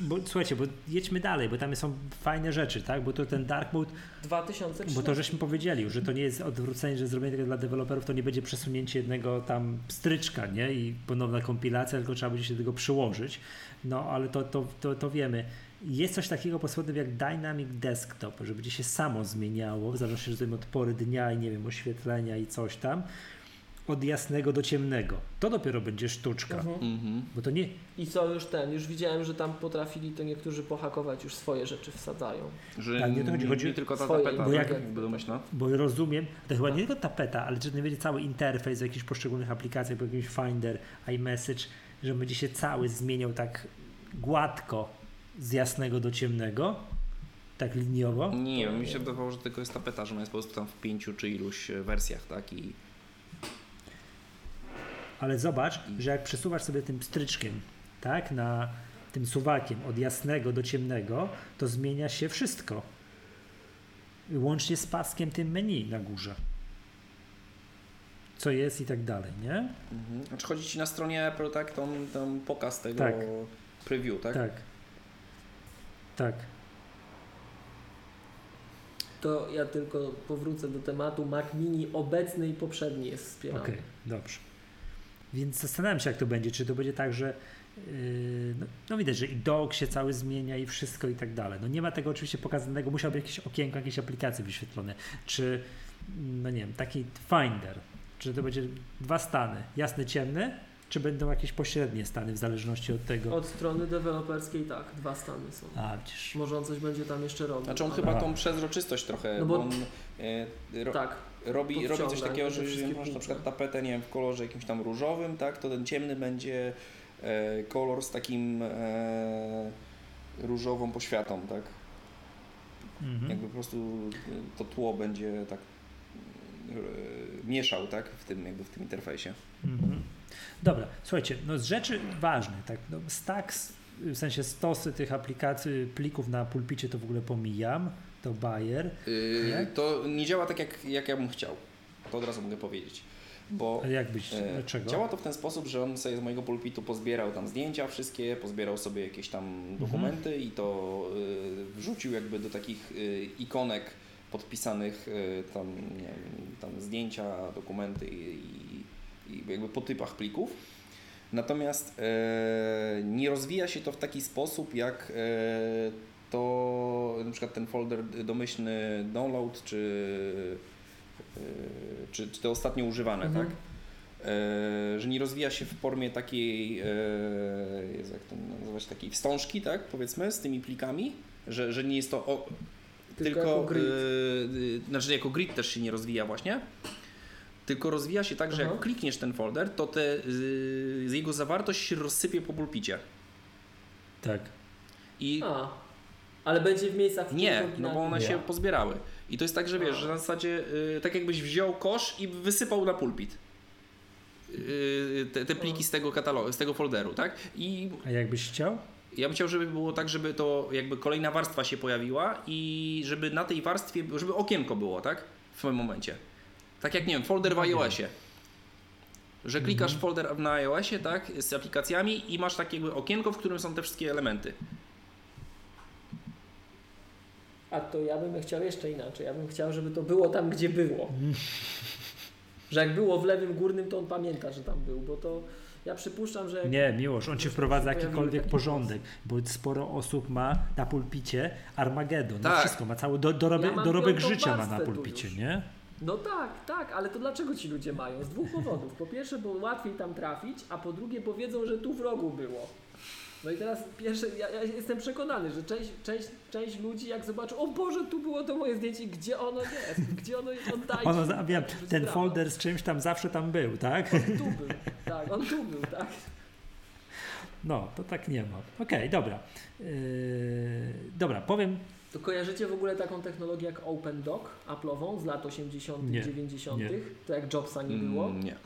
Bo słuchajcie, bo jedźmy dalej, bo tam są fajne rzeczy, tak? Bo to ten Dark Mode 2013. Bo to żeśmy powiedzieli, że to nie jest odwrócenie, że zrobienie tego dla deweloperów to nie będzie przesunięcie jednego tam stryczka, nie? I ponowna kompilacja, tylko trzeba będzie się do tego przyłożyć. No ale to, to, to, to wiemy. Jest coś takiego pod spodem jak Dynamic Desktop, że będzie się samo zmieniało, w zależności od pory dnia i nie wiem, oświetlenia i coś tam, od jasnego do ciemnego. To dopiero będzie sztuczka, Mhm. Mhm. bo to nie, I co już ten, już widziałem, że tam potrafili to niektórzy pohakować, już swoje rzeczy wsadzają. Że Tak, nie to chodzi- nie, chodzi- nie tylko ta swoje, tapeta, bo tak? jak- jakby domyślna. Bo rozumiem, to chyba nie tylko tapeta, ale że nie będzie cały interfejs w jakichś poszczególnych aplikacjach, po jakimś Finder, iMessage, że będzie się cały zmieniał tak gładko z jasnego do ciemnego, tak liniowo. Nie mi się wydawało, że tylko jest tapeta, że ona jest po prostu tam w pięciu czy iluś wersjach, tak? I Ale zobacz, że jak przesuwasz sobie tym stryczkiem, tak, na tym suwakiem od jasnego do ciemnego, to zmienia się wszystko. Łącznie z paskiem tym menu na górze. Co jest i tak dalej, nie? mhm. Znaczy chodzi Ci na stronie Apple, tak? Tą, tą pokaz tego Tak. preview, tak? Tak. Tak. To ja tylko powrócę do tematu. Mac Mini obecny i poprzedni jest wspierany. Okej, dobrze. Więc zastanawiam się, jak to będzie. Czy to będzie tak, że yy, no, no widać, że i dock się cały zmienia i wszystko i tak dalej. No nie ma tego oczywiście pokazanego, musiałby jakieś okienko, jakieś aplikacje wyświetlone. Czy, no nie wiem, taki Finder. Czy to będzie dwa stany, jasny, ciemny, czy będą jakieś pośrednie stany w zależności od tego. Od strony deweloperskiej tak, dwa stany są. A, widzisz. Może on coś będzie tam jeszcze robił. Znaczy on ale- chyba tą przezroczystość trochę, No bo bo- on e, ro, Tak, robi, robi coś takiego, że masz na przykład tapetę, nie wiem, w kolorze jakimś tam różowym, tak, to ten ciemny będzie e, kolor z takim e, różową poświatą, tak? Mhm. Jakby po prostu e, to tło będzie tak e, mieszał, tak, w tym, jakby w tym interfejsie. Mhm. Dobra, słuchajcie, no z rzeczy ważnych, tak, no stacks, w sensie stosy tych aplikacji, plików na pulpicie to w ogóle pomijam, to Bayer, Yy, Nie? To nie działa tak, jak, jak ja bym chciał. To od razu mogę powiedzieć. Bo jak byś, e, dlaczego? działa to w ten sposób, że on sobie z mojego pulpitu pozbierał tam zdjęcia wszystkie, pozbierał sobie jakieś tam Mhm. dokumenty i to y, wrzucił jakby do takich y, ikonek podpisanych y, tam, nie wiem, tam zdjęcia, dokumenty i, i, i jakby po typach plików. Natomiast e, nie rozwija się to w taki sposób, jak e, to na przykład ten folder domyślny download, czy, e, czy, czy te ostatnio używane, Mhm. tak? E, że nie rozwija się w formie takiej, e, Jezu, jak to nazywać, takiej wstążki, tak, powiedzmy, z tymi plikami, że, że nie jest to o, Tylko tylko, jako grid. e, znaczy jako grid też się nie rozwija właśnie, tylko rozwija się tak, że Aha. jak klikniesz ten folder, to te, y, jego zawartość się rozsypie po pulpicie. Tak. I A, ale będzie w miejscach, w nie, no bo one się pozbierały. I to jest tak, że wiesz, że na zasadzie y, tak jakbyś wziął kosz i wysypał na pulpit. Y, te, te pliki z tego katalogu, z tego folderu, tak? I A jakbyś chciał? ja bym chciał, żeby było tak, żeby to jakby kolejna warstwa się pojawiła i żeby na tej warstwie, żeby okienko było, tak? W tym momencie. Tak jak, nie wiem, folder w iOSie. Że klikasz w folder na iOSie, tak, z aplikacjami i masz takie jakby okienko, w którym są te wszystkie elementy. A to ja bym chciał jeszcze inaczej. Ja bym chciał, żeby to było tam, gdzie było. Że jak było w lewym górnym, to on pamięta, że tam był, bo to ja przypuszczam, że Nie, Miłosz, on ci wprowadza jakikolwiek porządek, bo sporo osób ma na pulpicie Armagedon, no Tak. wszystko, ma cały do, dorobek, Ja dorobek życia ma na pulpicie, nie? No tak, tak, ale to dlaczego ci ludzie mają? Z dwóch powodów. Po pierwsze, bo łatwiej tam trafić, a po drugie, bo wiedzą, że tu w rogu było. No i teraz pierwsze, ja, ja jestem przekonany, że część, część, część ludzi jak zobaczy, o Boże, tu było to moje zdjęcie, gdzie ono jest, gdzie ono jest, oddajcie. Ono, żeby ten sprawa. folder z czymś tam zawsze tam był, tak? On tu był, tak, on tu był, tak. No, to tak nie ma. Okej, dobra. Yy, dobra, powiem, To kojarzycie w ogóle taką technologię jak OpenDoc Apple'ową z lat 80., Nie, 90., nie. to jak Jobsa nie było? Mm, nie.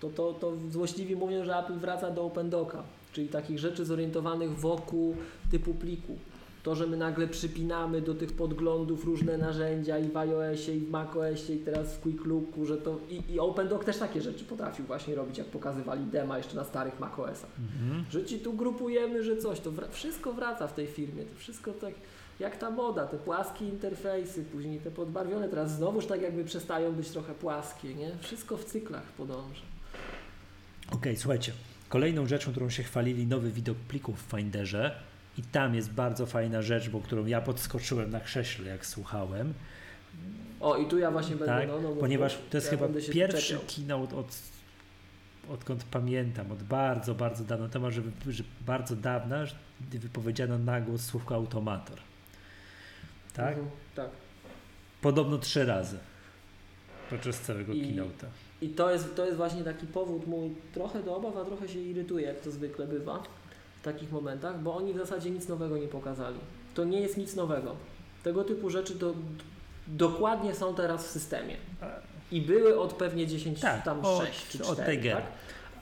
to, to, to złośliwi mówią, że Apple wraca do OpenDoca, czyli takich rzeczy zorientowanych wokół typu pliku. To, że my nagle przypinamy do tych podglądów różne narzędzia i w iOSie, i w macOSie, i teraz w Quick Looku, że to i, i OpenDoc też takie rzeczy potrafił właśnie robić, jak pokazywali dema jeszcze na starych macOSach. mhm. Że ci tu grupujemy, że coś, to wra- wszystko wraca w tej firmie, to wszystko tak jak ta moda, te płaskie interfejsy, później te podbarwione, teraz znowuż tak jakby przestają być trochę płaskie, nie? Wszystko w cyklach podąża. Okej, słuchajcie. Kolejną rzeczą, którą się chwalili, nowy widok plików w Finderze i tam jest bardzo fajna rzecz, bo którą ja podskoczyłem na krześle, jak słuchałem, O, i tu ja właśnie będę, tak? no, no, ponieważ to jest ja chyba pierwszy czepiał. keynote od, odkąd pamiętam, od bardzo, bardzo dawno temu, że, wy- że bardzo dawna, że wypowiedziano na głos słówko automator. Tak? Mhm, tak. Podobno trzy razy podczas całego I- keynote'a. I to jest, to jest właśnie taki powód mój trochę do obaw, a trochę się irytuje, jak to zwykle bywa w takich momentach, bo oni w zasadzie nic nowego nie pokazali. To nie jest nic nowego. Tego typu rzeczy do, dokładnie są teraz w systemie. I były od pewnie 10, Tak, tam od- 6 czy od 4, Tigera. tak?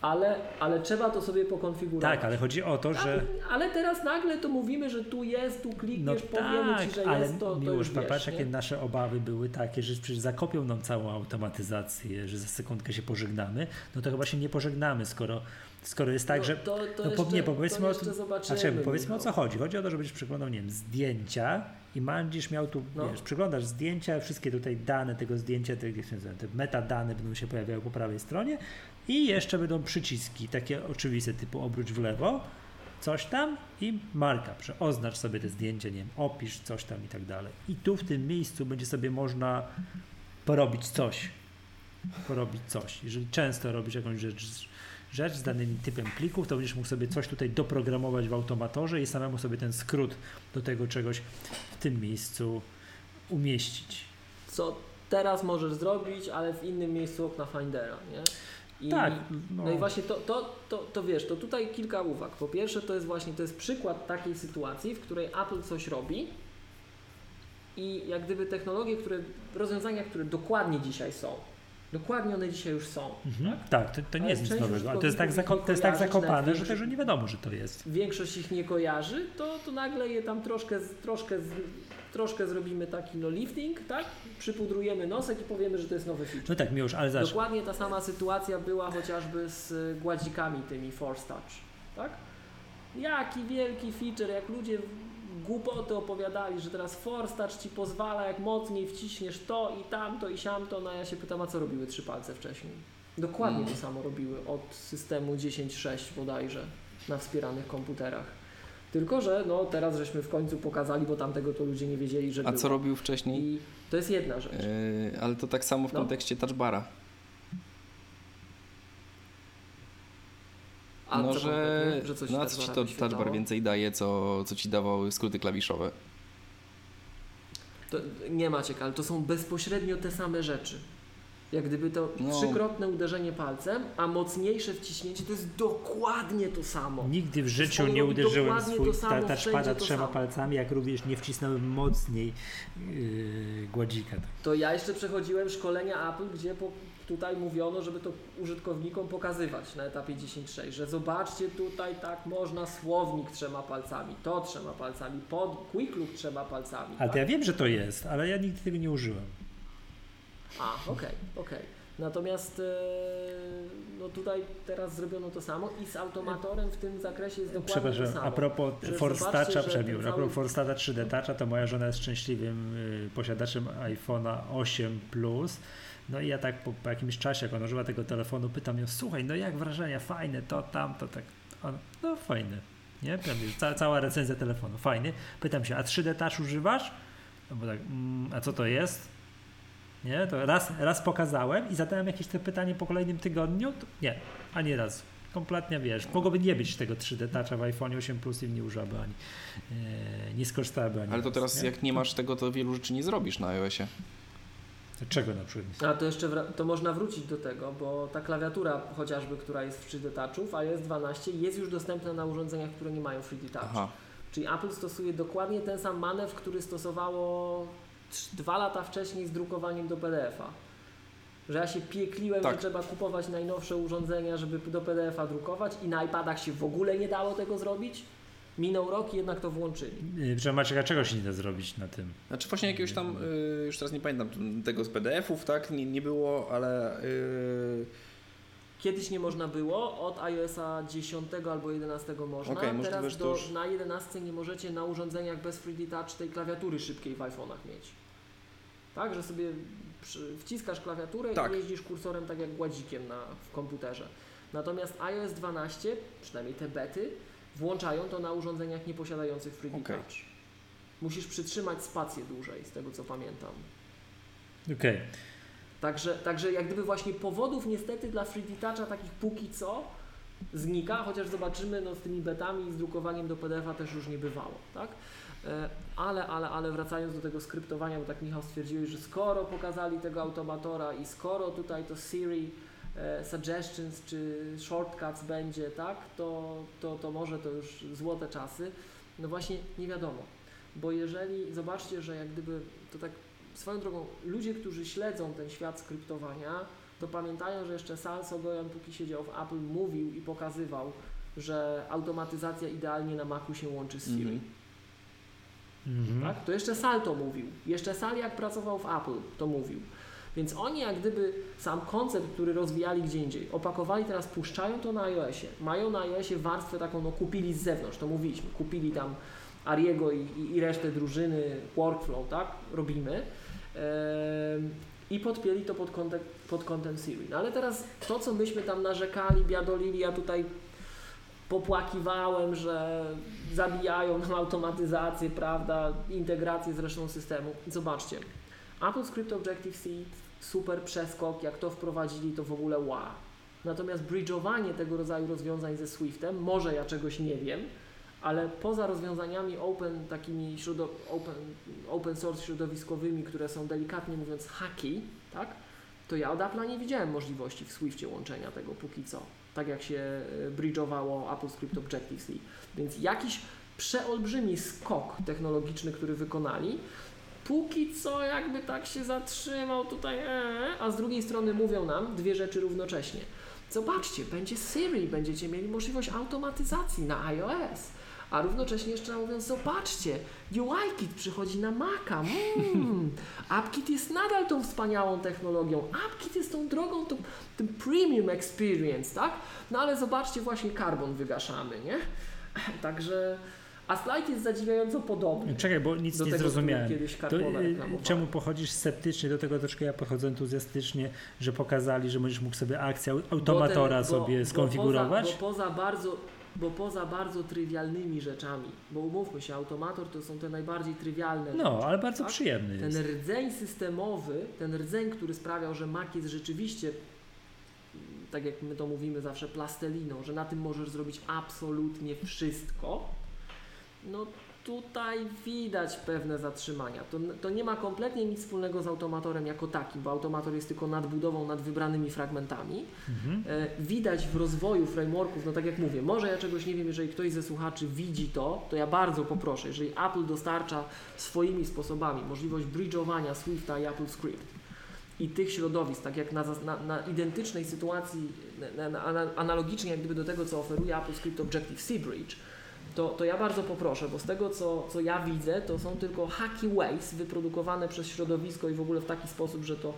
Ale, ale trzeba to sobie pokonfigurować. Tak, ale chodzi o to, Tak, że. ale teraz nagle to mówimy, że tu jest, tu No klikniesz, powiemy tak, Ci, że ale jest, to, to już popatrz, jakie nasze obawy były takie, że przecież zakopią nam całą automatyzację, że za sekundkę się pożegnamy, no to chyba się nie pożegnamy, skoro, skoro jest tak, no, że to, to no, jeszcze, nie, powiedzmy to o. Znaczy, powiedzmy o Michał. co chodzi. Chodzi o to, że będziesz przeglądał, nie wiem, zdjęcia i będziesz miał tu, No. wiesz, przeglądasz zdjęcia, wszystkie tutaj dane tego zdjęcia, te, te metadane będą się pojawiały po prawej stronie i jeszcze będą przyciski, takie oczywiste, typu obróć w lewo, coś tam i marka, że oznacz sobie te zdjęcia, nie wiem, opisz coś tam i tak dalej. I tu w tym miejscu będzie sobie można porobić coś. Porobić coś. Jeżeli często robisz jakąś rzecz, rzecz z danym typem plików, to będziesz mógł sobie coś tutaj doprogramować w automatorze i samemu sobie ten skrót do tego czegoś w tym miejscu umieścić. co teraz możesz zrobić, ale w innym miejscu okna Findera, nie? I, tak. No. i właśnie to, to, to, to wiesz, to tutaj kilka uwag. Po pierwsze, to jest właśnie to jest przykład takiej sytuacji, w której Apple coś robi i jak gdyby technologie, które, rozwiązania, które dokładnie dzisiaj są, dokładnie one dzisiaj już są. Mhm. Tak, to, to nie jest nic nowego, to jest tak, zako- to jest tak zakopane, nawet że też nie wiadomo, że to jest. Większość ich nie kojarzy, to, to nagle je tam troszkę, troszkę, troszkę zrobimy taki no lifting, tak? Przypudrujemy nosek i powiemy, że to jest nowy feature. No tak, Miłosz, ale zaś, Dokładnie ta sama sytuacja była chociażby z y, gładzikami tymi Force Touch, tak? Jaki wielki feature, jak ludzie głupoty opowiadali, że teraz Force Touch ci pozwala, jak mocniej wciśniesz to i tamto i siamto, no a ja się pytam, a co robiły trzy palce wcześniej? Dokładnie Mm. to samo robiły od systemu 10.6 bodajże na wspieranych komputerach. Tylko, że no teraz żeśmy w końcu pokazali, bo tamtego to ludzie nie wiedzieli, że A było. co robił wcześniej? I to jest jedna rzecz. Yy, ale to tak samo w No. kontekście touchbara. A no, co że, że coś no, a co ci to touchbar więcej daje, co, co ci dawały skróty klawiszowe. To nie Maciek, ale to są bezpośrednio te same rzeczy. Jak gdyby to No. trzykrotne uderzenie palcem, a mocniejsze wciśnięcie to jest dokładnie to samo. Nigdy w życiu nie uderzyłem swój ta- touchpada wszędzie to trzema samo. palcami, jak również nie wcisnąłem mocniej yy, gładzika. To ja jeszcze przechodziłem szkolenia Apple, gdzie po, tutaj mówiono, żeby to użytkownikom pokazywać na etapie 10.6, że zobaczcie tutaj tak można słownik trzema palcami, to trzema palcami, pod quick look trzema palcami. Ale tak? ja wiem, że to jest, ale ja nigdy tego nie użyłem. A, okej, okej. Natomiast e, no tutaj teraz zrobiono to samo i z automatorem w tym zakresie jest dokładnie to samo. a propos że przemił, ten a propos cały- Toucha 3D Toucha, to moja żona jest szczęśliwym y, posiadaczem iPhone'a 8 Plus. No i ja tak po, po jakimś czasie, jak ona używa tego telefonu, pytam ją, słuchaj, no jak wrażenia, fajne, to, tamto, tak. Ona, no fajne, nie? Prawie, Ca, cała recenzja telefonu, fajny. Pytam się, a 3D Touch używasz? No bo tak, mm, a co to jest? Nie, to raz, raz pokazałem i zadałem jakieś te pytanie po kolejnym tygodniu. To nie, ani razu. Kompletnie wiesz, mogłoby nie być tego 3D Toucha w iPhone 8 Plus i nie użyłaby ani, e, nie skorzystałaby ani Ale to teraz nie? jak nie masz tego, to wielu rzeczy nie zrobisz na iOSie. Czego na przykład? A to jeszcze to można wrócić do tego, bo ta klawiatura chociażby, która jest w 3D Touchu, w iOS 12 jest już dostępna na urządzeniach, które nie mają 3D Touch. Aha. Czyli Apple stosuje dokładnie ten sam manewr, który stosowało dwa lata wcześniej z drukowaniem do PDF-a. Że ja się piekliłem, Tak. że trzeba kupować najnowsze urządzenia, żeby do PDF-a drukować i na iPadach się w ogóle nie dało tego zrobić. Minął rok i jednak to włączyli. Że Maciek, a czego się nie da zrobić na tym? Znaczy właśnie jakiegoś tam, y, już teraz nie pamiętam tego z PDF-ów, tak, nie, nie było, ale y, Kiedyś nie można było, od iOSa 10 albo 11 można. Możliwe, Teraz do, już- na 11 nie możecie na urządzeniach bez 3D Touch tej klawiatury szybkiej w iPhone'ach mieć. Tak, że sobie przy, wciskasz klawiaturę Tak. i jeździsz kursorem tak jak gładzikiem na, w komputerze. Natomiast iOS 12, przynajmniej te bety, włączają to na urządzeniach nieposiadających 3D Okej. Touch. Musisz przytrzymać spację dłużej, z tego co pamiętam. Okej. Także, także jak gdyby właśnie powodów niestety dla 3D Toucha takich póki co znika, chociaż zobaczymy no, z tymi betami i z drukowaniem do PDF-a też już nie bywało, tak? E, Ale, ale, ale wracając do tego skryptowania, bo tak Michał stwierdziłeś, że skoro pokazali tego automatora i skoro tutaj to Siri suggestions czy shortcuts będzie, tak, to, to, to może to już złote czasy. No właśnie nie wiadomo, bo jeżeli zobaczcie, że jak gdyby to tak swoją drogą, ludzie, którzy śledzą ten świat skryptowania, to pamiętają, że jeszcze Sal Sogoyan, póki siedział w Apple, mówił i pokazywał, że automatyzacja idealnie na Macu się łączy z Siri. Mhm. Mhm. Tak? To jeszcze Sal to mówił. Jeszcze Sal jak pracował w Apple, to mówił. Więc oni jak gdyby sam koncept, który rozwijali gdzie indziej, opakowali, teraz puszczają to na iOSie. Mają na iOSie warstwę taką, no kupili z zewnątrz, to mówiliśmy, kupili tam Ariego i, i, i resztę drużyny, workflow, tak? Robimy. I podpięli to pod kątem, pod kątem Siri. No ale teraz to, co myśmy tam narzekali, biadolili, ja tutaj popłakiwałem, że zabijają nam automatyzację, prawda, integrację z resztą systemu. Zobaczcie, Apple Script Objective-C, super przeskok, jak to wprowadzili, to w ogóle wow. Natomiast bridge'owanie tego rodzaju rozwiązań ze Swiftem, może ja czegoś nie wiem, ale poza rozwiązaniami open, takimi open, open source środowiskowymi, które są delikatnie mówiąc haki, tak, to ja od Apple'a nie widziałem możliwości w Swiftie łączenia tego póki co, tak jak się e, bridge'owało Apple Script Objective-C. Więc jakiś przeolbrzymi skok technologiczny, który wykonali, póki co jakby tak się zatrzymał tutaj, ee, a z drugiej strony mówią nam dwie rzeczy równocześnie. Zobaczcie, będzie Siri, będziecie mieli możliwość automatyzacji na iOS. A równocześnie jeszcze mówiąc, zobaczcie, UIKit przychodzi na Maca. Mm, AppKit jest nadal tą wspaniałą technologią. AppKit jest tą drogą, tą, tym premium experience, tak? No ale zobaczcie, właśnie karbon wygaszamy, nie? Także, a slajd jest zadziwiająco podobny. Czekaj, bo nic nie tego, zrozumiałem. To, y, czemu pochodzisz sceptycznie do tego troszkę ja podchodzę entuzjastycznie, że pokazali, że będziesz mógł sobie akcję automatora Bo ten- bo- sobie bo skonfigurować? Poza, bo, poza bardzo, bo poza bardzo trywialnymi rzeczami, bo umówmy się, automator to są te najbardziej trywialne no, rzeczy, ale bardzo tak? przyjemny Ten jest. rdzeń systemowy, ten rdzeń, który sprawiał, że Mac jest rzeczywiście, tak jak my to mówimy zawsze, plastelliną, że na tym możesz zrobić absolutnie wszystko, no tutaj widać pewne zatrzymania. To, to nie ma kompletnie nic wspólnego z automatorem jako takim, bo automator jest tylko nadbudową nad wybranymi fragmentami. Mhm. E, widać w rozwoju frameworków, no tak jak mówię, może ja czegoś nie wiem, jeżeli ktoś ze słuchaczy widzi to, to ja bardzo poproszę, jeżeli Apple dostarcza swoimi sposobami możliwość bridge'owania Swifta i Apple Script i tych środowisk, tak jak na, na, na identycznej sytuacji, na, analogicznie jak gdyby do tego, co oferuje Apple Script Objective-C Bridge, to, to ja bardzo poproszę, bo z tego, co, co ja widzę, to są tylko hacky ways wyprodukowane przez środowisko i w ogóle w taki sposób, że to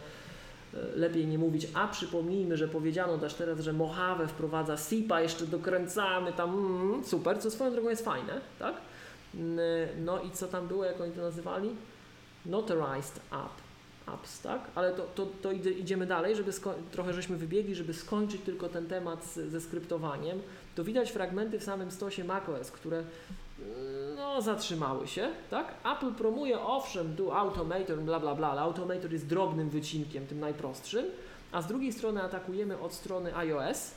lepiej nie mówić, a przypomnijmy, że powiedziano też teraz, że Mojave wprowadza SIPA, jeszcze dokręcamy tam, mm, super, co swoją drogą jest fajne, tak? No i co tam było, jak oni to nazywali? Notarized app, apps, tak? Ale to, to, to idziemy dalej, żeby trochę żeśmy wybiegli, żeby skończyć tylko ten temat z, ze skryptowaniem. To widać fragmenty w samym stosie macOS, które no, zatrzymały się, tak? Apple promuje, owszem, do Automator, bla, bla, bla, ale Automator jest drobnym wycinkiem, tym najprostszym, a z drugiej strony atakujemy od strony iOS,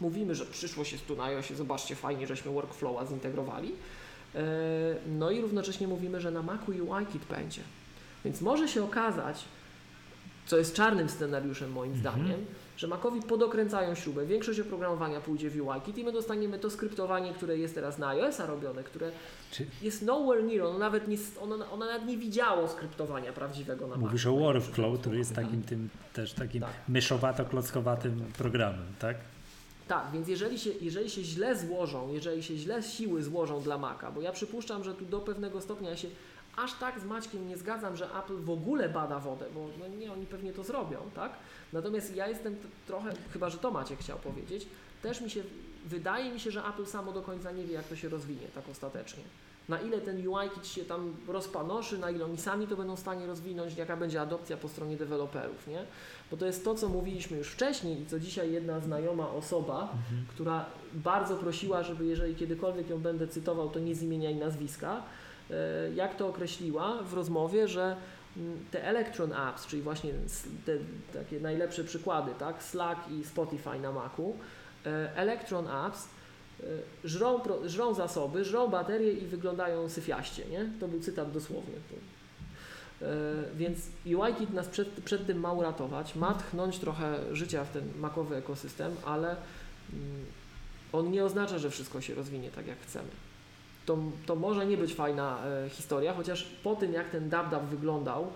mówimy, że przyszłość jest tu na iOSie, zobaczcie, fajnie, żeśmy workflowa zintegrowali, e, no i równocześnie mówimy, że na Macu UIKit będzie. Więc może się okazać, co jest czarnym scenariuszem moim mhm. zdaniem, że Macowi podokręcają śrubę, większość oprogramowania pójdzie w UIKit i my dostaniemy to skryptowanie, które jest teraz na iOS-a robione, które Czy... jest nowhere near, ono nawet, nie, ono, ono nawet nie widziało skryptowania prawdziwego na Mówisz o Workflow, który jest takim tym też takim tak. myszowato-klockowatym programem, tak? Tak, więc jeżeli się, jeżeli się źle złożą, jeżeli się źle siły złożą dla Maca, bo ja przypuszczam, że tu do pewnego stopnia się aż tak z Maćkiem nie zgadzam, że Apple w ogóle bada wodę, bo no nie, oni pewnie to zrobią, tak? Natomiast ja jestem trochę, chyba że to Maciek chciał powiedzieć, też mi się, wydaje mi się, że Apple samo do końca nie wie, jak to się rozwinie tak ostatecznie. Na ile ten UI-kit się tam rozpanoszy, na ile oni sami to będą w stanie rozwinąć, jaka będzie adopcja po stronie deweloperów, nie? Bo to jest to, co mówiliśmy już wcześniej i co dzisiaj jedna znajoma osoba, mhm. która bardzo prosiła, żeby jeżeli kiedykolwiek ją będę cytował, to nie z imienia i nazwiska, E, jak to określiła w rozmowie, że mm, te Electron Apps, czyli właśnie te takie najlepsze przykłady, tak, Slack i Spotify na Macu, e, Electron Apps żrą, żrą zasoby, żrą baterie i wyglądają syfiaście, nie? To był cytat dosłowny. Więc UIKit nas przed, przed tym ma uratować, ma tchnąć trochę życia w ten makowy ekosystem, ale mm, on nie oznacza, że wszystko się rozwinie tak jak chcemy to, to może nie być fajna e, historia, chociaż po tym jak ten DabDab wyglądał,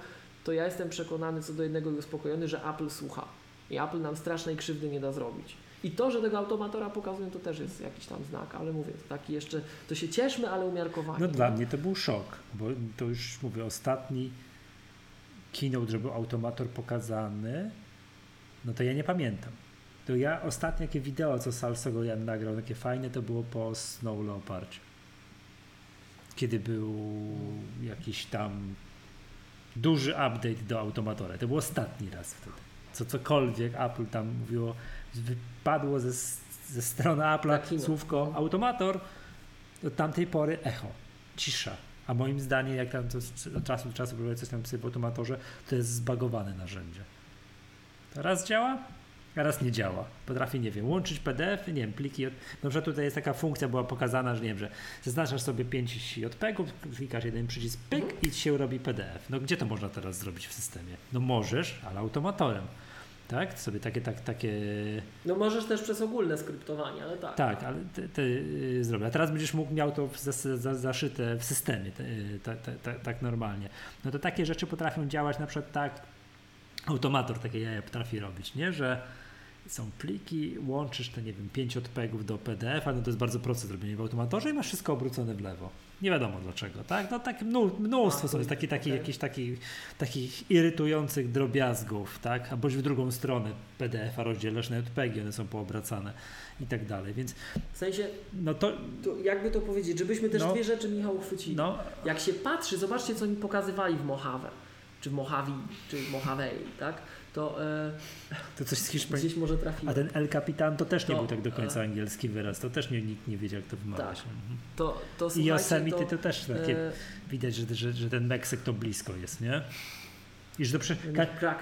to ja jestem przekonany co do jednego i uspokojony, że Apple słucha. I Apple nam strasznej krzywdy nie da zrobić. I to, że tego automatora pokazują, to też jest jakiś tam znak, ale mówię, to taki jeszcze, to się cieszmy, ale umiarkowanie. No dla mnie to był szok, bo to już mówię, ostatni keynote, że był automator pokazany, no to ja nie pamiętam. To ja ostatnie jakie wideo, co Salsogo Jan nagrał, takie fajne, to było po Snow Leopardzie kiedy był jakiś tam duży update do automatora. To był ostatni raz wtedy. Co cokolwiek Apple tam mówiło, wypadło ze, ze strony Apple'a słówko automator, od tamtej pory echo, cisza. A moim zdaniem, jak tam to, od czasu do czasu próbuję coś tam w automatorze, to jest zbagowane narzędzie. Teraz działa? raz nie działa. Potrafi, nie wiem, łączyć PDF, nie wiem, pliki. Na przykład tutaj jest taka funkcja, była pokazana, że nie wiem, że zaznaczasz sobie 5 JPEGów, klikasz jeden przycisk, pyk i się robi PDF. No gdzie to można teraz zrobić w systemie? No możesz, ale automatorem. Tak? Sobie takie, tak, takie. No możesz też przez ogólne skryptowanie, ale tak. Tak, ale ty, ty y, zrobię. A teraz będziesz mógł miał to zaszyte w systemie, tak normalnie. No to takie rzeczy potrafią działać na przykład tak, automator takie jaja potrafi robić, nie? Że są pliki, łączysz te, nie wiem, 5 odpegów do PDF-a, no to jest bardzo proste zrobienie w automatorze i masz wszystko obrócone w lewo. Nie wiadomo dlaczego, tak? No tak mnóstwo są jest takich taki, okay. jakichś takich, takich irytujących drobiazgów, tak? Albo w drugą stronę PDF-a rozdzielasz na JPEG, one są poobracane i tak dalej, więc... W sensie, no to, to jakby to powiedzieć, żebyśmy też no, dwie rzeczy, Michał, uchwycili. No, Jak się patrzy, zobaczcie, co mi pokazywali w Mojave, czy w Mojave, czy w Mojave, tak? To, e, to coś z Hiszpanii. Gdzieś może trafiło. A ten El Capitan to też nie to, był tak do końca e, angielski wyraz, to też nie, nikt nie wiedział, jak to wymawiać. Tak. Mhm. To, to, I Yosemite to, to też takie, e, widać, że, że, że ten Meksyk to blisko jest, nie? I że to przy,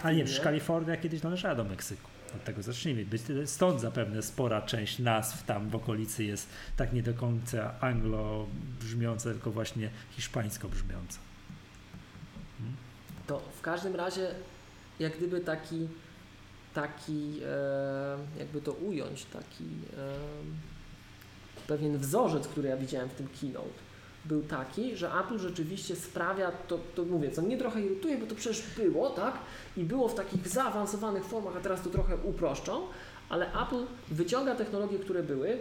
a nie, przecież Kalifornia kiedyś należała do Meksyku. Od tego zacznijmy. Stąd zapewne spora część nazw tam w okolicy jest tak nie do końca anglo brzmiąca, tylko właśnie hiszpańsko brzmiąca. Hmm? To w każdym razie jak gdyby taki, taki jakby to ująć, taki pewien wzorzec, który ja widziałem w tym keynote, był taki, że Apple rzeczywiście sprawia, to, to mówię, co mnie trochę irytuje, bo to przecież było, tak? I było w takich zaawansowanych formach, a teraz to trochę uproszczą, ale Apple wyciąga technologie, które były,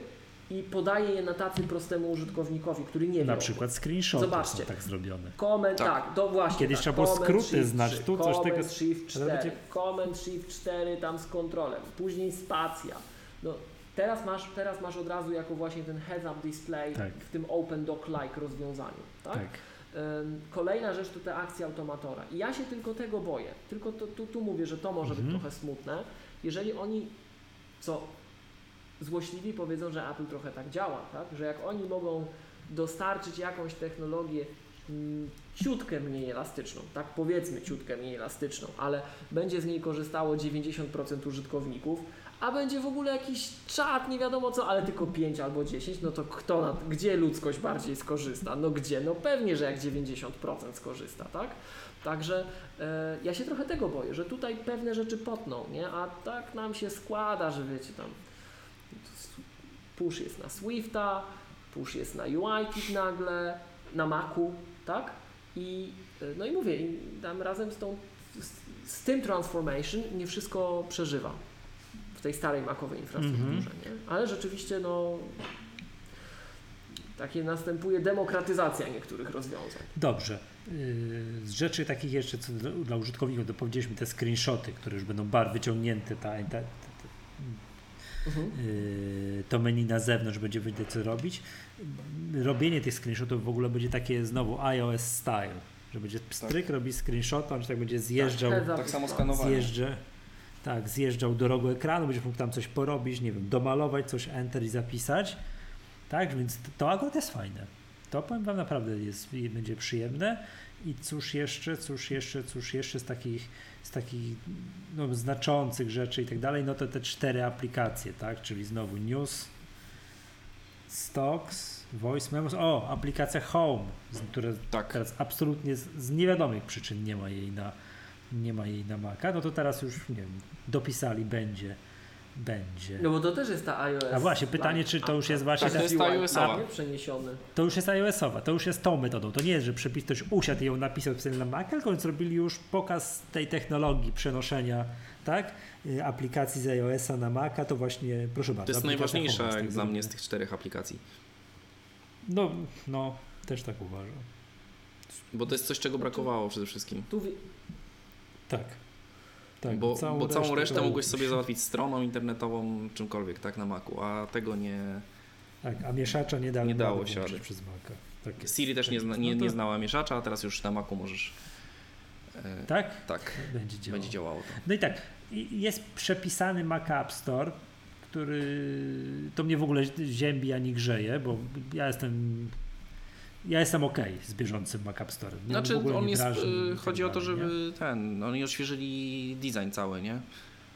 i podaje je na tacy prostemu użytkownikowi, który nie wie. Na przykład screenshoty Zobaczcie. są tak zrobione. Comment, tak, Tak. to właśnie. Kiedyś tak. trzeba było skróty shift znać, 3, tu coś comment tego- shift 4, będzie- comment shift 4 tam z kontrolem, później spacja. No, teraz, masz, teraz masz od razu jako właśnie ten heads-up display Tak. w tym Open Dock-like rozwiązaniu. Tak? Tak. Kolejna rzecz to te akcje automatora. I ja się tylko tego boję. Tylko to, tu, tu mówię, że to może Mhm. być trochę smutne. Jeżeli oni, co złośliwi powiedzą, że Apple trochę tak działa, tak? że jak oni mogą dostarczyć jakąś technologię mm, ciutkę mniej elastyczną, tak powiedzmy ciutkę mniej elastyczną, ale będzie z niej korzystało 90% użytkowników, a będzie w ogóle jakiś czat, nie wiadomo co, ale tylko 5 albo 10, no to kto, na, gdzie ludzkość bardziej skorzysta? No gdzie? No pewnie, że jak 90% skorzysta, tak? Także e, ja się trochę tego boję, że tutaj pewne rzeczy potną, nie? A tak nam się składa, że wiecie tam push jest na Swifta, push jest na UIKit nagle, na Macu, tak? I e, no i mówię, i tam razem z tą z, z tym transformation nie wszystko przeżywa w tej starej makowej infrastrukturze, Mhm. nie? Ale rzeczywiście no takie następuje demokratyzacja niektórych rozwiązań. Dobrze. Yy, Z rzeczy takich jeszcze co dla, użytkowników, to powiedzieliśmy te screenshoty, które już będą bar wyciągnięte, ta, ta, ta, Mhm. yy, to menu na zewnątrz będzie wiedzieć co robić. Robienie tych screenshotów w ogóle będzie takie znowu iOS style, że będzie stryk, robi screenshot, on tak będzie zjeżdżał, up Tak samo skanowanie. zjeżdża, tak, zjeżdżał do rogu ekranu, będziesz mógł tam coś porobić, nie wiem, domalować coś, enter i zapisać. Tak, więc to, akurat jest fajne. To powiem Wam naprawdę jest, będzie przyjemne. I cóż jeszcze, cóż jeszcze, cóż jeszcze z takich, z takich no, znaczących rzeczy i tak dalej, no to te cztery aplikacje, tak, czyli znowu News, Stocks, Voice Memos, o, aplikacja Home, która Tak. teraz absolutnie z, z niewiadomych przyczyn nie ma jej na nie ma jej na Maca, no to teraz już nie wiem, dopisali będzie będzie. No bo to też jest ta iOS. A właśnie, pytanie, czy to już jest właśnie Tak, to ta, jest ta iOS-owa. nie? przeniesiony. to już jest iOS-owa, to już jest tą metodą. To nie jest, że przepis ktoś usiadł i ją napisał specjalnie na Maca, tylko oni zrobili już pokaz tej technologii przenoszenia, tak? Y, Aplikacji z iOS-a na Maca, to właśnie, proszę bardzo. To jest najważniejsza jak dla mnie z tych czterech aplikacji. No, no, też tak uważam. Bo to jest coś, czego brakowało przede wszystkim. Tu wi- Tak. Tak bo, bo całą resztę to- mogłeś sobie załatwić stroną internetową, czymkolwiek, tak, na Macu, a tego nie... Tak, a mieszacza nie dało, Nie dało się przez Maca. Tak jest. Siri też nie, zna, nie, No to- nie znała mieszacza, a teraz już na Macu możesz... E, Tak? tak, Będzie działało. będzie działało to. No i tak, jest przepisany Mac App Store, który to mnie w ogóle ziębi ani grzeje, bo ja jestem ja jestem ok z bieżącym Mac App Store. Mnie Znaczy, on nie jest, drażni y, tak chodzi o to, dalej, nie? żeby ten, oni odświeżyli design cały, nie?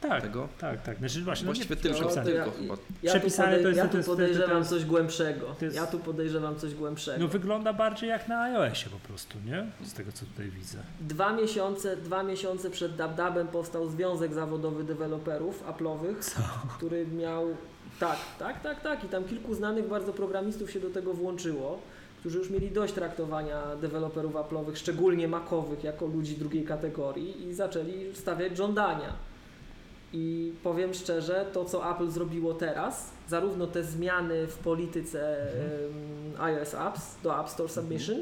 tak, tego. tak, tak. Znaczy właśnie, no Właściwie nie, tylko, ja- tylko chyba. Ja tu, Przepisane podej- to jest- ja tu jest- podejrzewam jest- coś głębszego. jest- Ja tu podejrzewam coś głębszego. No wygląda bardziej jak na iOSie po prostu, nie? Z tego co tutaj widzę. Dwa miesiące, dwa miesiące przed DabDabem powstał Związek Zawodowy Deweloperów Apple'owych, który miał... Tak, tak, tak, tak. I tam kilku znanych bardzo programistów się do tego włączyło, którzy już mieli dość traktowania deweloperów Apple'owych, szczególnie makowych, jako ludzi drugiej kategorii i zaczęli stawiać żądania. I powiem szczerze, to co Apple zrobiło teraz, zarówno te zmiany w polityce em, iOS Apps do App Store Submission,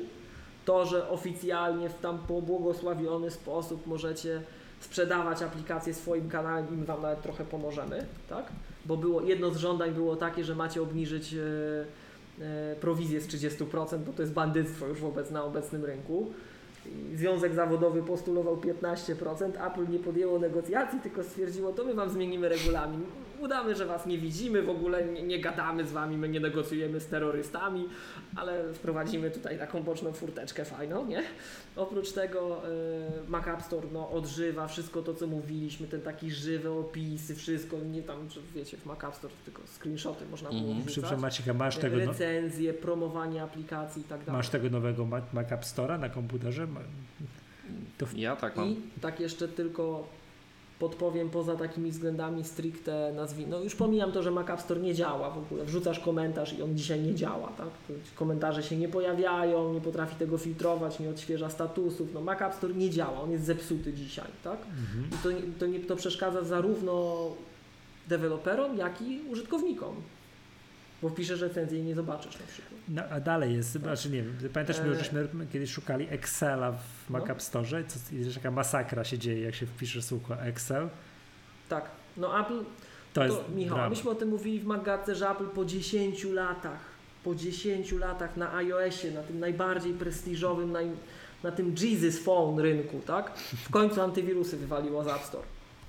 to, że oficjalnie w tam pobłogosławiony sposób możecie sprzedawać aplikacje swoim kanałem i my Wam nawet trochę pomożemy, tak? Bo było, jedno z żądań było takie, że macie obniżyć e, prowizję z 30%, bo to jest bandyctwo już wobec na obecnym rynku. Związek zawodowy postulował 15%, Apple nie podjęło negocjacji, tylko stwierdziło, to my Wam zmienimy regulamin. Udamy, że Was nie widzimy, w ogóle nie, nie gadamy z Wami, my nie negocjujemy z terrorystami, ale wprowadzimy tutaj taką boczną furteczkę fajną, nie? Oprócz tego y, Mac App Store no, odżywa wszystko to, co mówiliśmy, ten taki żywe opisy, wszystko, nie tam, że wiecie, w Mac App Store tylko screenshoty można było wrzucać. Przepraszam Maciek, masz tego, no, recenzje, promowanie aplikacji i tak dalej. masz tego nowego Mac, App Store'a na komputerze? To w- Ja tak mam. I tak jeszcze tylko podpowiem poza takimi względami stricte nazwijmy. No już pomijam to, że Mac App Store nie działa w ogóle. Wrzucasz komentarz i on dzisiaj nie działa, tak? Komentarze się nie pojawiają, nie potrafi tego filtrować, nie odświeża statusów. No Mac App Store nie działa, on jest zepsuty dzisiaj, tak? Mhm. I to, to, nie, to przeszkadza zarówno deweloperom, jak i użytkownikom. Bo wpiszesz recenzję i nie zobaczysz na przykład. No, a dalej jest, znaczy nie wiem, pamiętasz, my E. żeśmy kiedyś szukali Excela w Mac No. App Store, co, taka masakra się dzieje, jak się wpisze słówko Excel. Tak. No Apple, To to, jest Michał, drama. myśmy o tym mówili w Magatce, że Apple po 10 latach, po 10 latach na iOSie, na tym najbardziej prestiżowym, naj, na tym Jesus Phone rynku, tak? W końcu antywirusy wywaliło z App Store.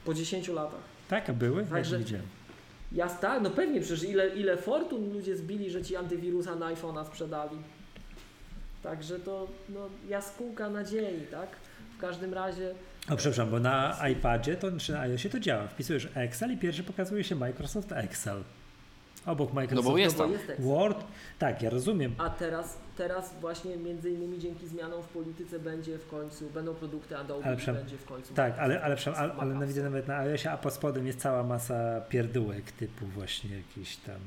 Po 10 latach. Tak, a były? Ja Także- nie widziałem. Ja tak, no pewnie, przecież ile, ile fortun ludzie zbili, że ci antywirusa na iPhone'a sprzedali. Także to no, jaskółka nadziei, tak? W każdym razie O, przepraszam, bo na iPadzie to, czy na iOSie to działa. Wpisujesz Excel i pierwszy pokazuje się Microsoft Excel. Obok Microsoft No bo jest tam. Word. Tak, ja rozumiem. A teraz, teraz właśnie między innymi dzięki zmianom w polityce będzie w końcu, będą produkty Adobe Ale przem- będzie w końcu. Tak, ale, ale, przepraszam, ale, ale widzę nawet na iOSie, a pod spodem jest cała masa pierdółek typu właśnie jakieś tam...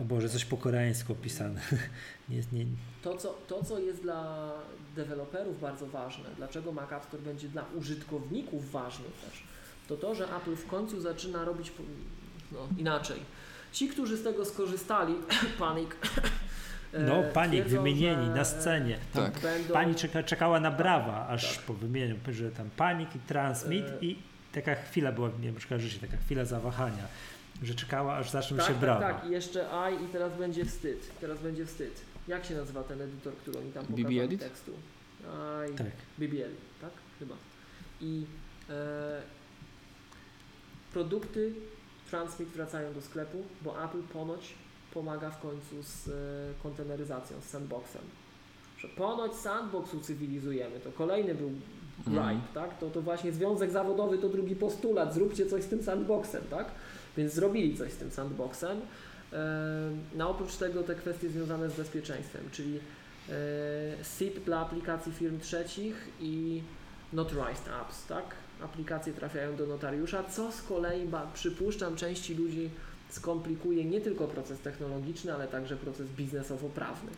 O Boże, coś po koreańsku opisane. nie, nie, To co, to, co jest dla deweloperów bardzo ważne, dlaczego Mac App Store będzie dla użytkowników ważny też, to to, że Apple w końcu zaczyna robić no, inaczej. Ci, którzy z tego skorzystali, panik. e, no, panik, twierdzą, wymienieni że, na scenie. Tak. Będą, Pani czeka, czekała na brawa, aż Tak. po wymieniu, że tam panik i transmit E. i taka chwila była, nie wiem, kojarzycie, taka chwila zawahania, że czekała, aż zaczną tak, się tak, brawa. tak, i jeszcze I i teraz będzie wstyd. Teraz będzie wstyd. Jak się nazywa ten edytor, który oni tam BB pokazali Edit? tekstu? I, Tak. BBL, tak? Chyba. I e, produkty Transmit wracają do sklepu, bo Apple ponoć pomaga w końcu z e, konteneryzacją, z sandboxem. Że ponoć sandbox ucywilizujemy. To kolejny był gripe, Mhm. tak? To, to właśnie związek zawodowy to drugi postulat. Zróbcie coś z tym sandboxem, tak? Więc zrobili coś z tym sandboxem. E, no oprócz tego te kwestie związane z bezpieczeństwem, czyli e, SIP dla aplikacji firm trzecich i notarized apps, tak? Aplikacje trafiają do notariusza, co z kolei, przypuszczam, części ludzi skomplikuje nie tylko proces technologiczny, ale także proces biznesowo-prawny.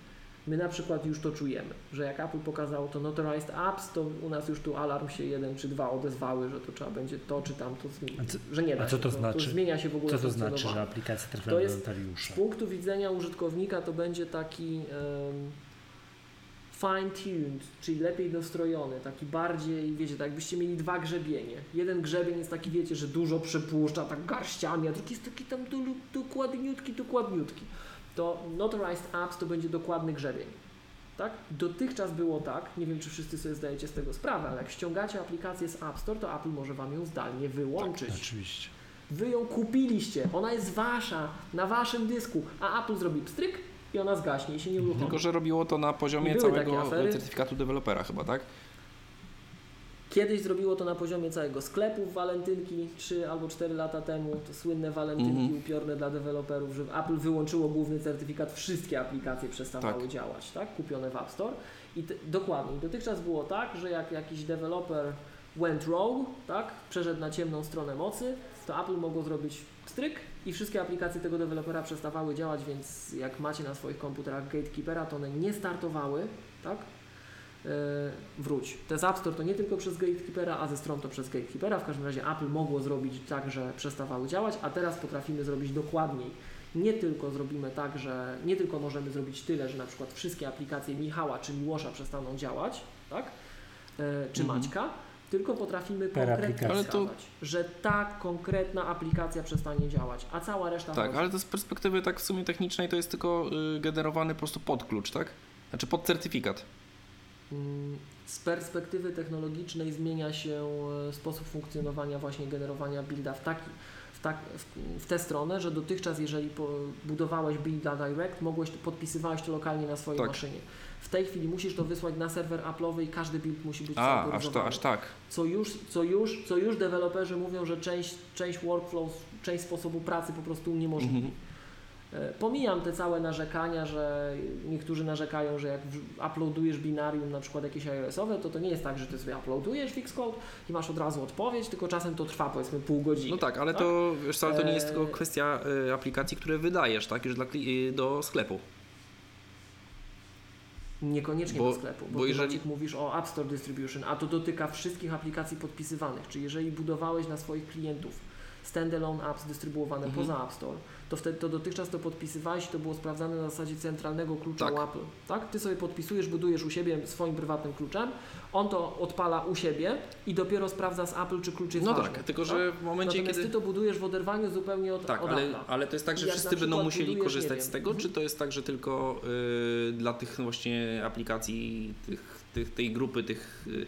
My na przykład już to czujemy, że jak Apple pokazało to Notarized Apps, to u nas już tu alarm się jeden czy dwa odezwały, że to trzeba będzie to czy tamto zmienić, co- że nie da a co się, to znaczy? To zmienia się w ogóle Co to znaczy, że To trafiają do jest- notariusza? Z punktu widzenia użytkownika to będzie taki um, fine-tuned, czyli lepiej dostrojony, taki bardziej, wiecie, tak jakbyście mieli dwa grzebienie. Jeden grzebień jest taki, wiecie, że dużo przepuszcza, tak garściami, a drugi jest taki tam do, dokładniutki, dokładniutki. To Notarized Apps to będzie dokładny grzebień. Tak? Dotychczas było tak, nie wiem czy wszyscy sobie zdajecie z tego sprawę, ale jak ściągacie aplikację z App Store, to Apple może Wam ją zdalnie wyłączyć. Oczywiście. Wy ją kupiliście, ona jest wasza, na waszym dysku, a Apple zrobi pstryk i ona zgaśnie i się nie uruchomi. Tylko, że robiło to na poziomie całego certyfikatu dewelopera chyba, tak? Kiedyś zrobiło to na poziomie całego sklepu walentynki 3 albo 4 lata temu, to słynne walentynki Mhm. upiorne dla deweloperów, że Apple wyłączyło główny certyfikat, wszystkie aplikacje przestawały Tak. działać, tak? Kupione w App Store. I dokładnie, dotychczas było tak, że jak jakiś deweloper went rogue, tak? Przeszedł na ciemną stronę mocy, to Apple mogło zrobić stryk i wszystkie aplikacje tego dewelopera przestawały działać, więc jak macie na swoich komputerach Gatekeepera, to one nie startowały, tak? Yy, wróć. Te z App Store to nie tylko przez Gatekeepera, a ze stron to przez Gatekeepera. W każdym razie Apple mogło zrobić tak, że przestawały działać, a teraz potrafimy zrobić dokładniej. Nie tylko zrobimy tak, że nie tylko możemy zrobić tyle, że na przykład wszystkie aplikacje Michała czy Miłosza przestaną działać, tak? Yy, czy Mhm. Maćka, tylko potrafimy konkretnie. Ale to- że ta konkretna aplikacja przestanie działać, a cała reszta Tak, ale to z perspektywy tak w sumie technicznej to jest tylko y, generowany po prostu pod klucz, tak? Znaczy pod certyfikat. Mm, Z perspektywy technologicznej zmienia się e, sposób funkcjonowania właśnie generowania builda w, taki, w, tak, w, w tę stronę, że dotychczas jeżeli po, budowałeś builda direct, mogłeś, podpisywałeś to lokalnie na swojej Tak. maszynie. W tej chwili musisz to wysłać na serwer Apple'owy i każdy build musi być A, aż, to, aż tak. Co już, co, już, co już deweloperzy mówią, że część, część workflows, część sposobu pracy po prostu uniemożliwi. Mhm. E, Pomijam te całe narzekania, że niektórzy narzekają, że jak uploadujesz binarium, na przykład jakieś iOS-owe, to to nie jest tak, że ty sobie uploadujesz Xcode i masz od razu odpowiedź, tylko czasem to trwa powiedzmy pół godziny. No tak, ale tak? to wiesz ale to nie jest Eee. tylko kwestia y, aplikacji, które wydajesz, tak? Już dla, y, do sklepu. Niekoniecznie Bo- do sklepu, bo, bo jeżeli- Maciek mówisz o App Store Distribution, a to dotyka wszystkich aplikacji podpisywanych, czyli jeżeli budowałeś na swoich klientów standalone apps dystrybuowane Mhm. poza App Store, to wtedy to dotychczas to podpisywałeś to było sprawdzane na zasadzie centralnego klucza Tak. Apple. Tak? Ty sobie podpisujesz, budujesz u siebie swoim prywatnym kluczem, on to odpala u siebie i dopiero sprawdza z Apple, czy klucz jest No ważny. tak, tylko że w momencie, Natomiast kiedy... ty to budujesz w oderwaniu zupełnie od, Tak, od ale, ale to jest tak, że wszyscy będą musieli korzystać z tego, mhm. czy to jest tak, że tylko y, dla tych właśnie aplikacji, tych, tych, tej grupy, tych... Y,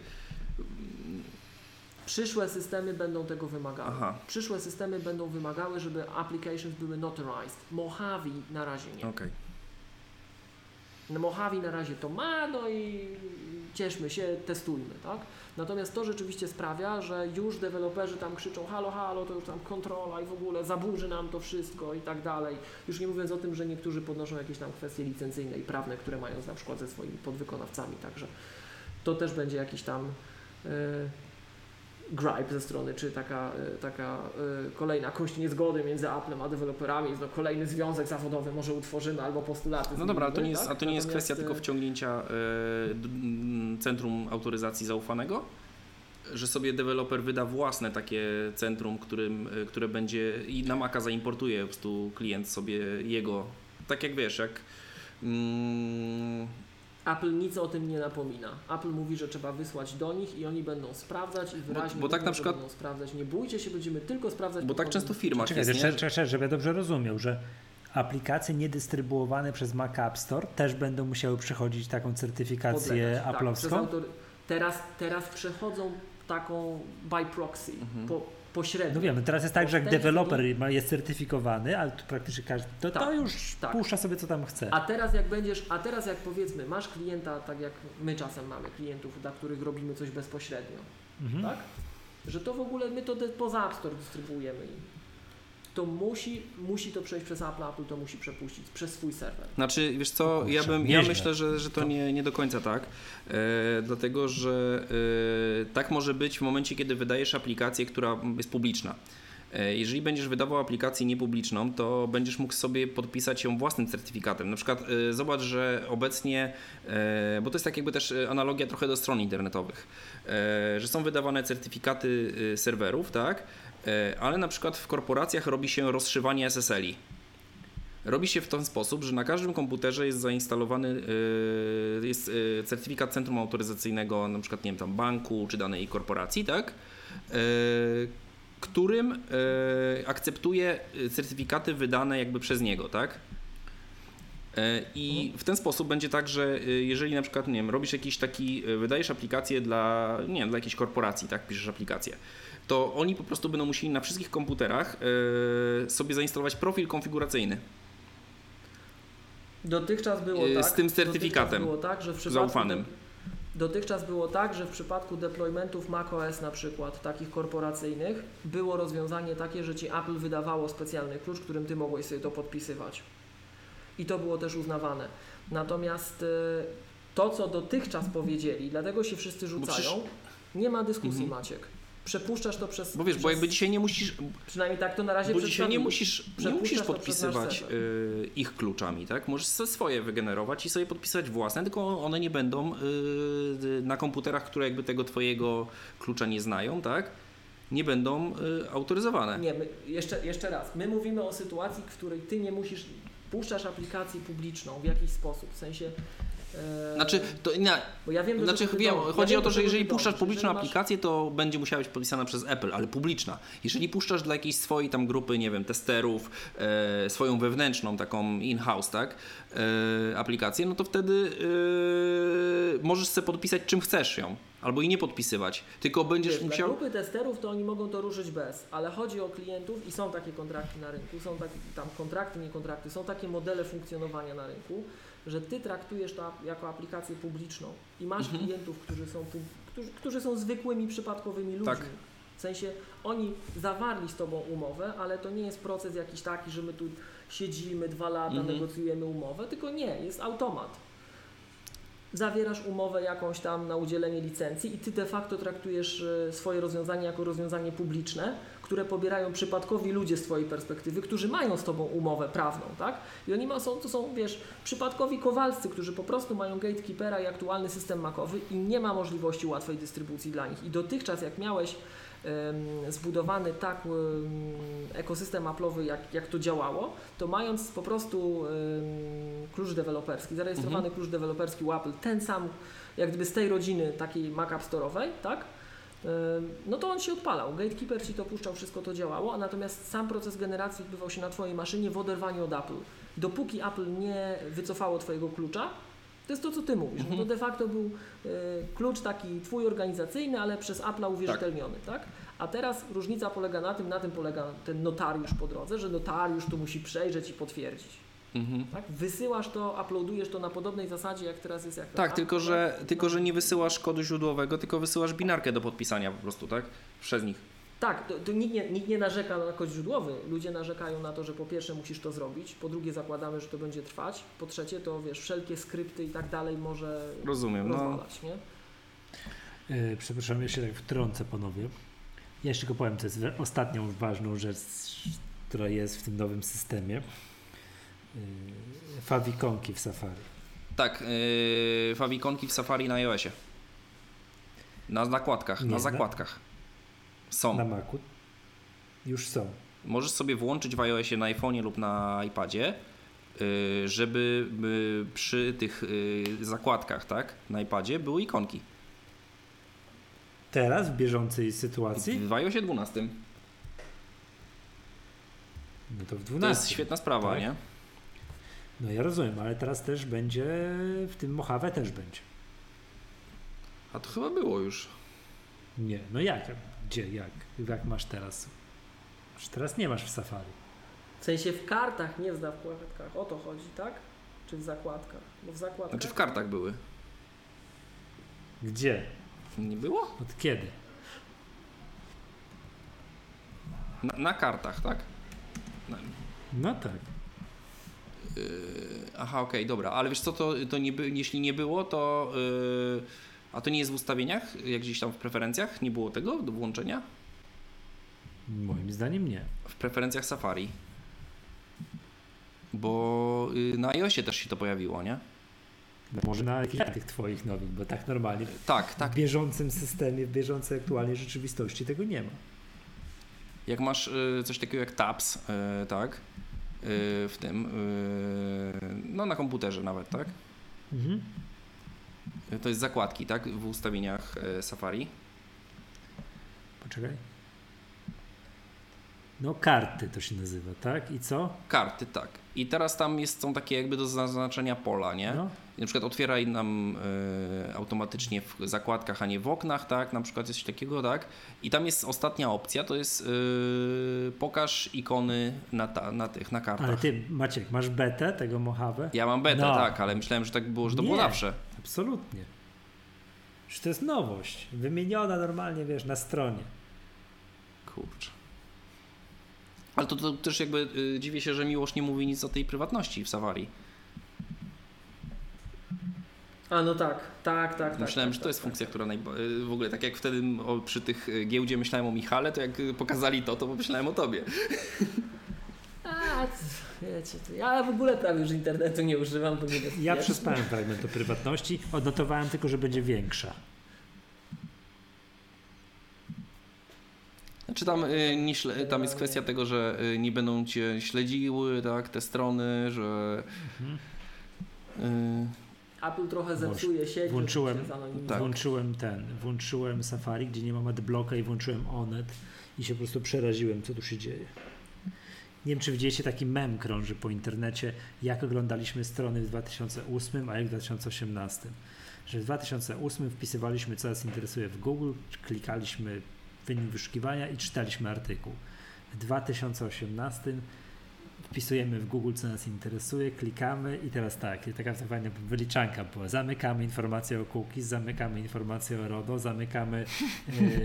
Przyszłe systemy będą tego wymagały. aha, Przyszłe systemy będą wymagały, żeby applications były notarized. Mojave na razie nie. okej. No Mojave na razie to ma, no i cieszmy się, testujmy, tak? Natomiast to rzeczywiście sprawia, że już deweloperzy tam krzyczą halo, halo, to już tam kontrola i w ogóle zaburzy nam to wszystko i tak dalej. Już nie mówiąc o tym, że niektórzy podnoszą jakieś tam kwestie licencyjne i prawne, które mają na przykład ze swoimi podwykonawcami, także to też będzie jakiś tam e, gripe ze strony, czy taka, e, taka e, kolejna kość niezgody między Applem a deweloperami, no kolejny związek zawodowy może utworzymy albo postulaty. No dobra, ale to nie jest, tak? a to nie jest kwestia tylko e, wciągnięcia y, centrum autoryzacji zaufanego? Że sobie deweloper wyda własne takie centrum, którym, które będzie i na Maca zaimportuje po prostu klient sobie jego. Tak jak wiesz, jak mm, Apple nic o tym nie napomina. Apple mówi, że trzeba wysłać do nich i oni będą sprawdzać i wyraźnie bo tak mówią, na przykład- będą sprawdzać. Nie bójcie się, będziemy tylko sprawdzać. bo tak często firmach Czekaj, jest, nie? czekaj, czekaj, żeby ja dobrze rozumiał, że aplikacje niedystrybuowane przez Mac App Store też będą musiały przechodzić taką certyfikację podlegać. Tak, Apple'owską? autory- teraz, teraz przechodzą taką by proxy, Mhm. po, pośrednio. No wiemy, teraz jest tak, Bo że jak deweloper jest certyfikowany, ale tu praktycznie każdy, to, to Tak, już tak. puszcza sobie co tam chce. A teraz jak będziesz, a teraz jak powiedzmy, masz klienta, tak jak my czasem mamy klientów, dla których robimy coś bezpośrednio, Mhm. tak? Że to w ogóle my to poza App Store dystrybuujemy im. To musi, musi to przejść przez Apple, Apple to musi przepuścić przez swój serwer. Znaczy, wiesz co, O ja, bym, ja myślę, że, że to nie, nie do końca tak, e, dlatego że e, tak może być w momencie, kiedy wydajesz aplikację, która jest publiczna. E, Jeżeli będziesz wydawał aplikację niepubliczną, to będziesz mógł sobie podpisać ją własnym certyfikatem. Na przykład e, zobacz, że obecnie, e, bo to jest tak jakby też analogia trochę do stron internetowych, że są wydawane certyfikaty serwerów, tak? E, Ale na przykład w korporacjach robi się rozszywanie SSL-i. Robi się w ten sposób, że na każdym komputerze jest zainstalowany yy, jest yy, certyfikat centrum autoryzacyjnego, na przykład nie wiem, tam banku czy danej korporacji, tak? Którym akceptuje certyfikaty wydane jakby przez niego, tak? I w ten sposób będzie tak, że jeżeli na przykład, nie wiem, robisz jakiś taki, wydajesz aplikację dla, nie wiem, dla jakiejś korporacji, tak, piszesz aplikację, to oni po prostu będą musieli na wszystkich komputerach yy, sobie zainstalować profil konfiguracyjny. Dotychczas było Yy, tak. z tym certyfikatem Było tak, że w przypadku zaufanym. Dotychczas było tak, że w przypadku deploymentów macOS na przykład, takich korporacyjnych, było rozwiązanie takie, że ci Apple wydawało specjalny klucz, którym ty mogłeś sobie to podpisywać. I to było też uznawane. Natomiast y, to, co dotychczas powiedzieli, dlatego się wszyscy rzucają, nie ma dyskusji, Mhm. Maciek. Przepuszczasz to przez. Bo wiesz, bo przez, jakby dzisiaj nie musisz, Przynajmniej tak to na razie bo dzisiaj nie musisz, nie musisz podpisywać y, ich kluczami, tak? Możesz sobie swoje wygenerować i sobie podpisywać własne, tylko one nie będą y, y, na komputerach, które jakby tego twojego klucza nie znają, tak? Nie będą y, autoryzowane. Nie, my, jeszcze, jeszcze raz. My mówimy o sytuacji, w której ty nie musisz, puszczasz aplikację publiczną w jakiś sposób, w sensie. E, Znaczy, to nie, bo ja wiem, do Znaczy, ty wiem. Ja chodzi wiem, o to, do że jeżeli puszczasz publiczną masz- aplikację, to będzie musiała być podpisana przez Apple, ale publiczna. Jeżeli puszczasz dla jakiejś swojej tam grupy, nie wiem, testerów, e, swoją wewnętrzną, taką in-house, tak, e, aplikację, no to wtedy e, możesz sobie podpisać czym chcesz ją, albo i nie podpisywać, tylko będziesz Wiesz, musiał... Dla grupy testerów to oni mogą to ruszyć bez, ale chodzi o klientów i są takie kontrakty na rynku, są takie tam kontrakty, nie kontrakty, są takie modele funkcjonowania na rynku, że ty traktujesz to jako aplikację publiczną i masz Mhm. klientów, którzy są, którzy, którzy są zwykłymi, przypadkowymi ludźmi. Tak. W sensie oni zawarli z tobą umowę, ale to nie jest proces jakiś taki, że my tu siedzimy dwa lata, Mhm. negocjujemy umowę, tylko nie, jest automat. Zawierasz umowę jakąś tam na udzielenie licencji i ty de facto traktujesz e, swoje rozwiązanie jako rozwiązanie publiczne, które pobierają przypadkowi ludzie z twojej perspektywy, którzy mają z tobą umowę prawną, tak? I oni ma, są, to są, wiesz, przypadkowi kowalscy, którzy po prostu mają gatekeepera i aktualny system makowy i nie ma możliwości łatwej dystrybucji dla nich. I dotychczas jak miałeś zbudowany tak em, ekosystem Apple'owy, jak, jak to działało, to mając po prostu klucz deweloperski, zarejestrowany klucz deweloperski u Apple, ten sam jak gdyby z tej rodziny takiej Mac App Store'owej, tak? No to on się odpalał. Gatekeeper ci to puszczał, wszystko to działało, a natomiast sam proces generacji odbywał się na Twojej maszynie w oderwaniu od Apple. Dopóki Apple nie wycofało Twojego klucza, to jest to, co Ty mówisz. No to de facto był e, klucz taki Twój organizacyjny, ale przez Apple'a uwierzytelniony, tak. A teraz różnica polega na tym, na tym polega ten notariusz po drodze, że notariusz to musi przejrzeć i potwierdzić. Mhm. Tak? Wysyłasz to, uploadujesz to na podobnej zasadzie, jak teraz jest jak Tak, Apple, tylko że, tak? tylko że nie wysyłasz kodu źródłowego, tylko wysyłasz binarkę do podpisania po prostu, tak? Przez nich. Tak, to, to nikt, nie, nikt nie narzeka na kod źródłowy. Ludzie narzekają na to, że po pierwsze musisz to zrobić, po drugie zakładamy, że to będzie trwać, po trzecie to wiesz, wszelkie skrypty i tak dalej może Rozumiem, no. rozwalać, nie? Yy, przepraszam, ja się tak wtrącę ponownie. Ja jeszcze tylko powiem, co jest ostatnią ważną rzecz, która jest w tym nowym systemie. Yy, fawikonki w Safari. Tak, yy, fawikonki w Safari na iOSie. Na zakładkach, Nie, na zakładkach. Są. Na Macu już są. Możesz sobie włączyć w iOSie na iPhone'ie lub na iPadzie, yy, żeby przy tych yy, zakładkach, tak, na iPadzie były ikonki. Teraz, w bieżącej sytuacji, W iOSie 12. no to w To 12. jest świetna sprawa, Tak. nie? No ja rozumiem, ale teraz też będzie, w tym Mojave też będzie. A to chyba było już. Nie, no jak? Gdzie, jak? Jak masz teraz? Już teraz nie masz w Safari. W sensie w kartach, nie w zakładkach. O to chodzi, tak? Czy w zakładkach? Bo w zakładkach... Znaczy w kartach były. Gdzie? Nie było? Od kiedy? Na, na kartach, tak? Na, No tak. Yy, aha, okej, dobra, ale wiesz co, to, to nie by, jeśli nie było, to. Yy, a to nie jest w ustawieniach, jak gdzieś tam w preferencjach? Nie było tego do włączenia? Moim zdaniem nie. W preferencjach Safari. Bo yy, na iOSie też się to pojawiło, nie? No może na jakichś tych twoich nowych, bo tak normalnie Tak, w tak. bieżącym systemie, w bieżącej aktualnej rzeczywistości tego nie ma. Jak masz coś takiego jak Tabs, tak? Yy, w tym, yy, no na komputerze nawet, tak? Mhm. Yy, To jest zakładki, tak? W ustawieniach Safari. Poczekaj. No karty to się nazywa, tak? I co? Karty, tak. I teraz tam jest, są takie jakby do zaznaczenia pola, nie? No. Na przykład otwieraj nam e, automatycznie w zakładkach, a nie w oknach, tak? Na przykład jest coś takiego, tak? I tam jest ostatnia opcja, to jest e, pokaż ikony na, ta, na tych, na kartach. Ale ty, Maciek, masz betę tego Mojave? Ja mam betę, No. tak, ale myślałem, że tak było, że to było Nie. zawsze. Absolutnie. Że to jest nowość. Wymieniona normalnie, wiesz, na stronie. Kurczę. Ale to, to też jakby y, dziwię się, że Miłosz nie mówi nic o tej prywatności w Safari. A no tak, tak, tak. tak myślałem, tak, że to tak, jest tak, funkcja, tak. która najba- y, w ogóle tak jak wtedy o, przy tych y, giełdzie myślałem o Michale, to jak y, pokazali to, to pomyślałem o tobie. A, wiecie, to ja w ogóle prawie już internetu nie używam, to nie Ja przespałem fragment o prywatności, odnotowałem tylko, że będzie większa. Znaczy tam, y, nie tam jest kwestia tego, że y, nie będą cię śledziły, tak, te strony, że... Y, Apple trochę zepsuje sieć. Włączyłem-. Tak. Włączyłem ten, włączyłem Safari, gdzie nie mam adblocka i włączyłem Onet i się po prostu przeraziłem, co tu się dzieje. Nie wiem, czy widzieliście taki mem krąży po internecie, jak oglądaliśmy strony w 2008, a jak w 2018. Że w 2008 wpisywaliśmy, co nas interesuje w Google, klikaliśmy wynik wyszukiwania i czytaliśmy artykuł. W 2018 wpisujemy w Google, co nas interesuje, klikamy i teraz tak, taka fajna wyliczanka była. Zamykamy informację o cookies, zamykamy informację o RODO, zamykamy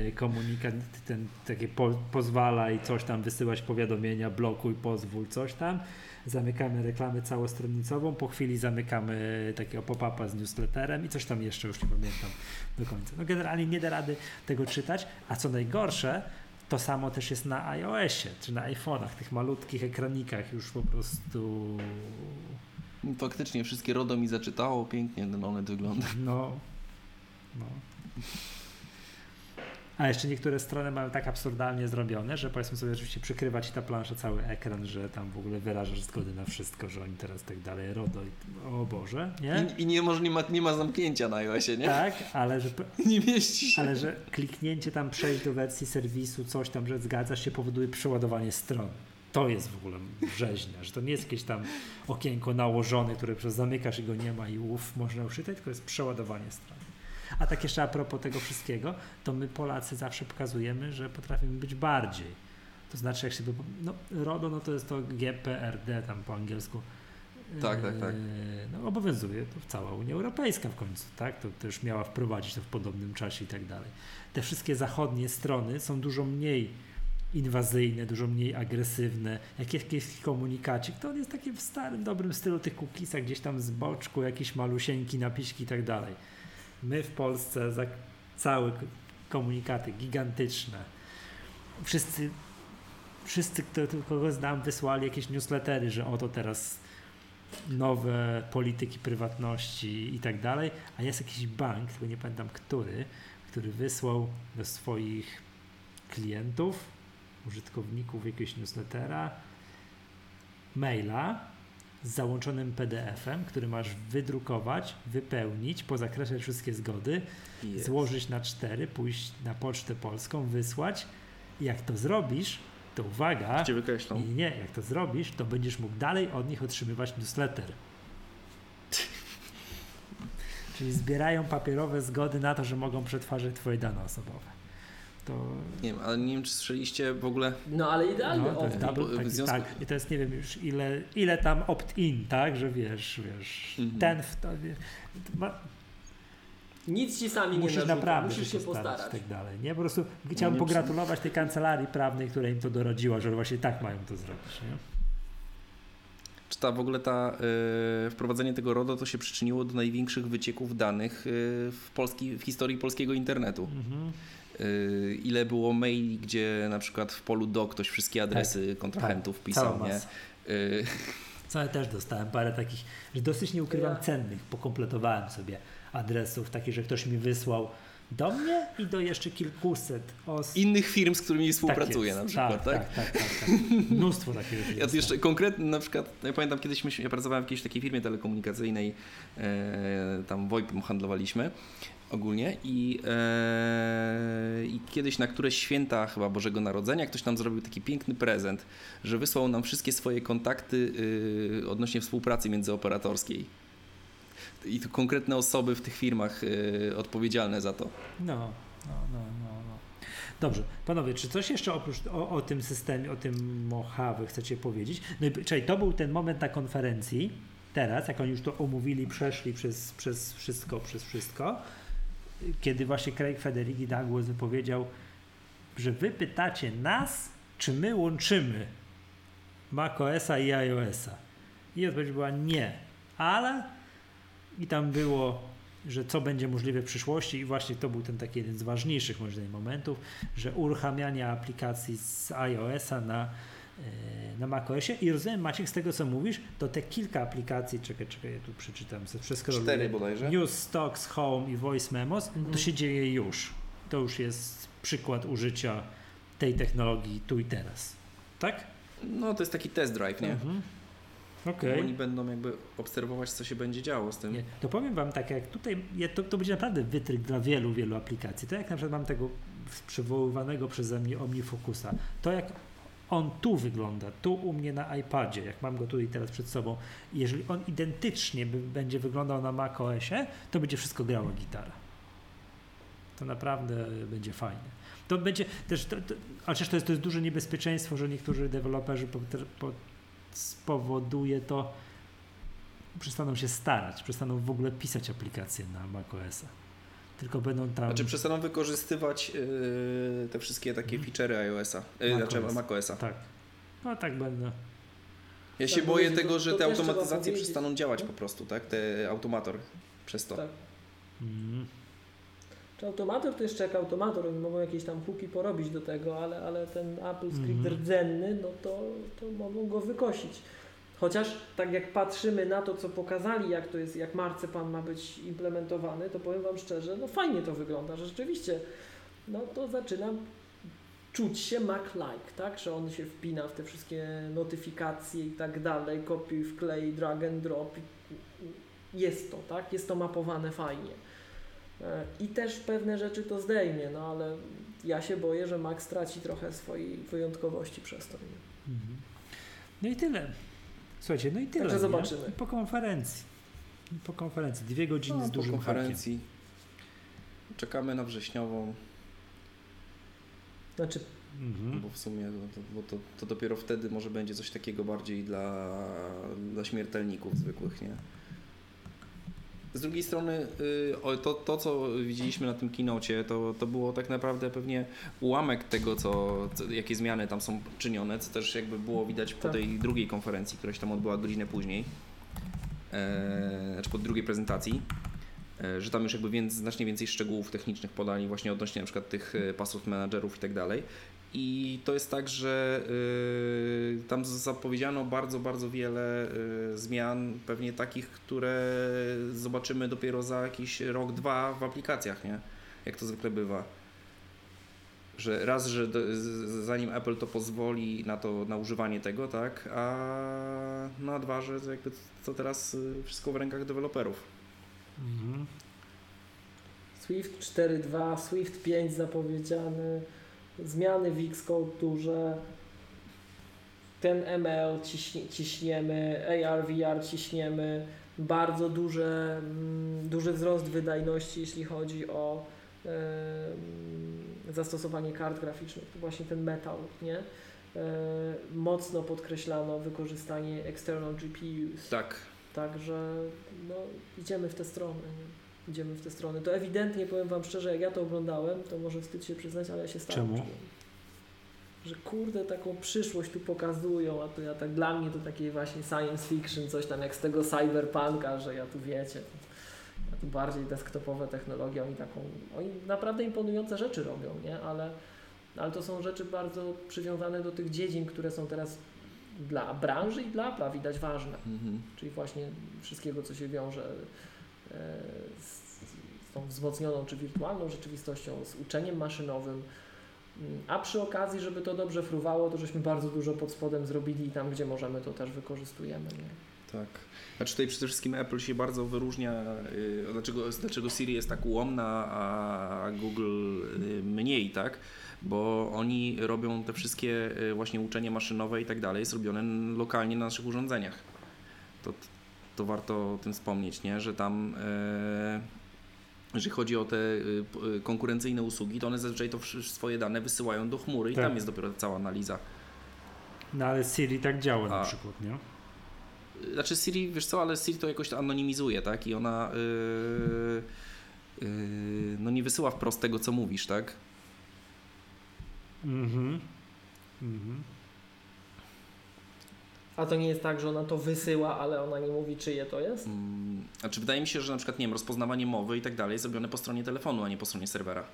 e, komunikat, ten takie po, pozwala i coś tam wysyłać powiadomienia, blokuj, pozwól, coś tam. Zamykamy reklamę całostronicową, po chwili zamykamy takiego pop-upa z newsletterem i coś tam jeszcze, już nie pamiętam do końca. No generalnie nie da rady tego czytać, a co najgorsze, to samo też jest na iOSie, czy na iPhone'ach, tych malutkich ekranikach już po prostu faktycznie wszystkie RODO mi zaczytało, pięknie ten Onet wygląda. no, no. A jeszcze niektóre strony mają tak absurdalnie zrobione, że powiedzmy sobie, oczywiście przykrywa ci ta plansza cały ekran, że tam w ogóle wyrażasz zgodę na wszystko, że oni teraz tak dalej, RODO i o Boże, nie? I, i nie, może nie, ma, nie ma zamknięcia na iOSie, nie? Tak, ale że, Nie mieści się. ale że kliknięcie tam przejść do wersji serwisu, coś tam, że zgadzasz się, powoduje przeładowanie stron. To jest w ogóle rzeźnia, że to nie jest jakieś tam okienko nałożone, które przez zamykasz i go nie ma i uf, można uczytać, tylko jest przeładowanie stron. A tak jeszcze a propos tego wszystkiego, to my Polacy zawsze pokazujemy, że potrafimy być bardziej. To znaczy, jak się by, no RODO, no to jest to GPRD tam po angielsku. Tak, tak, tak. Eee, No, obowiązuje to cała Unia Europejska w końcu, tak? To też miała wprowadzić to w podobnym czasie i tak dalej. Te wszystkie zachodnie strony są dużo mniej inwazyjne, dużo mniej agresywne. Jak jest jakiś komunikacik, to on jest taki w starym, dobrym stylu tych cookiesach, gdzieś tam z boczku, jakieś malusieńki napiśki i tak dalej. My w Polsce za całe komunikaty gigantyczne. Wszyscy, wszyscy, kogo znam, wysłali jakieś newslettery, że oto teraz nowe polityki prywatności i tak dalej, a jest jakiś bank, tylko nie pamiętam który, który wysłał do swoich klientów, użytkowników jakiegoś newslettera maila z załączonym PDF-em, który masz wydrukować, wypełnić, pozakreślać wszystkie zgody, Jest. złożyć na cztery, pójść na pocztę polską, wysłać. I jak to zrobisz, to uwaga, Cię wykreślą. i nie, jak to zrobisz, to będziesz mógł dalej od nich otrzymywać newsletter. Czyli zbierają papierowe zgody na to, że mogą przetwarzać twoje dane osobowe. To, Nie wiem, ale nie wiem, czy słyszeliście w ogóle. No ale idealny no, opt-in. double, taki, związku- tak, i to jest nie wiem już ile, ile tam opt-in, tak, że wiesz, wiesz, Mhm. ten w to, wie- ma, Nic ci sami nie musisz narzucą, naprawdę musisz się się starać postarać. i tak dalej, nie? Po prostu chciałbym nie pogratulować tej kancelarii prawnej, która im to doradziła, że właśnie tak mają to zrobić, nie? Czy ta w ogóle ta y, wprowadzenie tego RODO to się przyczyniło do największych wycieków danych y, w, polski, w historii polskiego internetu. Mhm. Y, ile było maili, gdzie na przykład w polu do ktoś wszystkie adresy kontrahentów tak, pisał, nie? Y, Co ja też dostałem parę takich, że dosyć nie ukrywam Ja. cennych, pokompletowałem sobie adresów, takich, że ktoś mi wysłał do mnie i do jeszcze kilkuset osób. innych firm, z którymi współpracuję jest. na przykład, tak? Tak, tak, tak. tak. Mnóstwo takich rzeczy. Ja tu jeszcze konkretnie na przykład, ja pamiętam kiedyś myśmy, ja pracowałem w jakiejś takiej firmie telekomunikacyjnej, e, tam VoIP-em handlowaliśmy ogólnie i, e, i kiedyś na któreś święta chyba Bożego Narodzenia ktoś nam zrobił taki piękny prezent, że wysłał nam wszystkie swoje kontakty y, odnośnie współpracy międzyoperatorskiej. I to konkretne osoby w tych firmach y, odpowiedzialne za to. No, no, no, no, no. Dobrze, panowie, czy coś jeszcze oprócz o, o tym systemie, o tym Mojave chcecie powiedzieć? No i czyli to był ten moment na konferencji, teraz, jak oni już to omówili, przeszli przez, przez wszystko, przez wszystko, kiedy właśnie Craig Federighi Douglas wypowiedział, że wy pytacie nas, czy my łączymy macOSa i iOSa. I odpowiedź była nie, ale i tam było, że co będzie możliwe w przyszłości i właśnie to był ten taki jeden z ważniejszych moim momentów, że uruchamianie aplikacji z iOSa na, na macOSie i rozumiem Maciek z tego co mówisz, to te kilka aplikacji, czekaj, czekaj, ja tu przeczytam, przeskroluję. Cztery bodajże. News, Stocks, Home i Voice Memos, to Mhm. się dzieje już. To już jest przykład użycia tej technologii tu i teraz. Tak? No to jest taki test drive, nie? Mhm. Bo Okej. Oni będą jakby obserwować, co się będzie działo z tym. Nie, to powiem Wam tak, jak tutaj, ja- to, to będzie naprawdę wytryk dla wielu, wielu aplikacji. To jak na przykład mam tego przywoływanego przeze mnie OmniFocusa, to jak on tu wygląda, tu u mnie na iPadzie, jak mam go tutaj teraz przed sobą, jeżeli on identycznie będzie wyglądał na macOSie, to będzie wszystko grała gitara. To naprawdę będzie fajne. To będzie też, to, to, przecież to jest, to jest duże niebezpieczeństwo, że niektórzy deweloperzy po, po, spowoduje to, przestaną się starać, przestaną w ogóle pisać aplikacje na macOSa. Tylko będą tam. Znaczy przestaną wykorzystywać yy, te wszystkie takie Mhm. feature'y iOS-a, yy, macOS. znaczy macOSa. Tak. No tak będą. Ja się Tak, boję to- tego, że to te też trzeba automatyzacje przestaną działać po prostu, tak? Te automator przez to. Tak. Mm. Czy automator to jeszcze jak automator, oni mogą jakieś tam hooki porobić do tego, ale, ale ten Apple script Mhm. rdzenny, no to, to mogą go wykosić. Chociaż tak jak patrzymy na to, co pokazali, jak to jest, jak marcepan ma być implementowany, to powiem Wam szczerze, no fajnie to wygląda, że rzeczywiście no to zaczynam czuć się Mac-like, tak? Że on się wpina w te wszystkie notyfikacje i tak dalej, kopiuj, wklej, drag and drop. Jest to, tak? Jest to mapowane fajnie. E, I też pewne rzeczy to zdejmie, no ale ja się boję, że Mac straci trochę swojej wyjątkowości przez to. Nie? Mhm. No i tyle. Słuchajcie, no i tyle. Także zobaczymy. I Po konferencji. I Po konferencji. Dwie godziny No, z po dużym konferencji czekamy na wrześniową, Znaczy, hakiem. Mhm. bo w sumie no to, bo to, to dopiero wtedy może będzie coś takiego bardziej dla, dla śmiertelników zwykłych, nie? Z drugiej strony y, to, to, co widzieliśmy na tym kinocie, to, to było tak naprawdę pewnie ułamek tego, co, jakie zmiany tam są czynione, co też jakby było widać po Tak. tej drugiej konferencji, która się tam odbyła godzinę później, e, znaczy po drugiej prezentacji, e, że tam już jakby więc, znacznie więcej szczegółów technicznych podali właśnie odnośnie na przykład tych e, password managerów i tak dalej. I to jest tak, że y, tam zapowiedziano bardzo, bardzo wiele y, zmian, pewnie takich, które zobaczymy dopiero za jakiś rok, dwa w aplikacjach, nie? Jak to zwykle bywa. Że raz, że do, z, zanim Apple to pozwoli na to, na używanie tego, tak, a na dwa, że to jakby to teraz y, wszystko w rękach deweloperów. Mhm. Swift 4.2, Swift 5 zapowiedziany, zmiany w Xcode duże, ten ML ciśnie, ciśniemy, AR, VR ciśniemy, bardzo duże, mm, duży wzrost wydajności, jeśli chodzi o em, zastosowanie kart graficznych, to właśnie ten metal, nie? E, mocno podkreślano wykorzystanie external GPUs. Tak. Także no, idziemy w tę stronę. Nie? Idziemy w tę stronę. To ewidentnie, powiem Wam szczerze, jak ja to oglądałem, to może wstyd się przyznać, ale ja się stałem. Czemu? Że kurde, taką przyszłość tu pokazują, a to ja tak dla mnie to takie właśnie science fiction, coś tam jak z tego cyberpunka, że ja tu wiecie, ja tu bardziej desktopowe technologie, oni taką, oni naprawdę imponujące rzeczy robią, nie? Ale, ale to są rzeczy bardzo przywiązane do tych dziedzin, które są teraz dla branży i dla Apple'a widać ważne Mhm. czyli właśnie wszystkiego, co się wiąże z, tą wzmocnioną czy wirtualną rzeczywistością, z uczeniem maszynowym. A przy okazji, żeby to dobrze fruwało, to żeśmy bardzo dużo pod spodem zrobili i tam, gdzie możemy, to też wykorzystujemy. Nie? Tak. Znaczy tutaj przede wszystkim Apple się bardzo wyróżnia, y, dlaczego, dlaczego Siri jest tak ułomna, a Google y, mniej, tak? Bo oni robią te wszystkie y, właśnie uczenie maszynowe i tak dalej, jest robione lokalnie na naszych urządzeniach. To, to warto o tym wspomnieć, nie? Że tam e, jeżeli chodzi o te y, y, konkurencyjne usługi, to one zazwyczaj to swoje dane wysyłają do chmury i Tak. tam jest dopiero cała analiza. No ale Siri tak działa na A. przykład, nie? Znaczy Siri, wiesz co, ale Siri to jakoś anonimizuje, tak? I ona yy, yy, no nie wysyła wprost tego, co mówisz, tak? Mhm. Mhm. A to nie jest tak, że ona to wysyła, ale ona nie mówi, czyje to jest? Mm, Znaczy wydaje mi się, że na przykład, nie wiem, rozpoznawanie mowy i tak dalej jest zrobione po stronie telefonu, a nie po stronie serwera.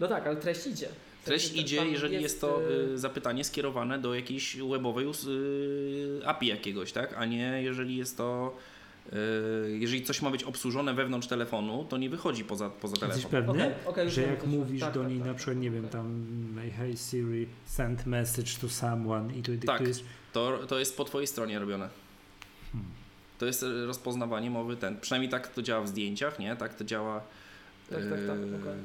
No tak, ale treść idzie. Treść idzie, jeżeli jest, to e, y, zapytanie skierowane do jakiejś webowej y, API jakiegoś, tak? A nie jeżeli jest to, y, jeżeli coś ma być obsłużone wewnątrz telefonu, to nie wychodzi poza, poza Jesteś telefon. pewny, Okej, okej, już że jak mówisz chodzi. do Tak, niej tak, na tak, przykład, nie wiem, tam hey Siri, send message to someone i tu Tak. dyktujesz, To, to jest po twojej stronie robione. Hmm. To jest e, rozpoznawanie mowy ten. Przynajmniej tak to działa w zdjęciach, nie? Tak to działa. Tak, tak, tak, e, że-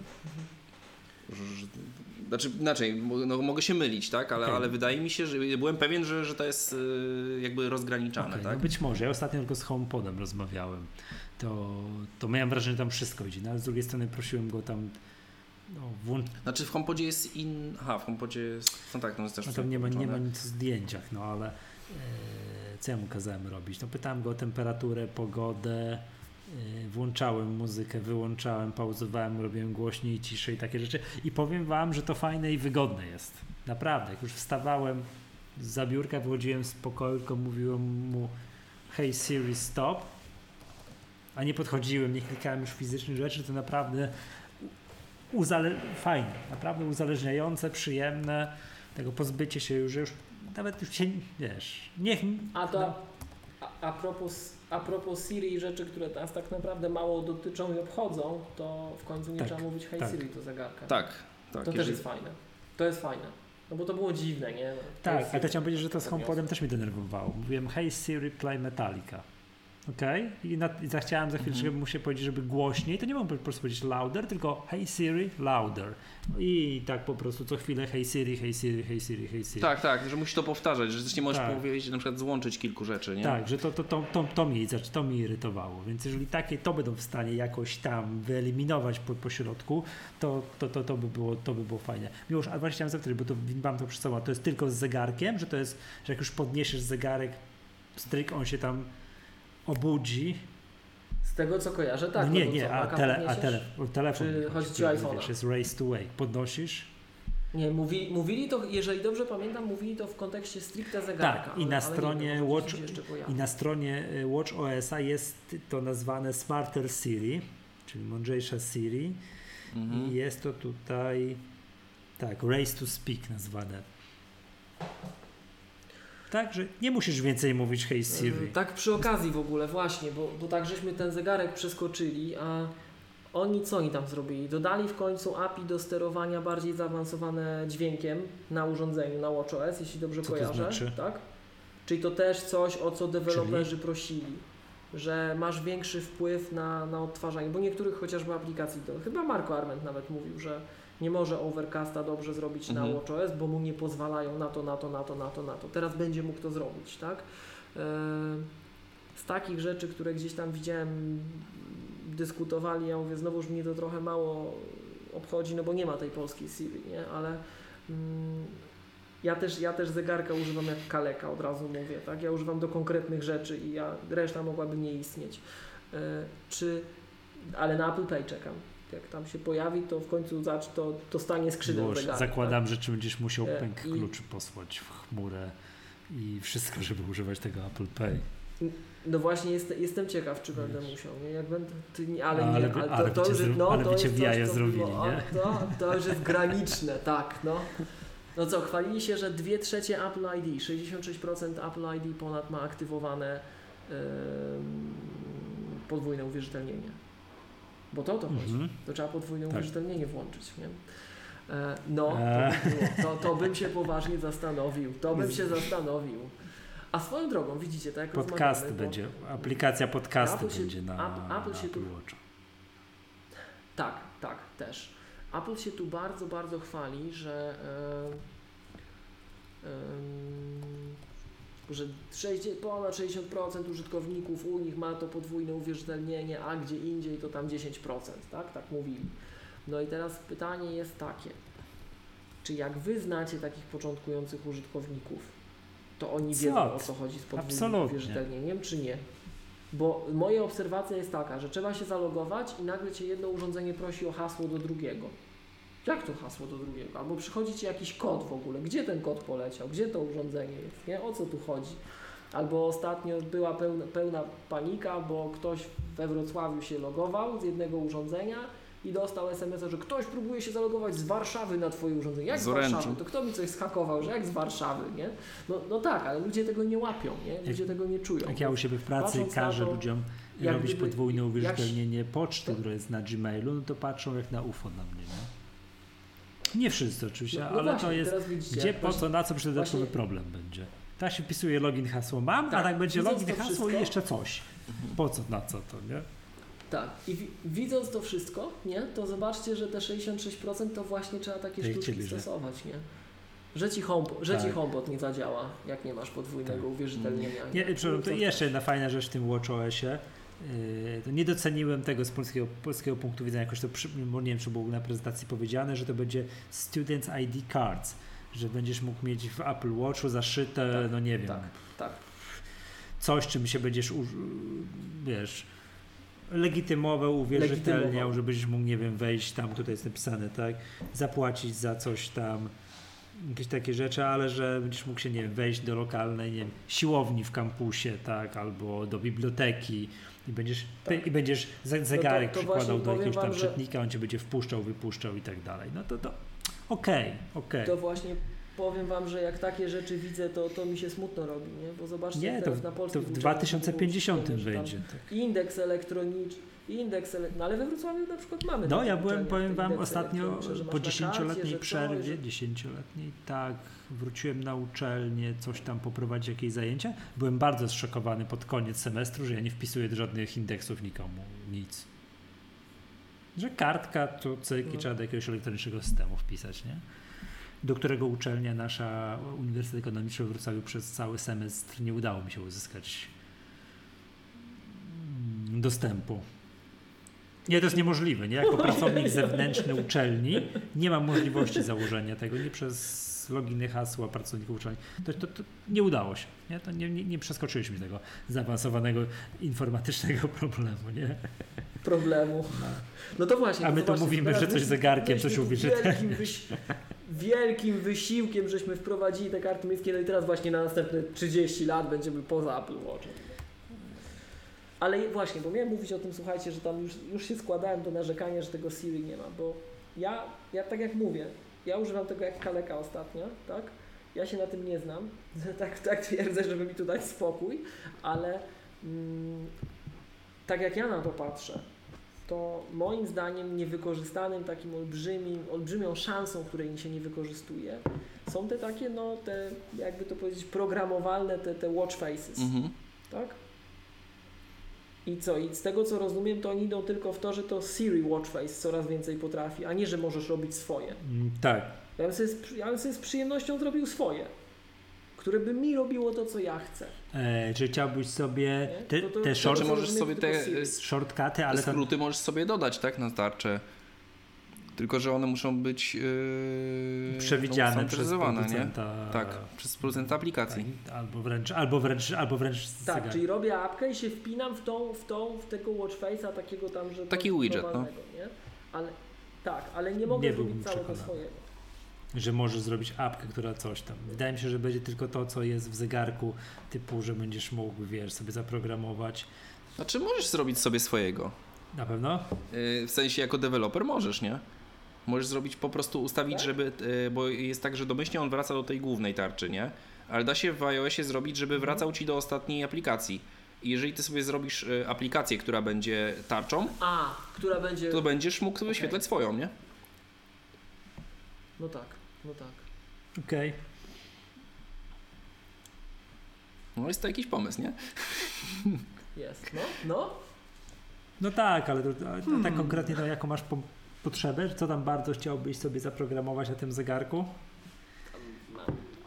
Znaczy, inaczej, no, mogę się mylić, tak? Ale, Okej. ale wydaje mi się, że byłem pewien, że, że to jest e, jakby rozgraniczane, Okej, tak? no być może. Ja ostatnio tylko z HomePodem rozmawiałem. To, to miałem wrażenie, że tam wszystko idzie. No, ale z drugiej strony prosiłem go tam no, włącz... Znaczy w HomePodzie jest in... Aha, w HomePodzie jest... No tak, no jest też No tam nie ma, nie ma nic o zdjęciach, no ale e, co ja mu kazałem robić? No pytałem go o temperaturę, pogodę, włączałem muzykę, wyłączałem, pauzowałem, robiłem głośniej, ciszej, takie rzeczy. I powiem wam, że to fajne i wygodne jest. Naprawdę, jak już wstawałem z biurka, wychodziłem z pokoju, tylko mówiłem mu hey Siri stop, a nie podchodziłem, nie klikałem już fizycznych rzeczy, to naprawdę uzale- fajne, naprawdę uzależniające, przyjemne, tego pozbycie się już, już nawet już się, wiesz, niech, A to, no, a, a, propos, a propos Siri i rzeczy, które nas tak naprawdę mało dotyczą i obchodzą, to w końcu nie Tak, trzeba mówić hej tak. Siri do zegarka. Tak, tak. to też jeżeli- jest fajne. To jest fajne. No bo to było dziwne, nie? No, Tak, Hey ale to chciałem powiedzieć, że to z. HomePodem też mnie denerwowało. Mówiłem hey Siri, play Metallica. Okej? I, na, I zachciałem za chwilę, Mhm. żeby mu się powiedzieć, żeby głośniej, to nie mam po prostu powiedzieć louder, tylko hey Siri, louder. I tak po prostu co chwilę hey Siri, hey Siri, hey Siri, hey Siri. Tak, tak, że musisz to powtarzać, że też nie możesz Tak. powiedzieć, na przykład złączyć kilku rzeczy, nie? Tak, że to, to, to, to, to, mnie, znaczy to mnie irytowało. Więc jeżeli takie to będą w stanie jakoś tam wyeliminować po, po środku, to, to, to, to, by było, to by było fajne. Miłosz, ale właśnie chciałem zapytać, bo to mam to przed sobą, a to jest tylko z zegarkiem, że to jest, że jak już podniesiesz zegarek, stryk, on się tam obudzi. Z tego co kojarzę, tak. no nie, no nie, co, a, tele, a tele, telefon. Czy chodzi ci o iPhone'a? wiesz, jest race to wake. Podnosisz, Nie, mówi, mówili to, jeżeli dobrze pamiętam, mówili to w kontekście stricte zegarka. Tak, i na ale stronie Watch-. I na stronie y, Watch OS-a jest to nazwane Smarter Siri, czyli mądrzejsza Siri. Mhm. I jest to tutaj tak, Race to Speak nazwane. Tak, że nie musisz więcej mówić Hey Siri. E, Tak przy okazji w ogóle, właśnie, bo, bo tak żeśmy ten zegarek przeskoczyli, a oni co oni tam zrobili? Dodali w końcu API do sterowania bardziej zaawansowane dźwiękiem na urządzeniu, na WatchOS, jeśli dobrze Co to kojarzę. znaczy? Tak? Czyli to też coś, o co deweloperzy prosili, że masz większy wpływ na, na odtwarzanie, bo niektórych chociażby aplikacji, to chyba Marco Arment nawet mówił, że nie może Overcasta dobrze zrobić na Mhm. WatchOS, bo mu nie pozwalają na to, na to, na to, na to, na to. Teraz będzie mógł to zrobić, tak? E, Z takich rzeczy, które gdzieś tam widziałem, dyskutowali, ja mówię, znowuż mnie to trochę mało obchodzi, no bo nie ma tej polskiej Siri, nie? Ale mm, ja też, ja też zegarka używam jak kaleka, od razu mówię, tak? Ja używam do konkretnych rzeczy i ja, reszta mogłaby nie istnieć. E, Czy, ale na Apple Pay czekam. Jak tam się pojawi, to w końcu zacz, to, to stanie skrzydeł zegarka. zakładam, że czy będziesz musiał E, pęk i- kluczy posłać w chmurę i wszystko, żeby używać tego Apple Pay. No właśnie jest, jestem ciekaw, czy będę Wiesz. musiał, nie? Jak będę, ty, nie, ale, Ale nie, ale to, ale to cię już, no, ale to jest coś, co zrobili, było- nie? To, to już jest graniczne, tak, no. No co, chwalili się, że 2 trzecie Apple ID, 66% Apple ID ponad ma aktywowane em, podwójne uwierzytelnienie. Bo to o to chodzi. Mhm. To trzeba podwójne Tak. uwierzytelnienie włączyć, nie? E, No, Eee. to, by było. to, to bym się poważnie zastanowił. To bym się zastanowił. A swoją drogą, widzicie, tak jak bo- będzie, aplikacja podcasty Apple się- będzie na, Apple- Apple się tu- Watchu. Tak, tak, też. Apple się tu bardzo, bardzo chwali, że, e, em, że 60, ponad 60% użytkowników u nich ma to podwójne uwierzytelnienie, a gdzie indziej to tam 10%, tak? Tak mówili. No i teraz pytanie jest takie, czy jak Wy znacie takich początkujących użytkowników, to oni Co? wiedzą o co chodzi z podwójnym Absolutnie. uwierzytelnieniem, czy nie? Bo moja obserwacja jest taka, że trzeba się zalogować i nagle Cię jedno urządzenie prosi o hasło do drugiego. Jak to hasło do drugiego? Albo przychodzi Ci jakiś kod w ogóle. Gdzie ten kod poleciał? Gdzie to urządzenie jest? Nie? O co tu chodzi? Albo ostatnio była pełna, pełna panika, bo ktoś we Wrocławiu się logował z jednego urządzenia i dostał SMS-a, że ktoś próbuje się zalogować z Warszawy na Twoje urządzenie. Jak z, Z. Warszawy? To kto mi coś schakował, że jak z Warszawy, nie? No, no tak, ale ludzie tego nie łapią, nie? Ludzie tego nie czują. Jak ja u siebie w pracy każę to, ludziom jak robić gdyby- podwójne jak uwierzytelnienie poczty, to- które jest na Gmailu, no to patrzą jak na UFO na mnie. Nie, nie wszyscy oczywiście, No, no ale właśnie, to jest widzicie, gdzie, po co, na co przy dodatkowy problem będzie. Tak się wpisuje login, hasło mam, a Tak, tak będzie login, hasło i wszystko- jeszcze coś. Po co, na co to, nie? Tak, i wi- widząc to wszystko, nie, to zobaczcie, że te 66% to właśnie trzeba takie sztuczki stosować, nie? Że ci, HomePod, że ci Tak. HomePod nie zadziała, jak nie masz podwójnego Tak. uwierzytelnienia. Nie, przepraszam, to jeszcze jedna fajna rzecz w tym WatchOSie. To nie doceniłem tego z polskiego, polskiego punktu widzenia, jakoś to nie wiem, czy było na prezentacji powiedziane, że to będzie Students ID Cards, że będziesz mógł mieć w Apple Watchu zaszyte, Tak, no nie wiem, tak, tak. coś, czym się będziesz, wiesz, legitymował, uwierzytelniał, Legitymował. żebyś mógł, nie wiem, wejść tam, tutaj jest napisane, tak, zapłacić za coś tam, jakieś takie rzeczy, ale że będziesz mógł się, nie wiem, wejść do lokalnej, nie wiem, siłowni w kampusie, tak, albo do biblioteki i będziesz, Tak. i będziesz ze- zegarek to przykładał właśnie do jakiegoś tam wam, czytnika, on cię będzie wpuszczał, wypuszczał i tak dalej. No to to okej, okej. To właśnie powiem wam, że jak takie rzeczy widzę, to, to mi się smutno robi, nie? Bo zobaczcie, Nie, to, na to polskich w uczelniach 2050 było czytane, że będzie. Tak. Indeks elektroniczny, indeks ele... no ale we Wrocławiu na przykład mamy. No ja byłem, powiem wam, ostatnio po masz na karcie, 10-letniej że coś, przerwie, że- 10-letniej, tak, wróciłem na uczelnię, coś tam poprowadzić, jakieś zajęcia. Byłem bardzo zszokowany pod koniec semestru, że ja nie wpisuję do żadnych indeksów nikomu, nic. Że kartka, tu cyk i No. trzeba do jakiegoś elektronicznego systemu wpisać, nie? Do którego uczelnia nasza, Uniwersytet Ekonomiczny w Wrocławiu przez cały semestr nie udało mi się uzyskać mm, dostępu. Nie, to jest niemożliwe. Nie? Jako pracownik zewnętrzny uczelni nie mam możliwości założenia tego, nie przez loginy, hasła pracowników uczelni. To, to, to nie udało się. Nie? To nie, nie, nie przeskoczyliśmy tego zaawansowanego informatycznego problemu. Nie? problemu. No to właśnie. A my to mówimy, że coś zegarkiem, coś tu uwierzy. Wielkim, wysi wielkim wysiłkiem, żeśmy wprowadzili te karty miejskie, no i teraz właśnie na następne 30 lat będziemy poza Apple Watchem. Ale właśnie, bo miałem mówić o tym, słuchajcie, że tam już, już się składałem do narzekania, że tego Siri nie ma, bo ja, ja tak jak mówię, ja używam tego jak kaleka ostatnio, tak? Ja się na tym nie znam, tak, tak twierdzę, żeby mi tu dać spokój, ale mm, tak jak ja na to patrzę, to moim zdaniem niewykorzystanym takim olbrzymim, olbrzymią szansą, której się nie wykorzystuje, są te takie, no te, jakby to powiedzieć, programowalne te, te watch faces, Mhm. tak? I co? I z tego co rozumiem, to oni idą tylko w to, że to Siri Watch Face coraz więcej potrafi, a nie, że możesz robić swoje. Mm, Tak. Ja bym sobie z, ja bym sobie z przyjemnością zrobił swoje, które by mi robiło to, co ja chcę. E, czy chciałbyś sobie te, To- to- te to- short, to- możesz sobie te e, shortcuty, ale skróty możesz sobie dodać, tak, na tarczę. Tylko, że one muszą być yy, przewidziane przez standaryzowane, nie? producenta. Tak, przez producenta aplikacji. Tak, albo wręcz, albo wręcz, albo wręcz z Tak, czyli robię apkę i się wpinam w tą, w tą, w tego watch face'a takiego tam, że Taki widget, no. nie? Ale tak, ale nie mogę Nie zrobić całego przekonany. swojego. że możesz zrobić apkę, która coś tam. Wydaje mi się, że będzie tylko to, co jest w zegarku, typu, że będziesz mógł, wiesz, sobie zaprogramować. Znaczy możesz zrobić sobie swojego. Na pewno? Yy, w sensie jako deweloper możesz, nie? Możesz zrobić po prostu ustawić, Tak? żeby, yy, bo jest tak, że domyślnie on wraca do tej głównej tarczy, nie? Ale da się w iOSie zrobić, żeby Mhm. wracał ci do ostatniej aplikacji. I jeżeli ty sobie zrobisz yy, aplikację, która będzie tarczą, A, która będzie... to będziesz mógł wyświetlać swoją, nie? No tak, no tak. Okej. No jest to jakiś pomysł, nie? Jest, no, no. No tak, ale to, ale to Hmm. tak konkretnie to jaką masz po, potrzebę? Co tam bardzo chciałbyś sobie zaprogramować na tym zegarku?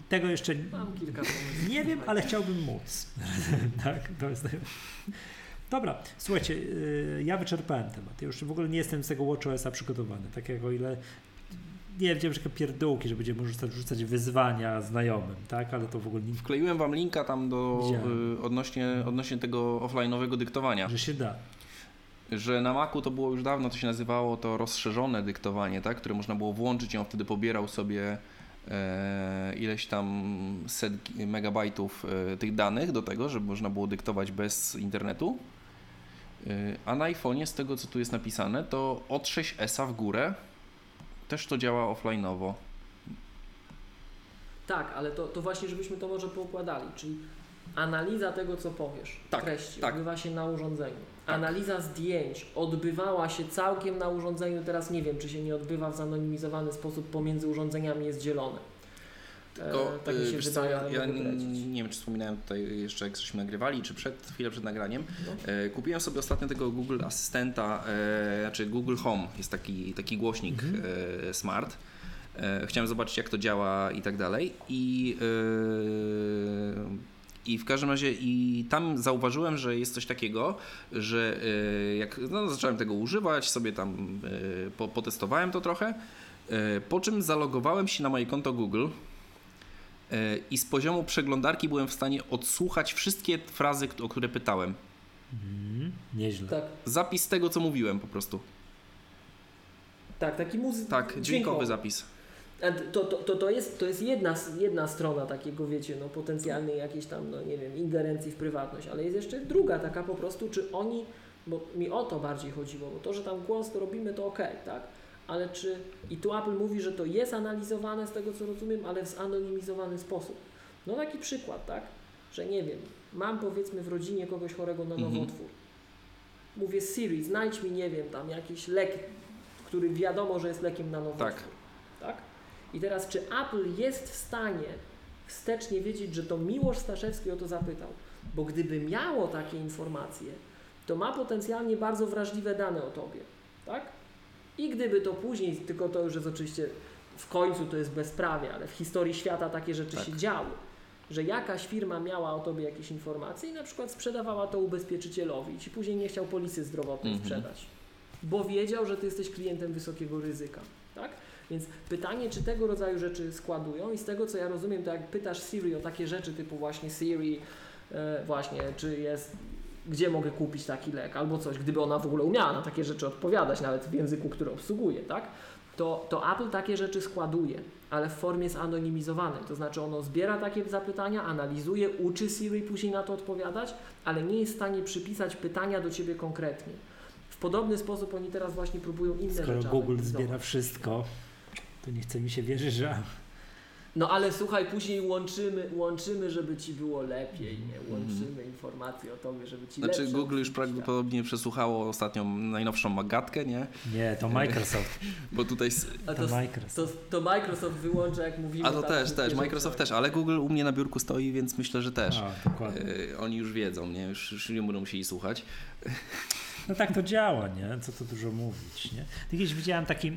Tego jeszcze mam kilka pomysłów. nie wiem, ale chciałbym móc. tak, to jest... Dobra, słuchajcie, yy, ja wyczerpałem temat. Ja już w ogóle nie jestem z tego WatchOS-a przygotowany. Tak jak o ile nie wiem, że takie pierdółki, że będziemy rzucać, rzucać wyzwania znajomym, tak? Ale to w ogóle nie, Wkleiłem wam linka tam do Widziałem. y, odnośnie, odnośnie tego offline'owego dyktowania. że się da. Że na Macu to było już dawno, to się nazywało to rozszerzone dyktowanie, tak? które można było włączyć i on wtedy pobierał sobie e, ileś tam set megabajtów e, tych danych do tego, żeby można było dyktować bez internetu. E, a na iPhone'ie z tego co tu jest napisane to od 6S w górę też to działa offline'owo. Tak, ale to, to właśnie, żebyśmy to może poukładali, czyli analiza tego, co powiesz, Tak, treści, tak. odbywa się na urządzeniu. Analiza zdjęć odbywała się całkiem na urządzeniu, teraz nie wiem, czy się nie odbywa w zanonimizowany sposób, pomiędzy urządzeniami jest zielone. Tylko, e, tak mi y, się wiesz co, wydaje, ale ja nie wiem, czy wspominałem tutaj jeszcze, jak żeśmy nagrywali, czy przed, chwilę przed nagraniem. No. E, Kupiłem sobie ostatnio tego Google Asystenta, e, znaczy Google Home, jest taki, taki głośnik e, smart. Chciałem zobaczyć, jak to działa i tak dalej. I, I w każdym razie, i tam zauważyłem, że jest coś takiego, że e, jak no, zacząłem tego używać, sobie tam e, po, potestowałem to trochę, e, po czym zalogowałem się na moje konto Google. I z poziomu przeglądarki byłem w stanie odsłuchać wszystkie frazy, o które pytałem. Mhm, nieźle. Tak, Zapis tego, co mówiłem po prostu. tak, taki muzy- Tak, dźwiękowy zapis. To, to, to, to, jest, to jest jedna, jedna strona takiego, wiecie, no, potencjalnej jakiejś tam, no nie wiem, ingerencji w prywatność, ale jest jeszcze druga taka po prostu, czy oni, bo mi o to bardziej chodziło, bo to, że tam głos to robimy, to okej, tak? ale czy. I tu Apple mówi, że to jest analizowane z tego co rozumiem, ale w zanonimizowany sposób. No taki przykład, tak? Że nie wiem, mam powiedzmy w rodzinie kogoś chorego na Mhm. nowotwór. Mówię Siri, znajdź mi, nie wiem, tam jakiś lek, który wiadomo, że jest lekiem na nowotwór. Tak? I teraz, czy Apple jest w stanie wstecznie wiedzieć, że to Miłosz Staszewski o to zapytał? Bo gdyby miało takie informacje, to ma potencjalnie bardzo wrażliwe dane o tobie, tak? I gdyby to później, tylko to już jest oczywiście w końcu to jest bezprawie, ale w historii świata takie rzeczy Tak. się działy, że jakaś firma miała o tobie jakieś informacje i na przykład sprzedawała to ubezpieczycielowi i ci później nie chciał polisy zdrowotnej Mhm. sprzedać, bo wiedział, że ty jesteś klientem wysokiego ryzyka? Więc pytanie, czy tego rodzaju rzeczy składują i z tego co ja rozumiem, to jak pytasz Siri o takie rzeczy typu właśnie Siri, e, właśnie, czy jest, gdzie mogę kupić taki lek albo coś, gdyby ona w ogóle umiała na takie rzeczy odpowiadać, nawet w języku, który obsługuje, tak? To, to Apple takie rzeczy składuje, ale w formie zanonimizowanej. To znaczy ono zbiera takie zapytania, analizuje, uczy Siri później na to odpowiadać, ale nie jest w stanie przypisać pytania do ciebie konkretnie. W podobny sposób oni teraz właśnie próbują inne Skoro rzeczy Google analizować. zbiera wszystko, to nie chce mi się wierzyć, że No ale słuchaj, później łączymy, łączymy, żeby ci było lepiej, nie? Mhm. Łączymy informacje o tobie, żeby ci Znaczy Google już prawdopodobnie przesłuchało ostatnią najnowszą magatkę, nie? nie, to Microsoft. Bo tutaj... To to, Microsoft. to, to Microsoft wyłącza, jak mówimy. A to tak, też, też. Microsoft też, ale Google u mnie na biurku stoi, więc myślę, że też. A, dokładnie. Yy, oni już wiedzą, nie? Już, już nie będą musieli słuchać. No tak to działa, nie? Co tu dużo mówić, nie? Kiedyś widziałem taki yy,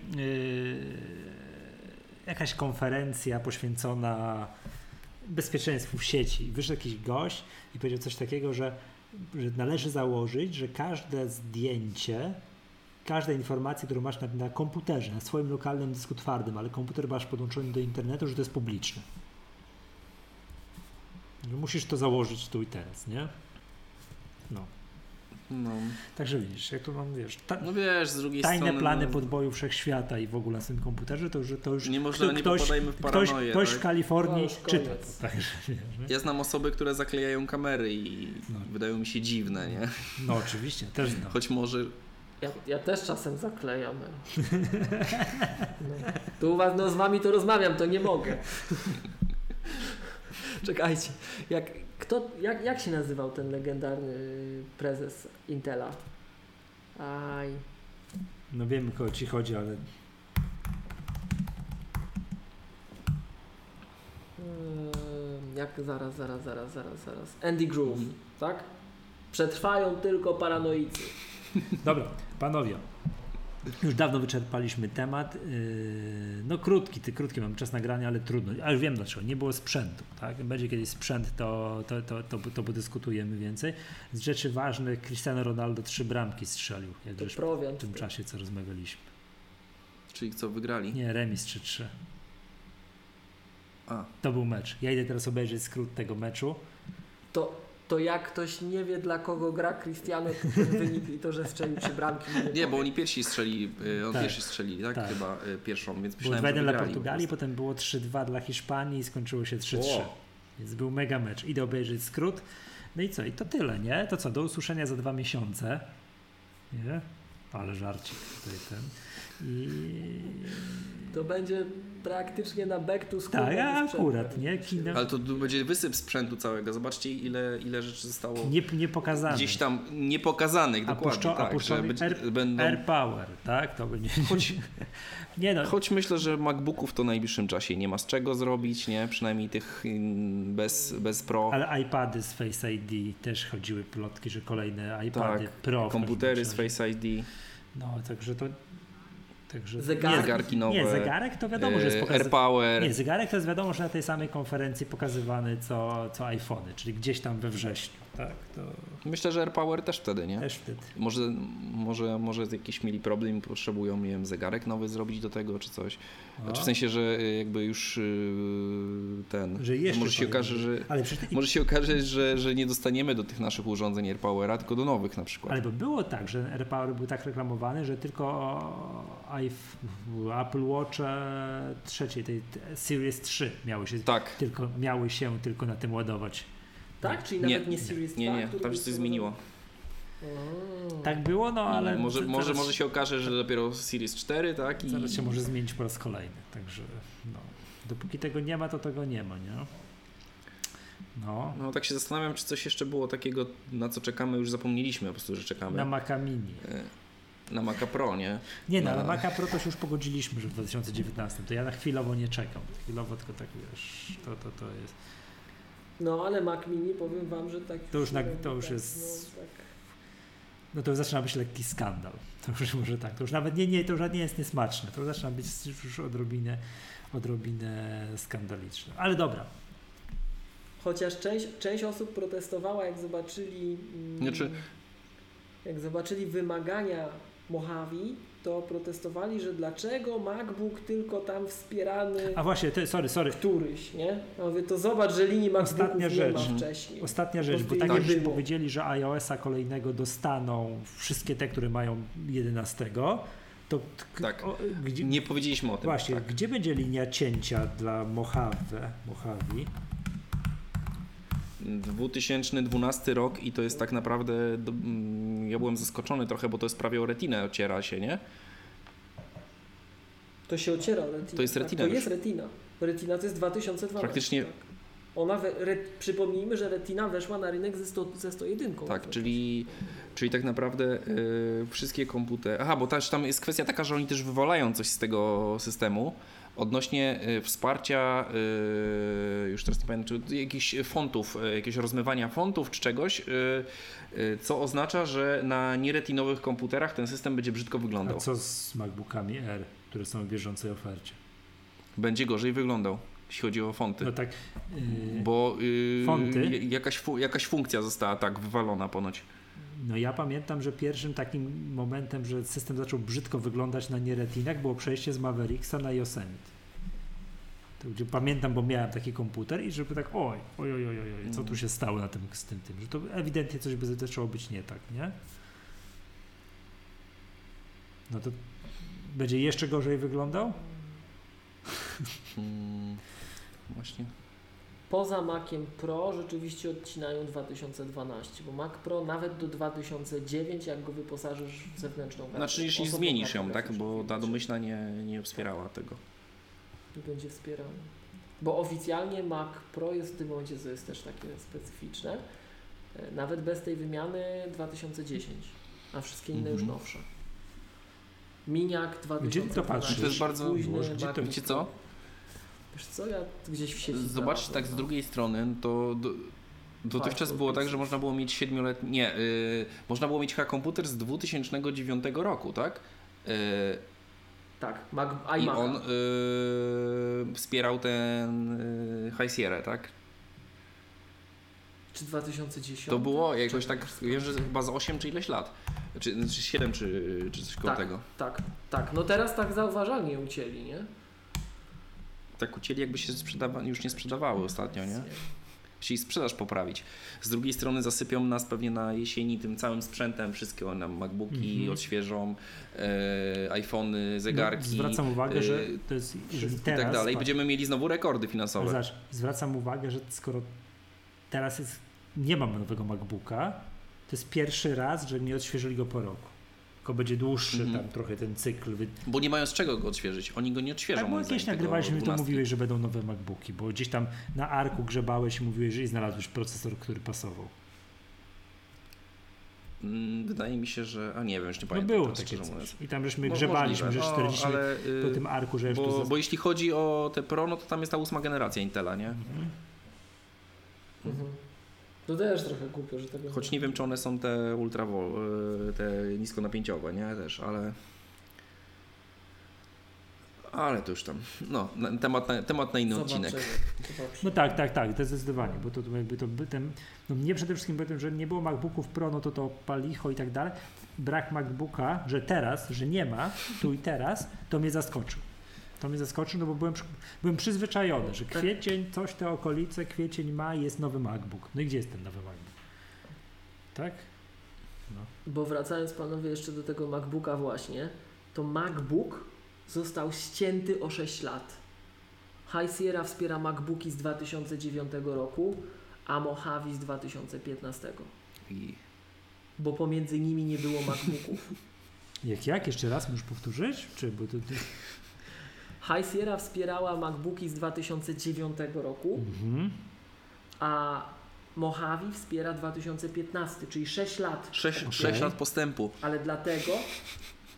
jakaś konferencja poświęcona bezpieczeństwu w sieci. Wyszedł jakiś gość i powiedział coś takiego, że, że należy założyć, że każde zdjęcie, każda informacja, którą masz na, na komputerze, na swoim lokalnym dysku twardym, ale komputer masz podłączony do internetu, że to jest publiczne. Że musisz to założyć tu i teraz, nie? No. No, Także widzisz, jak tu mam, wiesz, ta, no wiesz, z drugiej tajne strony... plany no, podboju wszechświata i w ogóle na tym komputerze, to już, to już Nie można, nie ktoś, popadajmy w ktoś, paranoję. ktoś w tak? Kalifornii To już czyta to. Także, wiesz, nie? Ja znam osoby, które zaklejają kamery i No. wydają mi się dziwne, nie? No oczywiście, też znam. Choć może... Ja, ja też czasem zaklejam. No. Tu no z wami to rozmawiam, to nie mogę. Czekajcie, jak, kto, jak, jak się nazywał ten legendarny prezes Intela? Aj, No wiem, o ci chodzi, ale jak zaraz, zaraz, zaraz, zaraz, zaraz. Andy Groove, tak? Przetrwają tylko paranoicy. dobra, panowie. Już dawno wyczerpaliśmy temat. Yy, No krótki, ty krótki mam czas nagrania, ale trudno. Ale już wiem dlaczego. Nie było sprzętu. Tak? Będzie kiedyś sprzęt, to, to, to, to, to podyskutujemy więcej. Z rzeczy ważnych Cristiano Ronaldo trzy bramki strzelił, jak To już w tym czasie, co rozmawialiśmy. Czyli co, wygrali? Nie, remis 3-3. A, To był mecz. Ja idę teraz obejrzeć skrót tego meczu. To, to jak ktoś nie wie dla kogo gra Cristiano, to ten wynik i to, że strzelił trzy bramki. nie, bo oni pierwsi strzeli, y, on Tak. pierwsi strzeli, tak? Tak. Chyba y, pierwszą, więc Było myślałem, że 2-1 dla po Portugalii, prostu. potem było 3-2 dla Hiszpanii i skończyło się 3-3. Ło. Więc był mega mecz. Idę obejrzeć skrót. No i co? I to tyle, nie? To co? Do usłyszenia za dwa miesiące. Nie? Ale żarcik tutaj ten. I... To będzie praktycznie na back to school. Tak, akurat, nie? Kino... Ale to będzie wysyp sprzętu całego. Zobaczcie, ile, ile rzeczy zostało Nie, nie pokazane. gdzieś tam niepokazanych, A dokładnie. puszczo- tak, że Air- będą... Air Power, tak? To będzie. Choć, Nie no. choć myślę, że MacBooków to w najbliższym czasie nie ma z czego zrobić, nie? Przynajmniej tych mm, bez, bez Pro. Ale iPady z Face ID też chodziły plotki, że kolejne iPady Tak, Pro. komputery z. Face ID. No, także to. Także Zegarki. Zegarki nowe. Nie, zegarek to wiadomo, że jest pokazany. AirPower. Nie, zegarek to jest wiadomo, że na tej samej konferencji pokazywany co, co iPhony, czyli gdzieś tam we wrześniu, tak? To Myślę, że AirPower też wtedy, nie? też wtedy. Może, może, może jakiś mieli problem i potrzebują, nie wiem, zegarek nowy zrobić do tego, czy coś. No. Znaczy w sensie, że y, jakby już y, ten... Że jeszcze może się okaże, że... Ale przecież Może się okaże, że, że nie dostaniemy do tych naszych urządzeń AirPowera, tylko do nowych na przykład. Ale bo było tak, że AirPower był tak reklamowany, że tylko Apple Watch trzeciej, tej tej Series 3 miały się Tak. tylko, miały się tylko na tym ładować. Tak? Czyli Nie, nawet nie Series 2? Nie, nie, tam się coś zmieniło. O. Tak było, no ale. I może, może, może się okaże, że dopiero Series 4, tak? I Zaraz się może zmienić po raz kolejny. Także no, dopóki tego nie ma, to tego nie ma, nie? No. No tak się zastanawiam, czy coś jeszcze było takiego, na co czekamy, już zapomnieliśmy po prostu, że czekamy. Na Maca Mini. E, Na Maca Pro, nie? Nie, no, Na- ale Maca Pro to się już pogodziliśmy, że w 2019. To ja na chwilowo nie czekam. Chwilowo tylko tak wiesz, to, to, to jest. No ale Mac Mini powiem wam, że tak. To już na- to już tak, jest- No, tak. No to już zaczyna być lekki skandal. To już może tak. To już nawet nie, nie, to już nie jest niesmaczne. To już zaczyna być już, odrobinę, odrobinę skandaliczne. Ale dobra. Chociaż część, część osób protestowała, jak zobaczyli, mm, Znaczy- jak zobaczyli wymagania Mojave, to protestowali, że dlaczego MacBook tylko tam wspierany A właśnie, ty, sorry, sorry. któryś, nie? Ja mówię, to zobacz, że linii MacBooków Ostatnia nie rzecz. ma Mhm. wcześniej. Ostatnia rzecz, bo tak nie jak powiedzieli, że iOS-a kolejnego dostaną wszystkie te, które mają 11, to Tak. o, gdzie, Nie powiedzieliśmy o tym. właśnie, tak. gdzie będzie linia cięcia dla Mojave? Mojave? 2012 rok i to jest tak naprawdę, mm, ja byłem zaskoczony trochę, bo to jest prawie o retinę ociera się, nie? To się ociera Retina. To jest tak? Retina To już. jest Retina. Retina to jest 2012. Praktycznie- Tak. Ona, we, re, przypomnijmy, że Retina weszła na rynek ze, 100, ze 101. Tak, czyli, czyli tak naprawdę y, wszystkie komputery. Aha, bo też tam jest kwestia taka, że oni też wywalają coś z tego systemu odnośnie y, wsparcia, y, już teraz nie pamiętam, czy jakichś fontów, y, jakiegoś rozmywania fontów czy czegoś, co oznacza, że na nieretinowych komputerach ten system będzie brzydko A wyglądał. co z MacBookami R, które są w bieżącej ofercie? Będzie gorzej wyglądał, jeśli chodzi o fonty. No tak, yy, Bo y, Fonty? Jakaś, jakaś funkcja została tak wywalona ponoć. No ja pamiętam, że pierwszym takim momentem, że system zaczął brzydko wyglądać na nieretinach było przejście z Mavericksa na Yosemite. To gdzie pamiętam, bo miałem taki komputer i żeby tak oj, oj, oj, oj, oj, co tu się stało na tym, z tym, tym, że to ewidentnie coś by zaczęło być nie tak, nie? No to będzie jeszcze gorzej wyglądał? Mm, właśnie. Poza Maciem Pro rzeczywiście odcinają 2012, bo Mac Pro nawet do 2009, jak go wyposażysz w zewnętrzną wersję. Znaczy, jeśli zmienisz ją, tak? już Bo ta domyślna nie, nie wspierała tego. nie będzie wspierany. Bo oficjalnie Mac Pro jest w tym momencie, co jest też takie specyficzne, e, nawet bez tej wymiany 2010, a wszystkie inne już Mhm. nowsze. Miniak 2012. Gdzie to patrzysz? To jest bardzo- późny gdzie to- wiecie co? Wiesz co, ja gdzieś w sieci Zobaczcie znalazłem, tak z no. drugiej strony, to do, dotychczas było tak, że można było mieć 7-letni, nie, y, można było mieć chyba komputer z 2009 roku, tak? Y, Tak, Mac, I iMac. on y, wspierał ten y, High Sierra, tak? Czy 2010? To było jakoś Czekaj, tak, wiem, że chyba z 8 czy ileś lat. Czy, czy 7 czy, czy coś koło Tak. tego. Tak, tak. No teraz tak zauważalnie ucięli, nie? Tak ucięli jakby się sprzedawa- już nie sprzedawały ostatnio, nie? Chcieli sprzedaż poprawić. Z drugiej strony zasypią nas pewnie na jesieni tym całym sprzętem, wszystkie nam MacBooki Mhm. odświeżą, e, iPhony, zegarki. No, zwracam uwagę, e, że to jest, teraz... i tak dalej. patrz, Będziemy mieli znowu rekordy finansowe. Zobacz, zwracam uwagę, że skoro teraz jest, nie mam nowego MacBooka, to jest pierwszy raz, że nie odświeżyli go po roku. Tylko będzie dłuższy Mhm. tam trochę ten cykl. Bo nie mają z czego go odświeżyć. Oni go nie odświeżą. Tak, bo jakieś nagrywaliśmy, to 12. mówiłeś, że będą nowe MacBooki, bo gdzieś tam na arku grzebałeś i mówiłeś, że i znalazłeś procesor, który pasował. Mm, Wydaje mi się, że. A nie wiem, już nie No pamiętam. było teraz, takie coś. I tam żeśmy grzebaliśmy, możliwe. że No, 40 ale, y, po tym arku, że już Bo, to bo jeśli chodzi o te Pro, no to tam jest ta ósma generacja Intela, nie? Mhm. Mhm. To też trochę głupio, że tego Choć nie wiem, czy one są te ultra, y, te niskonapięciowe, nie? Też, ale. Ale to już tam. No, temat na, temat na inny Zobaczymy, odcinek. zobaczymy. No tak, tak, tak, to zdecydowanie, bo to, to jakby to by ten, no mnie przede wszystkim powiem, że nie było MacBooków Pro, no to to palicho i tak dalej. Brak MacBooka, że teraz, że nie ma, tu i teraz, to mnie zaskoczył. To mnie zaskoczył, no bo byłem, byłem przyzwyczajony, że Tak. kwiecień, coś te okolice, kwiecień ma jest nowy MacBook. No i gdzie jest ten nowy MacBook? Tak? Bo wracając panowie jeszcze do tego MacBooka właśnie, to MacBook został ścięty o 6 lat. High Sierra wspiera MacBooki z 2009 roku, a Mojave z 2015. I bo pomiędzy nimi nie było MacBooków. Jak, jak? Jeszcze raz możesz powtórzyć? Czy, bo to, to... High Sierra wspierała MacBooki z 2009 roku, Mhm. a Mojave wspiera 2015, czyli 6 lat. 6, Okej. sześć lat postępu. Ale dlatego,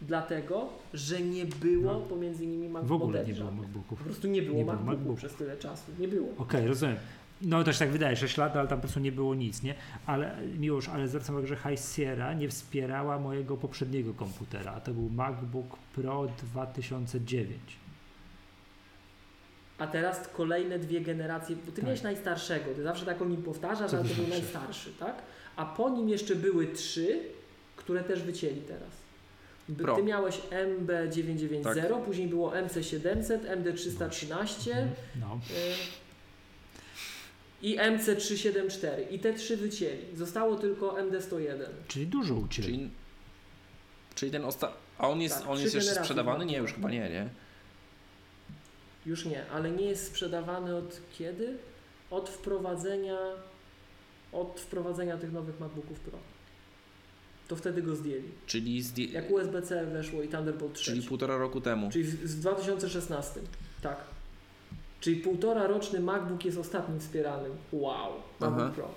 dlatego, że nie było No. pomiędzy nimi Mac W ogóle nie było. MacBooków. Po prostu nie było Nie MacBooków. przez tyle czasu. Nie było. Okej, rozumiem. No to się tak wydaje, 6 lat, ale tam po prostu nie było nic, nie? Ale miłość, ale zwracam uwagę, że High Sierra nie wspierała mojego poprzedniego komputera, a to był MacBook Pro 2009. A teraz kolejne dwie generacje, bo ty Tak. miałeś najstarszego, ty zawsze tak o nim powtarzasz, ale to był najstarszy, tak? A po nim jeszcze były trzy, które też wycięli teraz. Pro. Ty miałeś MB990, Tak. później było MC700, MD313 No. y, i MC374. I te trzy wycięli. Zostało tylko MD101. Czyli dużo ucięli. Czyli, czyli ten osta... A on jest, Tak, on jest jeszcze sprzedawany? Nie, już chyba nie, nie? Już nie, ale nie jest sprzedawany od kiedy? Od wprowadzenia od wprowadzenia tych nowych MacBooków Pro. To wtedy go zdjęli. Czyli, zdję... Jak USB-C weszło i Thunderbolt 3. czyli półtora roku temu. Czyli w, w 2016. Tak. Czyli półtora roczny MacBook jest ostatnim wspieranym. Wow. MacBook Aha. Pro.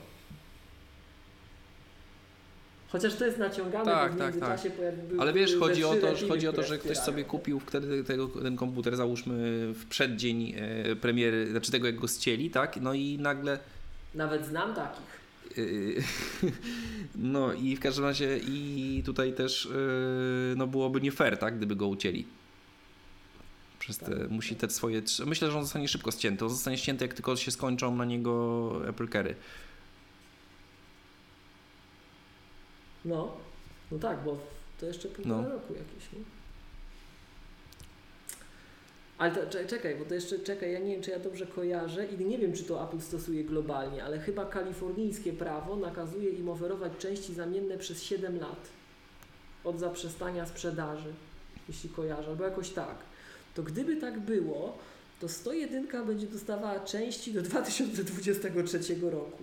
Chociaż to jest naciągane, Tak, bo w tak, międzyczasie pojawiły Ale wiesz, chodzi o to, że chodzi o to, że ktoś sobie kupił wtedy tego, ten komputer, załóżmy w przeddzień e, premiery, znaczy tego jak go ścieli, tak? No i nagle Nawet znam takich. Yy, No i w każdym razie i tutaj też yy, no byłoby nie fair, tak, gdyby go ucięli. Przez te, Tak. musi te swoje. Myślę, że on zostanie szybko ścięty. On zostanie ścięty, jak tylko się skończą na niego Apple Carry. No, no tak, bo to jeszcze półtora No. roku jakieś, nie? Ale to, cze- czekaj, bo to jeszcze, czekaj, ja nie wiem, czy ja dobrze kojarzę i nie wiem, czy to Apple stosuje globalnie, ale chyba kalifornijskie prawo nakazuje im oferować części zamienne przez 7 lat od zaprzestania sprzedaży, jeśli kojarzę, albo jakoś tak. To gdyby tak było, to 101 będzie dostawała części do 2023 roku.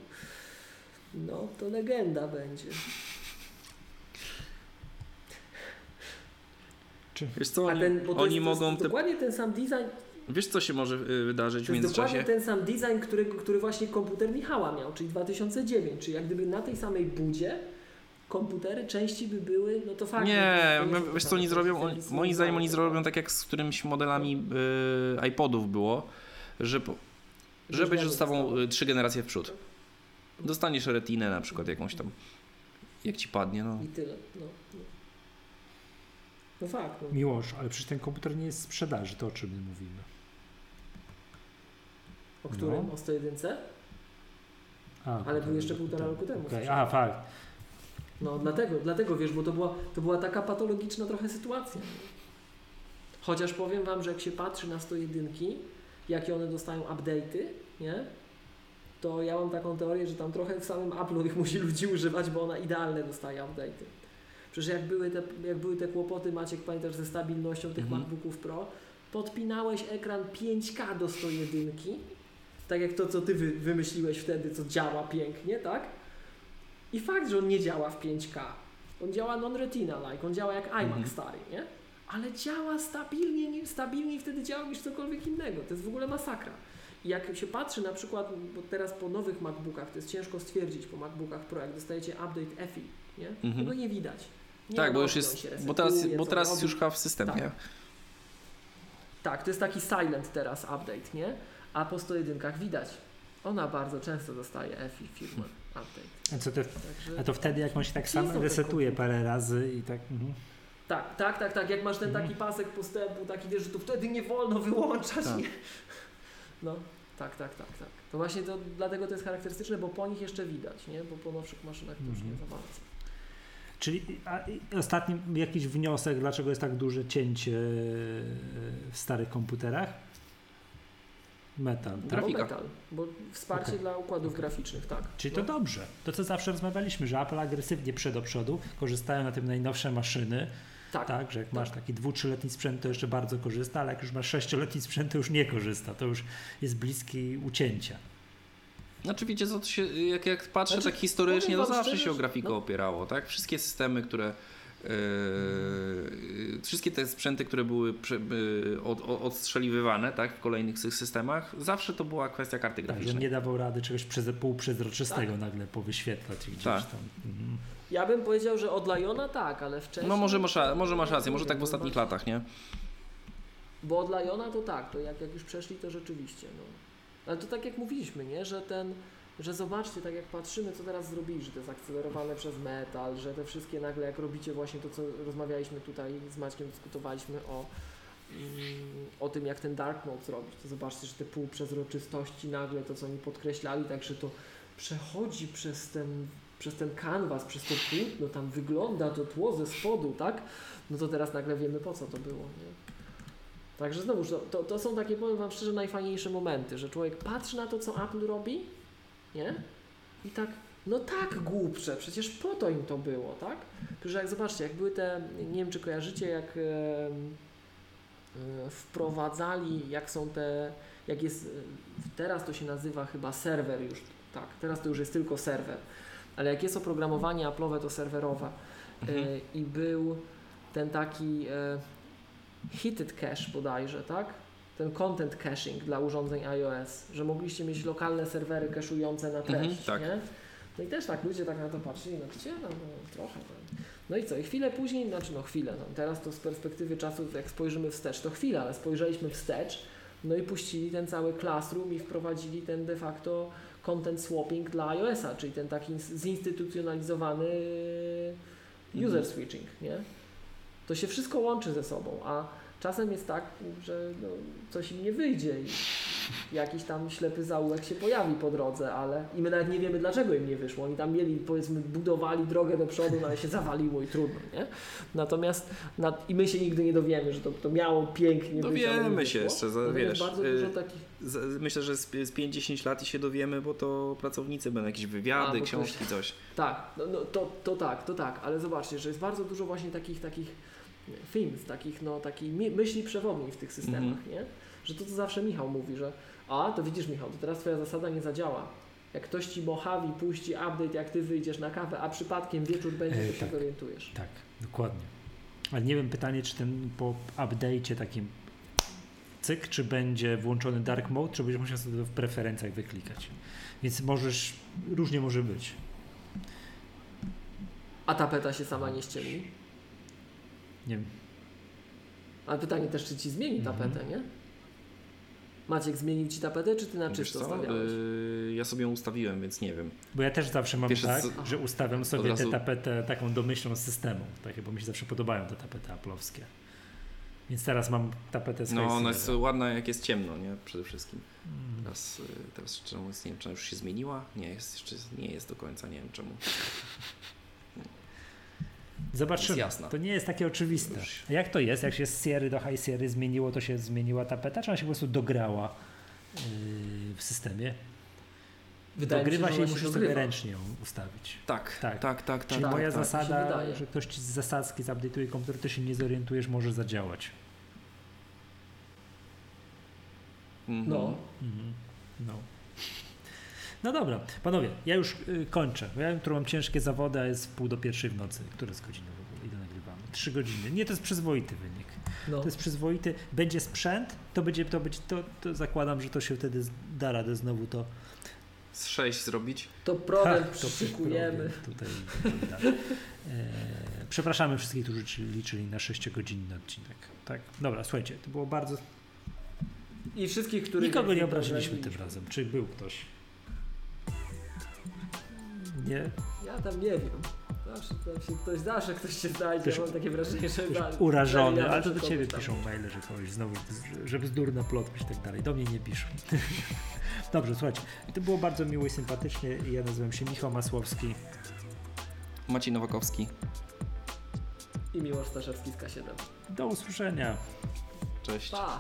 No, to legenda będzie. Wiesz co, A oni, ten, bo to oni jest, to mogą. Te, dokładnie ten sam design, wiesz co się może y, wydarzyć w to jest dokładnie międzyczasie? ten sam design, który, który właśnie komputer Michała miał, czyli 2009, czyli jak gdyby na tej samej budzie komputery części by były, no to fakt. Nie, to wiesz co oni zrobią? Oni, moim zdaniem oni zrobią tak jak z którymś modelami y, iPodów było, że, po, że Już będzie mamy dostawą trzy generacje w przód. Dostaniesz retinę na przykład jakąś tam, jak ci padnie, no. I tyle, no. No, no fakt, no. Miłosz, ale przecież ten komputer nie jest w sprzedaży, to o czym my mówimy. O którym? No. O 101? A, Ale był jeszcze półtora roku temu sprzedany. A, fakt. No dlatego, dlatego wiesz, bo to była, to była taka patologiczna trochę sytuacja. Chociaż powiem Wam, że jak się patrzy na 101, jakie one dostają update'y, nie? To ja mam taką teorię, że tam trochę w samym Apple'u ich musi ludzi używać, bo ona idealne dostaje update'y. Przecież jak były, te, jak były te kłopoty, Maciek, pamiętasz, ze stabilnością tych Mhm. MacBooków Pro, podpinałeś ekran 5K do 101, tak jak to, co Ty wy, wymyśliłeś wtedy, co działa pięknie, tak? I fakt, że on nie działa w 5K. On działa non-retina-like, on działa jak iMac Mhm. stary, nie? Ale działa stabilnie, nie- stabilniej wtedy działa niż cokolwiek innego. To jest w ogóle masakra. I jak się patrzy na przykład, bo teraz po nowych MacBookach, to jest ciężko stwierdzić po MacBookach Pro, jak dostajecie update EFI, nie? Mhm. Tego nie widać. Nie Tak, bo już jest, bo teraz, bo teraz już chyba w systemie. Tak. Tak, to jest taki silent teraz update, nie? A po 101 widać. Ona bardzo często dostaje EFI firmware update. A, co to, Także... a to wtedy, jak on się tak sam resetuje parę razy i tak. Mhm. Tak, tak, tak, tak. Jak masz ten Mhm. taki pasek postępu, taki wiesz, że tu wtedy nie wolno wyłączać. Tak. Nie? No, tak, tak, tak, tak. To właśnie to, dlatego to jest charakterystyczne, bo po nich jeszcze widać, nie? Bo po nowszych maszynach to już nie Mhm. za bardzo. Czyli ostatni jakiś wniosek, dlaczego jest tak duże cięcie e, w starych komputerach? Metal, tak? Grafika. Bo metal, bo wsparcie Okej. dla układów Okej. graficznych, tak. Czyli no. to dobrze. To co zawsze rozmawialiśmy, że Apple agresywnie przed do przodu, korzystają na tym najnowsze maszyny, Tak, tak, że jak tak. masz taki dwu, trzyletni sprzęt, to jeszcze bardzo korzysta, ale jak już masz sześcioletni sprzęt, to już nie korzysta, to już jest bliski ucięcia. Znaczy wiecie co, to się, jak, jak patrzę Znaczy, tak historycznie, to zawsze szczerze, się o grafikę no. opierało, tak? Wszystkie systemy, które Yy, wszystkie te sprzęty, które były prze, yy, od, od, odstrzeliwywane tak, w kolejnych sy- systemach, zawsze to była kwestia karty Tak, że graficznej. nie dawał rady czegoś przeze, półprzezroczystego nagle powyświetlać gdzieś Tak. tam. Mhm. Ja bym powiedział, że od Liona tak, ale wcześniej... No może masz, może masz rację, może tak w ostatnich latach, nie? Bo od Liona to tak, to jak, jak już przeszli, to rzeczywiście. No. Ale to tak jak mówiliśmy, nie? że ten, że zobaczcie, tak jak patrzymy, co teraz zrobili, że to jest akcelerowane przez metal, że te wszystkie nagle, jak robicie właśnie to, co rozmawialiśmy tutaj z Maćkiem, dyskutowaliśmy o, mm, o tym, jak ten dark mode zrobić, to zobaczcie, że te półprzezroczystości nagle, to co oni podkreślali, także to przechodzi przez ten, przez ten kanwas, przez to płótno, tam wygląda to tło ze spodu, tak? No to teraz nagle wiemy, po co to było, nie? Także znowuż, to, to, to są takie, powiem Wam szczerze, najfajniejsze momenty, że człowiek patrzy na to, co Apple robi, nie? I tak, no tak głupsze, przecież po to im to było, tak? Tylko, że jak zobaczcie, jak były te, nie wiem czy kojarzycie, jak e, wprowadzali, jak są te, jak jest, e, teraz to się nazywa chyba serwer już, tak, teraz to już jest tylko serwer, ale jak jest oprogramowanie Apple'owe, to serwerowe e, Mhm. i był ten taki heated cache bodajże, tak? Ten content caching dla urządzeń iOS, że mogliście mieć lokalne serwery cache'ujące na treść, Mhm, tak. nie? No i też tak ludzie tak na to patrzyli, no gdzie no, no trochę tam. No i co, i chwilę później, znaczy no chwilę, no teraz to z perspektywy czasu, jak spojrzymy wstecz, to chwilę, ale spojrzeliśmy wstecz, no i puścili ten cały classroom i wprowadzili ten de facto content swapping dla iOS-a, czyli ten taki zinstytucjonalizowany user Mhm. switching, nie? To się wszystko łączy ze sobą, a czasem jest tak, że no, coś im nie wyjdzie i jakiś tam ślepy zaułek się pojawi po drodze, ale i my nawet nie wiemy dlaczego im nie wyszło. Oni tam mieli, powiedzmy, budowali drogę do przodu, no ale się zawaliło i trudno, nie? Natomiast na, i my się nigdy nie dowiemy, że to, to miało pięknie być, Dowiemy wyszło. się jeszcze, za- Natomiast wiesz, bardzo y, dużo takich myślę, że z, z 5-10 lat i się dowiemy, bo to pracownicy będą jakieś A, wywiady, bo książki, coś. Tak, no, no, to, to tak, to tak, ale zobaczcie, że jest bardzo dużo właśnie takich, takich filmów, takich, no, takich mi- myśli przewodnich w tych systemach, Mhm. nie? Że to, co zawsze Michał mówi, że a, to widzisz Michał, to teraz twoja zasada nie zadziała. Jak ktoś ci Mojave puści update, jak ty wyjdziesz na kawę, a przypadkiem wieczór będzie, E, to się tak. zorientujesz. Tak, dokładnie. Ale nie wiem, pytanie, czy ten po update'cie takim cyk, czy będzie włączony dark mode, czy będziesz musiał sobie to w preferencjach wyklikać. Więc możesz, różnie może być. A tapeta się sama nie ściemni. Nie wiem. Ale pytanie też, czy ci zmieni Mhm. tapetę, nie? Maciek, zmienił ci tapetę, czy ty na Wiesz czysto stawiałeś? Y, ja sobie ją ustawiłem, więc nie wiem. Bo ja też zawsze mam Pierwsze tak, co- że ustawiam sobie razu- tę tapetę taką domyślną z systemu, takie, bo mi się zawsze podobają te tapety aplowskie. Więc teraz mam tapetę z No, ona jest ładna jak jest ciemno, nie? Przede wszystkim. Mm. Teraz, y, teraz szczerze mówiąc, nie wiem, czy ona już się zmieniła? Nie, jest jeszcze nie jest do końca, nie wiem czemu. Zobaczymy. Jest jasna. To nie jest takie oczywiste. Jak to jest? Jak się z Sierry do High Sierry zmieniło, to się zmieniła tapeta, czy ona się po prostu dograła yy, w systemie? Wydaje mi Dogrywa że się i musisz sobie ręcznie ją ustawić. Tak, Tak. tak, tak, tak. Czyli tak, moja tak, się zasada, że ktoś ci z zasadzki zupdate'uje komputer, ty się nie zorientujesz, może zadziałać. No, Mhm. No. No dobra, panowie, ja już y, kończę. Ja jutro mam ciężkie zawody, a jest w pół do pierwszej w nocy. Które jest godziny w ogóle? Ile nagrywamy? Trzy godziny. Nie, to jest przyzwoity wynik. no. To jest przyzwoity. Będzie sprzęt, to będzie, to będzie, to, to zakładam, że to się wtedy z- da radę znowu to. Z 6 zrobić. To problem Ha, to przyszykujemy. problem Tutaj, tutaj, e, przepraszamy wszystkich, którzy liczyli na 6-godzinny odcinek. Tak, dobra, słuchajcie, to było bardzo. I wszystkich, których Nikogo nie obraziliśmy. tym razem. Czy był ktoś? Nie. Ja tam nie wiem. Zawsze tam się ktoś, zawsze ktoś się znajdzie. Ktoś- mam takie wrażenie, że da- urażony, ale to do ciebie tam. piszą maile, że kogoś znowu, że bzdur na plot i tak dalej. Do mnie nie piszą. Dobrze, słuchajcie, to było bardzo miło i sympatycznie. Ja nazywam się Michał Masłowski. Maciej Nowakowski. I Miłosz Staszewski z K7. Do usłyszenia. Cześć. Pa!